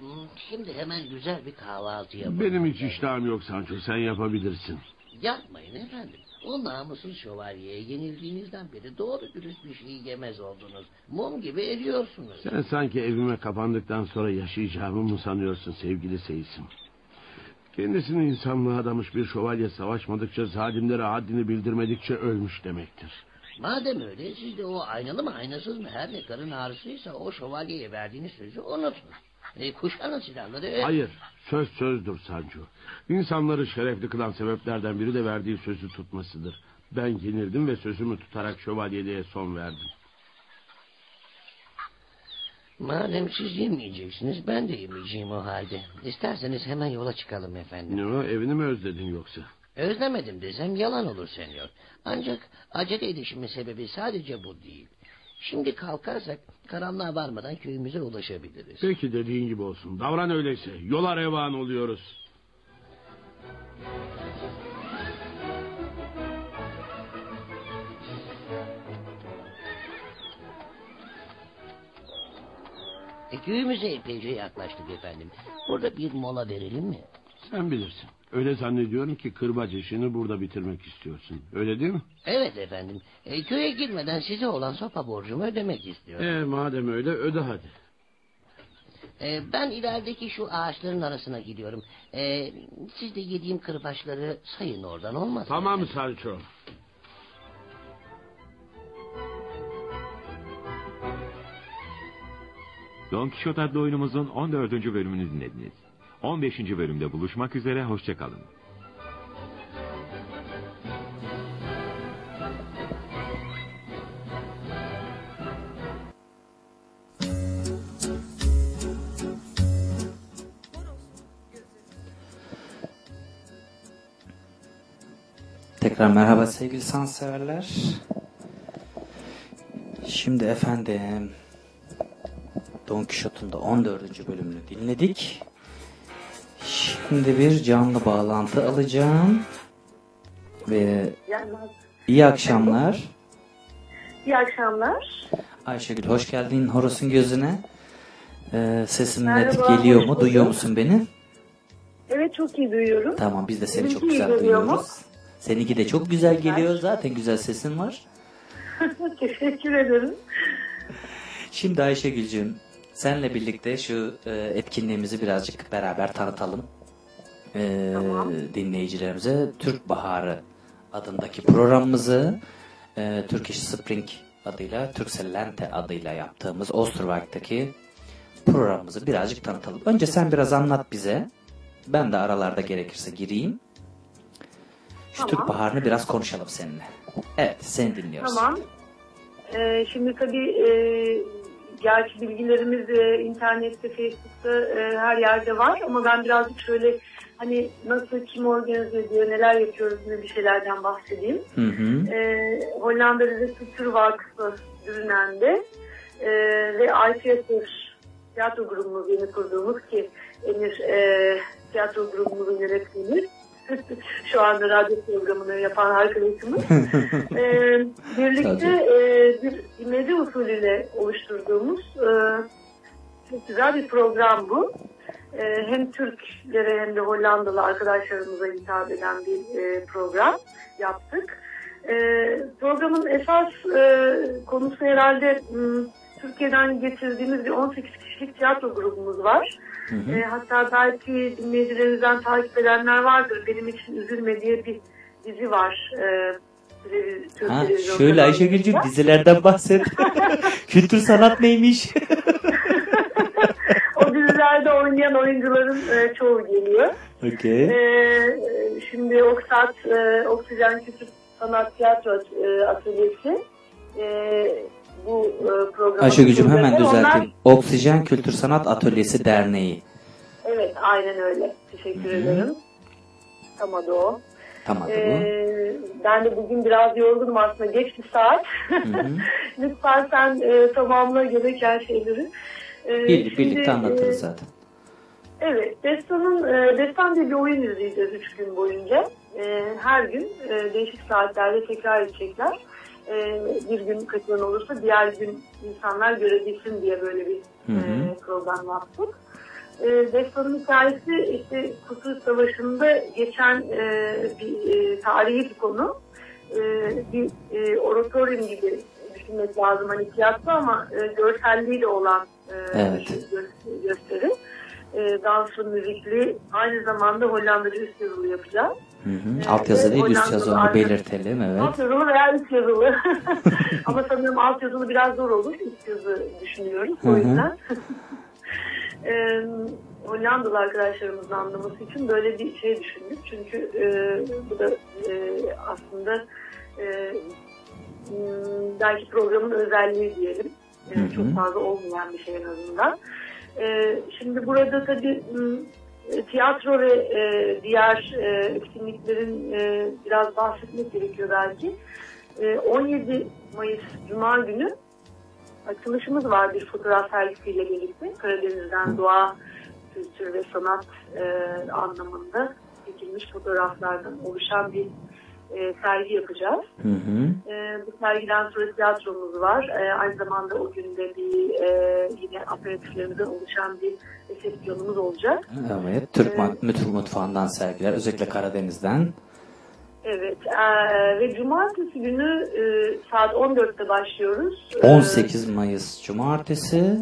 Şimdi hemen güzel bir kahvaltı yapalım. Benim hiç iştahım yok Sancho sen yapabilirsin. Yapmayın efendim. O namussuz şövalyeye yenildiğinizden beri doğru dürüst bir şey yemez oldunuz. Mum gibi eriyorsunuz. Sen sanki evime kapandıktan sonra yaşayacağımı mı sanıyorsun sevgili Seyis'im? Kendisini insanlığa adamış bir şövalye savaşmadıkça, zalimlere haddini bildirmedikçe ölmüş demektir. Madem öyle siz de o aynalı mı aynasız mı her ne karın ağrısıysa o şövalyeye verdiğiniz sözü unutun. E, kuşanın silahları. e, Hayır, söz sözdür Sancho. İnsanları şerefli kılan sebeplerden biri de verdiği sözü tutmasıdır. Ben yenildim ve sözümü tutarak şövalyeliğe son verdim. Madem siz yemeyeceksiniz ben de yemeyeceğim o halde. İsterseniz hemen yola çıkalım efendim. Ne o, evini mi özledin yoksa? Özlemedim desem yalan olur senyor. Ancak acele edişimin sebebi sadece bu değil. Şimdi kalkarsak karanlığa varmadan köyümüze ulaşabiliriz. Peki dediğin gibi olsun. Davran öyleyse. Yola revan oluyoruz. E, köyümüze epeyce yaklaştık efendim. Burada bir mola verelim mi? Sen bilirsin. Öyle zannediyorum ki kırbaç işini burada bitirmek istiyorsun. Öyle değil mi? Evet efendim. E, köye girmeden size olan sopa borcumu ödemek istiyorum. E, madem öyle öde hadi. E, ben ilerideki şu ağaçların arasına gidiyorum. E, siz de yediğim kırbaçları sayın oradan olmaz mı Tamam efendim? Sancho. Don Kişot adlı oyunumuzun 14. bölümünü dinlediniz. 15. bölümde buluşmak üzere, hoşçakalın. Tekrar merhaba sevgili sanseverler. Şimdi efendim Don Quixote'un da 14. bölümünü dinledik. Şimdi bir canlı bağlantı alacağım. Ve iyi akşamlar. İyi akşamlar. Ayşegül hoş geldin Horus'un gözüne. Ee, sesim net Merhaba, geliyor hoş mu? Duyuyor musun beni? Evet çok iyi duyuyorum. Tamam biz de seni çok Benimki iyi güzel geliyor mu? duyuyoruz. Seninki de çok güzel geliyor. Zaten güzel sesin var. Teşekkür ederim. Şimdi Ayşegül'cüğüm senle birlikte şu e, etkinliğimizi birazcık beraber tanıtalım. E, Dinleyicilerimize Türk Baharı adındaki programımızı e, Turkish Spring adıyla, Turkcell Lente adıyla yaptığımız Osterwald'daki programımızı birazcık tanıtalım. Önce sen biraz anlat bize. Ben de aralarda gerekirse gireyim. Şu Türk Baharı'nı biraz konuşalım seninle. Evet, seni dinliyoruz. Tamam. Ee, şimdi tabii e, gerçi bilgilerimiz e, internette, Facebook'ta e, her yerde var ama ben birazcık şöyle hani nasıl, kim organize ediyor, neler yapıyoruz gibi bir şeylerden bahsedeyim. Hı hı. Ee, Hollanda Rize Kültür Vakfı Dürünen'de e, ve ITSR tiyatro grubumuz yeni kurduğumuz ki Emir e, tiyatro grubumuzun yönetmeni şu anda radyo programını yapan arkadaşımız. Ee, birlikte e, bir medya usulüyle oluşturduğumuz e, çok güzel bir program bu. E, hem Türklere hem de Hollandalı arkadaşlarımıza hitap eden bir e, program yaptık. E, programın esas e, konusu herhalde m, Türkiye'den getirdiğimiz bir 18 kişilik tiyatro grubumuz var. Hı hı. E, hatta belki dinleyicilerinizden takip edenler vardır. Benim için Üzülme diye bir dizi var. E, Türk Ha, şöyle Ayşegül'cüm dizilerden bahset. Kültür sanat neymiş? dizilerde oynayan oyuncuların e, çoğu geliyor. Okey. Ee, şimdi Oksat, e, Oksijen Kültür Sanat Tiyatro e, Atölyesi e, bu e, programı Ayşegül'cüm hemen düzelteyim. Oksijen Kültür Sanat Atölyesi Derneği. Evet, aynen öyle. Teşekkür Hı hı. ederim. Tam adı o. Tamam. Ee, ben de bugün biraz yorgunum aslında. Geç bir saat. hı. Lütfen sen e, tamamla gereken şeyleri. Ee, Bir, şimdi, birlikte e, anlatırız zaten. Evet, Destan'ın e, Destan diye bir oyun izleyeceğiz üç gün boyunca. E, her gün e, değişik saatlerde tekrar edecekler. E, bir gün kaçıran olursa diğer gün insanlar görebilsin diye böyle bir Hı hı. e, program yaptık. E, Destan'ın hikayesi işte Kurtuluş Savaşı'nda geçen e, bir e, tarihi bir konu. E, bir e, oratorium gibi düşünmek lazım hani tiyatro ama e, görselliği de olan e, Evet. bir gö- gösteri. E, danslı, müzikli, aynı zamanda Hollandaca üst yazılı yapacağız. Hı hı. Evet, Alt yazı değil üst Hollandalı yazı onu arka- belirtelim evet. Alt yazılı veya üst yazılı. Ama sanırım alt yazılı biraz zor olur. Üst yazı düşünüyoruz. Hı O hı. yüzden. e, Hollandalı arkadaşlarımızın anlaması için böyle bir şey düşündük. Çünkü e, bu da e, aslında e, belki programın özelliği diyelim. E, Hı hı. çok fazla olmayan bir şey en azından. E, şimdi burada tabii m, e, tiyatro ve e, diğer e, etkinliklerin e, biraz bahsetmek gerekiyor belki. E, 17 Mayıs Cuma günü açılışımız var bir fotoğraf sergisiyle birlikte. Karadeniz'den doğa, kültür ve sanat anlamında çekilmiş fotoğraflardan oluşan bir e, sergi yapacağız. Hı hı. E, bu sergiden sonra tiyatromuz var. E, aynı zamanda o günde bir e, yine aperatiflerimizden oluşan bir resepsiyonumuz olacak. Evet. Türk Türk mutfağından sergiler. Özellikle Karadeniz'den. Evet. e, ve cumartesi günü e, saat 14'te başlıyoruz. E, 18 Mayıs Cumartesi.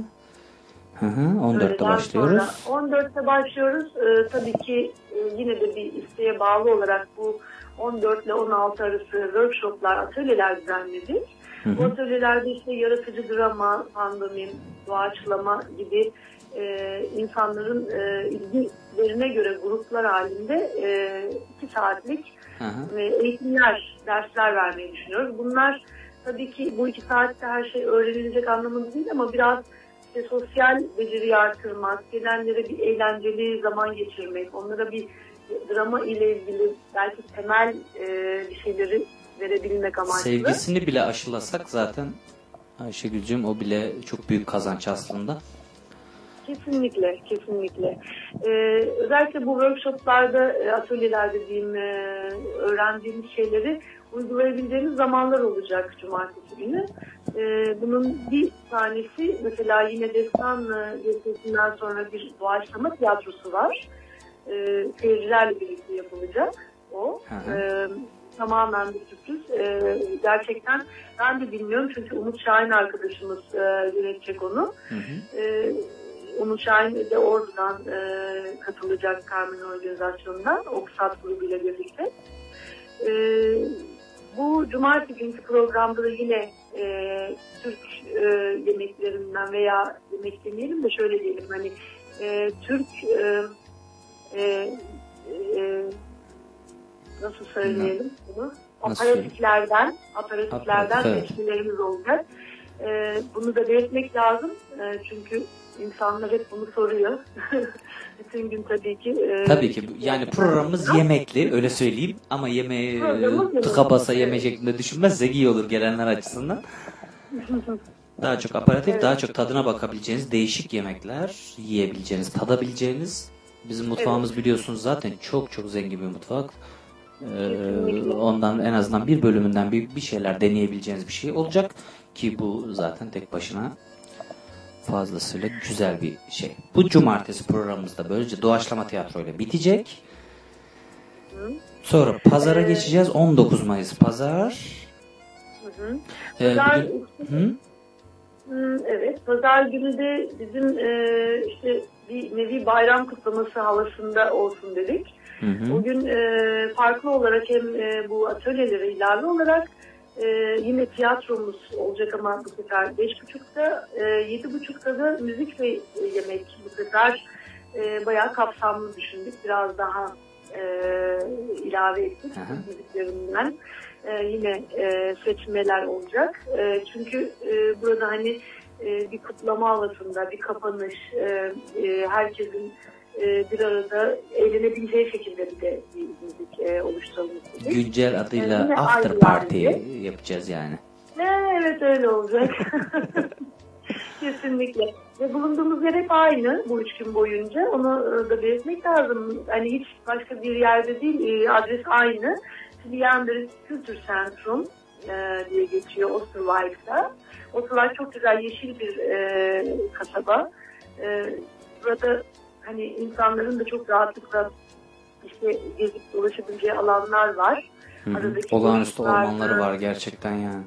Hı hı. 14'te öğleden başlıyoruz. sonra 14'te başlıyoruz. E, tabii ki e, yine de bir isteğe bağlı olarak bu 14 ile 16 arası workshoplar, atölyeler düzenledik. Hı Bu atölyelerde işte yaratıcı drama, pandomim, doğaçlama gibi e, insanların e, ilgilerine göre gruplar halinde e, iki saatlik Hı hı. ve eğitimler, dersler vermeyi düşünüyoruz. Bunlar tabii ki bu iki saatte her şey öğrenilecek anlamında değil ama biraz işte sosyal beceriyi artırmak, gelenlere bir eğlenceli zaman geçirmek, onlara bir drama ile ilgili belki temel e, bir şeyleri verebilmek amaçlı. Sevgisini bile aşılasak zaten Ayşegül'cüm o bile çok büyük kazanç aslında. Kesinlikle, kesinlikle. Ee, özellikle bu workshoplarda, e, atölyelerde diyeyim, e, öğrendiğimiz şeyleri uygulayabileceğimiz zamanlar olacak cumartesi günü. Ee, bunun bir tanesi mesela yine destan e, gösterisinden sonra bir doğaçlama tiyatrosu var. Ee, seyircilerle birlikte yapılacak o. Ee, tamamen bir sürpriz. Ee, gerçekten ben de bilmiyorum çünkü Umut Şahin arkadaşımız e, yönetecek onu. Hı hı. Ee, Umut Şahin de oradan e, katılacak Carmen organizasyonundan Oksat grubuyla birlikte. Ee, bu cumartesi günkü programda da yine e, Türk e, yemeklerinden veya yemek demeyelim de şöyle diyelim hani e, Türk e, e, e, nasıl söyleyelim bunu? Nasıl Aparatiflerden, aparatiflerden seçkilerimiz olacak. E, bunu da belirtmek lazım. E, çünkü insanlar hep bunu soruyor. Bütün gün tabii ki. e, Tabii ki yani programımız yemekli öyle söyleyeyim ama yemeği tıka basa Evet. yeme şeklinde düşünmezsek iyi olur gelenler açısından. Daha çok aparatif, Evet. daha çok tadına bakabileceğiniz değişik yemekler yiyebileceğiniz, tadabileceğiniz. Bizim mutfağımız biliyorsunuz zaten çok çok zengin bir mutfak. Ee, ondan en azından bir bölümünden bir, bir şeyler deneyebileceğiniz bir şey olacak ki bu zaten tek başına fazlasıyla güzel bir şey. Bu cumartesi programımızda böylece doğaçlama tiyatroyla bitecek. Sonra pazara geçeceğiz. 19 Mayıs pazar. Ee, Pazar- Hı? Evet, pazar günü de bizim e, işte bir nevi bayram kutlaması havasında olsun dedik. Hı hı. Bugün e, farklı olarak hem e, bu atölyelere ilave olarak e, yine tiyatromuz olacak ama bu sefer beş buçukta, e, yedi buçukta da müzik ve yemek bu sefer e, bayağı kapsamlı düşündük. Biraz daha e, ilave ettik Aha. müziklerinden. E, yine e, seçmeler olacak. E, çünkü e, burada hani e, bir kutlama havasında, bir kapanış, e, e, herkesin e, bir arada eğlenebileceği şekilde bir de bir müzik e, oluşturalım istedik. Güncel adıyla Yine after party yerde. yapacağız yani. Evet öyle olacak. Kesinlikle. Ve bulunduğumuz yer hep aynı bu üç gün boyunca. Onu e, da belirtmek lazım. Hani hiç başka bir yerde değil. e, Adres aynı. Leander Kültür Sentrum e, diye geçiyor Osterwald'da. Osterwald çok güzel yeşil bir e, kasaba. E, burada hani insanların da çok rahatlıkla işte gezip dolaşabileceği alanlar var. Hı hı. Olağanüstü ormanları var gerçekten yani.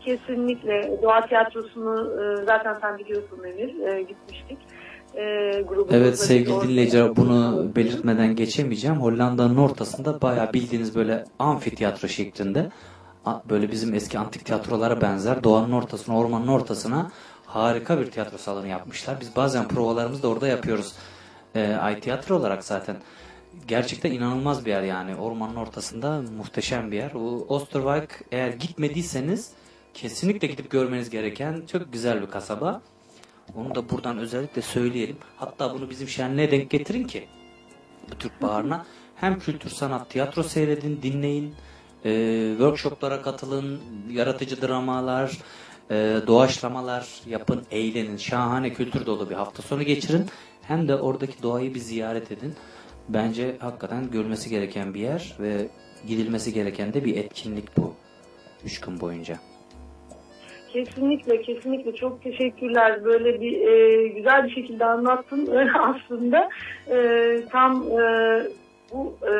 Kesinlikle. Doğa tiyatrosunu e, zaten sen biliyorsun Emir. E, gitmiştik. E, Evet sevgili dinleyiciler bunu belirtmeden geçemeyeceğim. Hollanda'nın ortasında bayağı bildiğiniz böyle amfiteyatro şeklinde böyle bizim eski antik tiyatrolara benzer doğanın ortasına, ormanın ortasına harika bir tiyatro salonu yapmışlar. Biz bazen provalarımızı da orada yapıyoruz. Ee, ay tiyatro olarak zaten. Gerçekten inanılmaz bir yer yani. Ormanın ortasında muhteşem bir yer. Osterwijk eğer gitmediyseniz kesinlikle gidip görmeniz gereken çok güzel bir kasaba. Onu da buradan özellikle söyleyelim. Hatta bunu bizim şenliğe denk getirin ki bu Türk Baharı'na hem kültür sanat tiyatro seyredin, dinleyin, e, workshoplara katılın, yaratıcı dramalar, e, doğaçlamalar yapın, eğlenin. Şahane kültür dolu bir hafta sonu geçirin. Hem de oradaki doğayı bir ziyaret edin. Bence hakikaten görülmesi gereken bir yer ve gidilmesi gereken de bir etkinlik bu. Üç gün boyunca. Kesinlikle, kesinlikle çok teşekkürler. Böyle bir e, güzel bir şekilde anlattın aslında. E, tam e, bu e,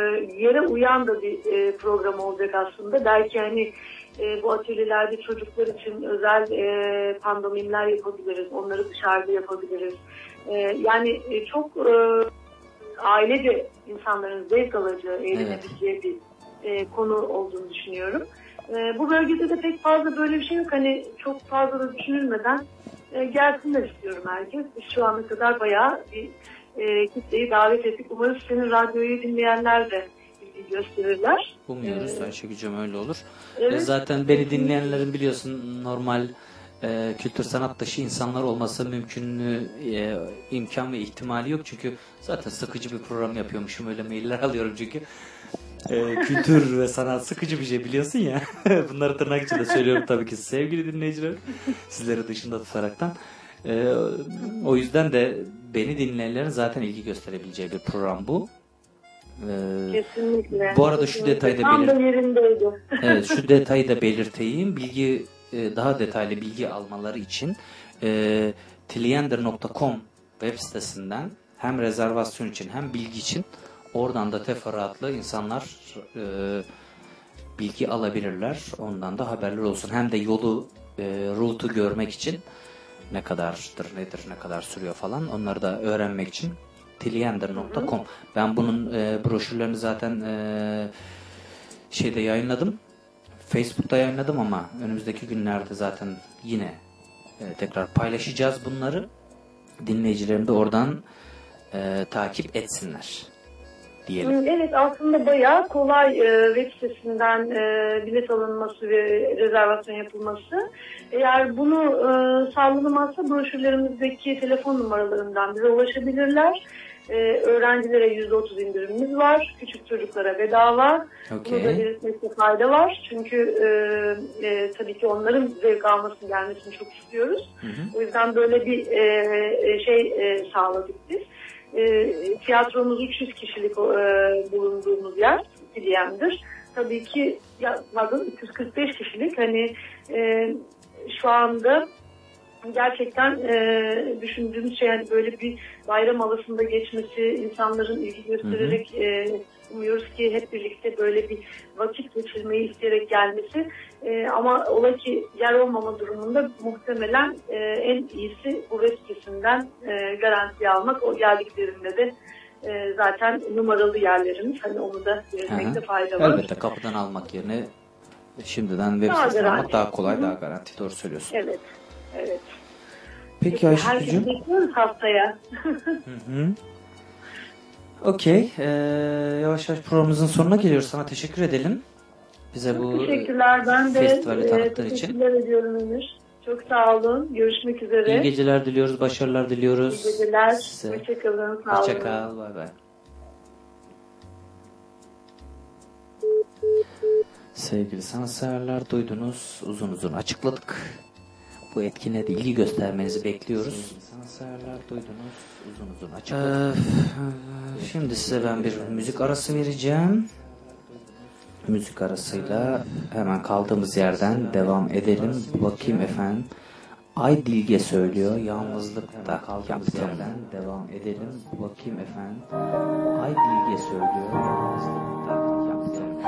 yere uyan da bir e, program olacak aslında. Belki hani e, bu atölyelerde çocuklar için özel e, pandomimler yapabiliriz. Onları dışarıda yapabiliriz. E, yani e, çok e, ailece insanların zevk alacağı, eğlenebileceği bir e, konu olduğunu düşünüyorum. E, bu bölgede de pek fazla böyle bir şey yok. Hani çok fazla da düşünülmeden e, gelsinler istiyorum herkes. Şu ana kadar bayağı bir e, kitleyi davet ettik. Umarız senin radyoyu dinleyenler de ilgi gösterirler. Umuyoruz Ayşegül'cüm öyle olur. evet. Zaten beni dinleyenlerin biliyorsun normal e, kültür sanat dışı insanlar olması mümkünlüğü, e, imkan ve ihtimali yok. Çünkü zaten sıkıcı bir program yapıyormuşum. Öyle mailler alıyorum çünkü. E, kültür ve sanat sıkıcı bir şey biliyorsun ya. Bunları tırnak içinde söylüyorum tabii ki sevgili dinleyiciler. Sizleri dışında tutaraktan. E, o yüzden de beni dinleyenlerin zaten ilgi gösterebileceği bir program bu. E, Kesinlikle. bu arada şu detayı da Tam da yerindeydi. Evet şu detayı da belirteyim. Bilgi e, daha detaylı bilgi almaları için e, tiliender.com web sitesinden hem rezervasyon için hem bilgi için oradan da teferruatlı insanlar e, bilgi alabilirler. Ondan da haberler olsun. Hem de yolu e, route'u görmek için ne kadardır, nedir, ne kadar sürüyor falan onları da öğrenmek için tiliender.com Ben bunun e, broşürlerini zaten e, şeyde yayınladım. Facebook'ta yayınladım ama önümüzdeki günlerde zaten yine e, tekrar paylaşacağız bunları. Dinleyicilerim de oradan e, takip etsinler diyelim. Evet aslında bayağı kolay e, web sitesinden e, bilet alınması ve rezervasyon yapılması. Eğer bunu e, sağlanamazsa broşürlerimizdeki telefon numaralarından bize ulaşabilirler. E, öğrencilere %30 indirimimiz var. Küçük çocuklara bedava. Bunu da belirtmekte fayda var. Çünkü e, e, tabii ki onların zevk almasını gelmesini çok istiyoruz. Hı hı. O yüzden böyle bir e, e, şey e, sağladık biz. E, tiyatromuz 300 kişilik e, bulunduğumuz yer Dileyendir. Tabii ki ya, pardon 345 kişilik hani e, şu anda gerçekten e, düşündüğümüz şey yani böyle bir bayram havasında geçmesi, insanların ilgi göstererek e, umuyoruz ki hep birlikte böyle bir vakit geçirmeyi isteyerek gelmesi. E, ama ola ki yer olmama durumunda muhtemelen e, en iyisi bu web sitesinden e, garanti almak. O geldiklerinde de e, zaten numaralı yerlerimiz. Hani onu da belirtmekte Hı hı. fayda var. Elbette kapıdan almak yerine şimdiden web sitesinden almak daha kolay, Hı hı. daha garanti. Doğru söylüyorsun. Evet. Evet. Peki Ayşegül'cüm. bekliyoruz haftaya. Hı. Okey. Ee, yavaş yavaş programımızın sonuna geliyoruz. Sana teşekkür edelim. Bize bu Teşekkürler. Ben de festivali tanıttığın için. teşekkürler ediyorum Emir. Çok sağ olun. Görüşmek üzere. İyi geceler diliyoruz, başarılar diliyoruz. İyi geceler. Size. Hoşçakalın. Sağ olun. Hoşça kal, bay bay. Sevgili sanatseverler duydunuz, uzun uzun açıkladık. Bu etkinliğe de ilgi göstermenizi bekliyoruz. Ee, şimdi size ben bir müzik arası vereceğim. Müzik arasıyla hemen kaldığımız yerden devam edelim. Bakayım efendim. Ay Dilge söylüyor. Yalnızlıkta kaldığımız yerden devam edelim. Bakayım efendim. Ay Dilge söylüyor. Yalnızlıkta yaptım.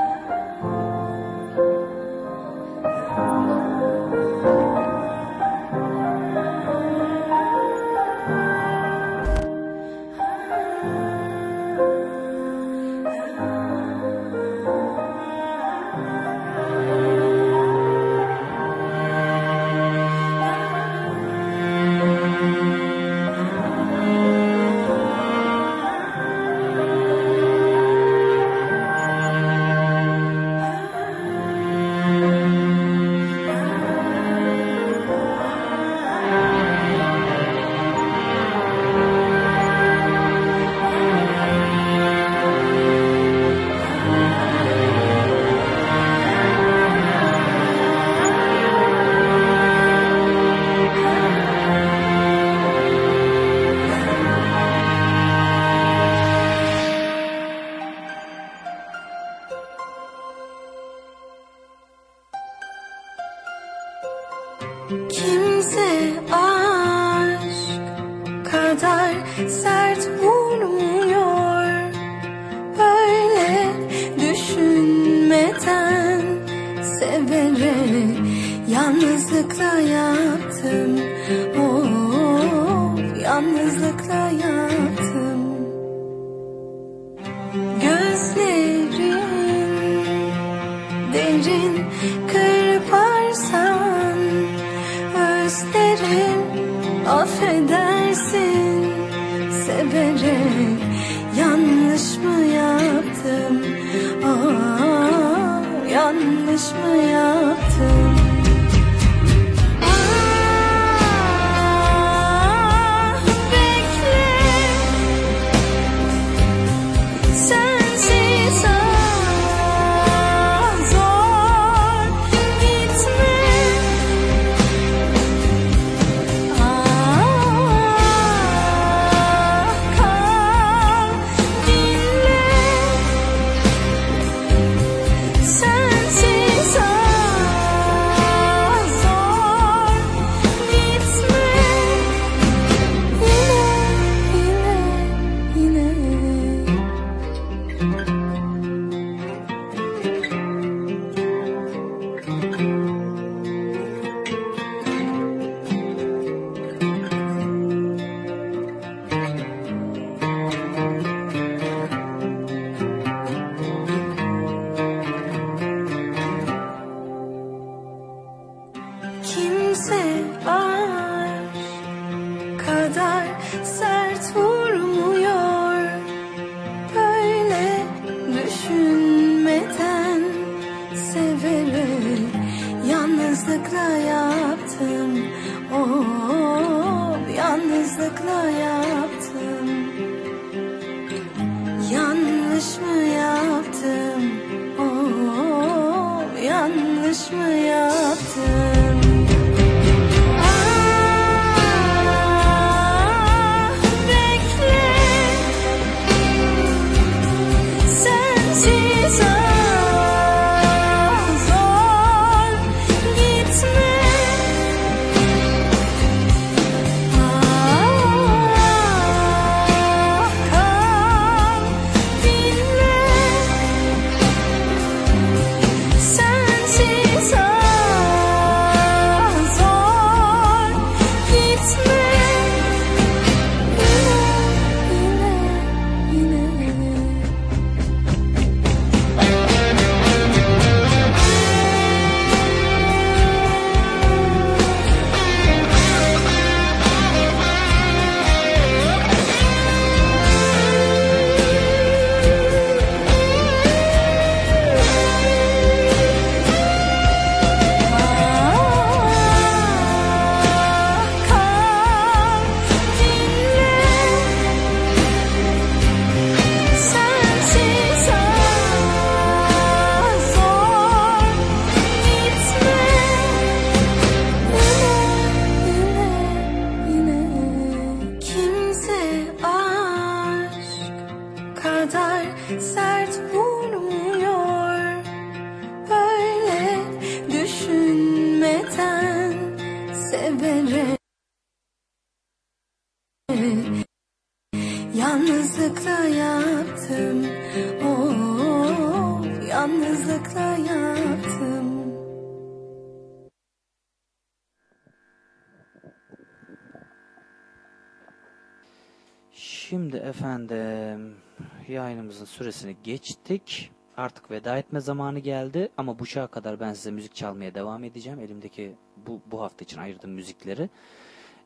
Süresini geçtik. Artık veda etme zamanı geldi ama bu şaha kadar ben size müzik çalmaya devam edeceğim. Elimdeki bu, bu hafta için ayırdığım müzikleri.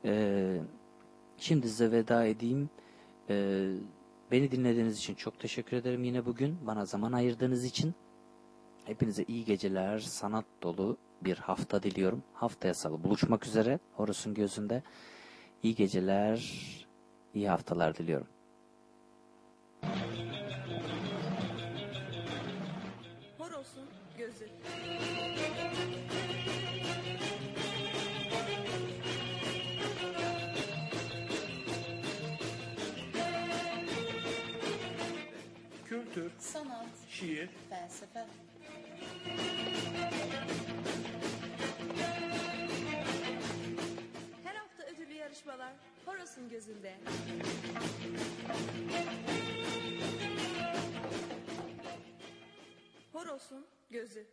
Ee, şimdi size veda edeyim. Ee, beni dinlediğiniz için çok teşekkür ederim yine bugün. Bana zaman ayırdığınız için. Hepinize iyi geceler, sanat dolu bir hafta diliyorum. Haftaya salı buluşmak üzere Horus'un gözünde. İyi geceler, iyi haftalar diliyorum. Şiir, felsefe. Her hafta ödüllü yarışmalar Horos'un gözünde. Horos'un gözü.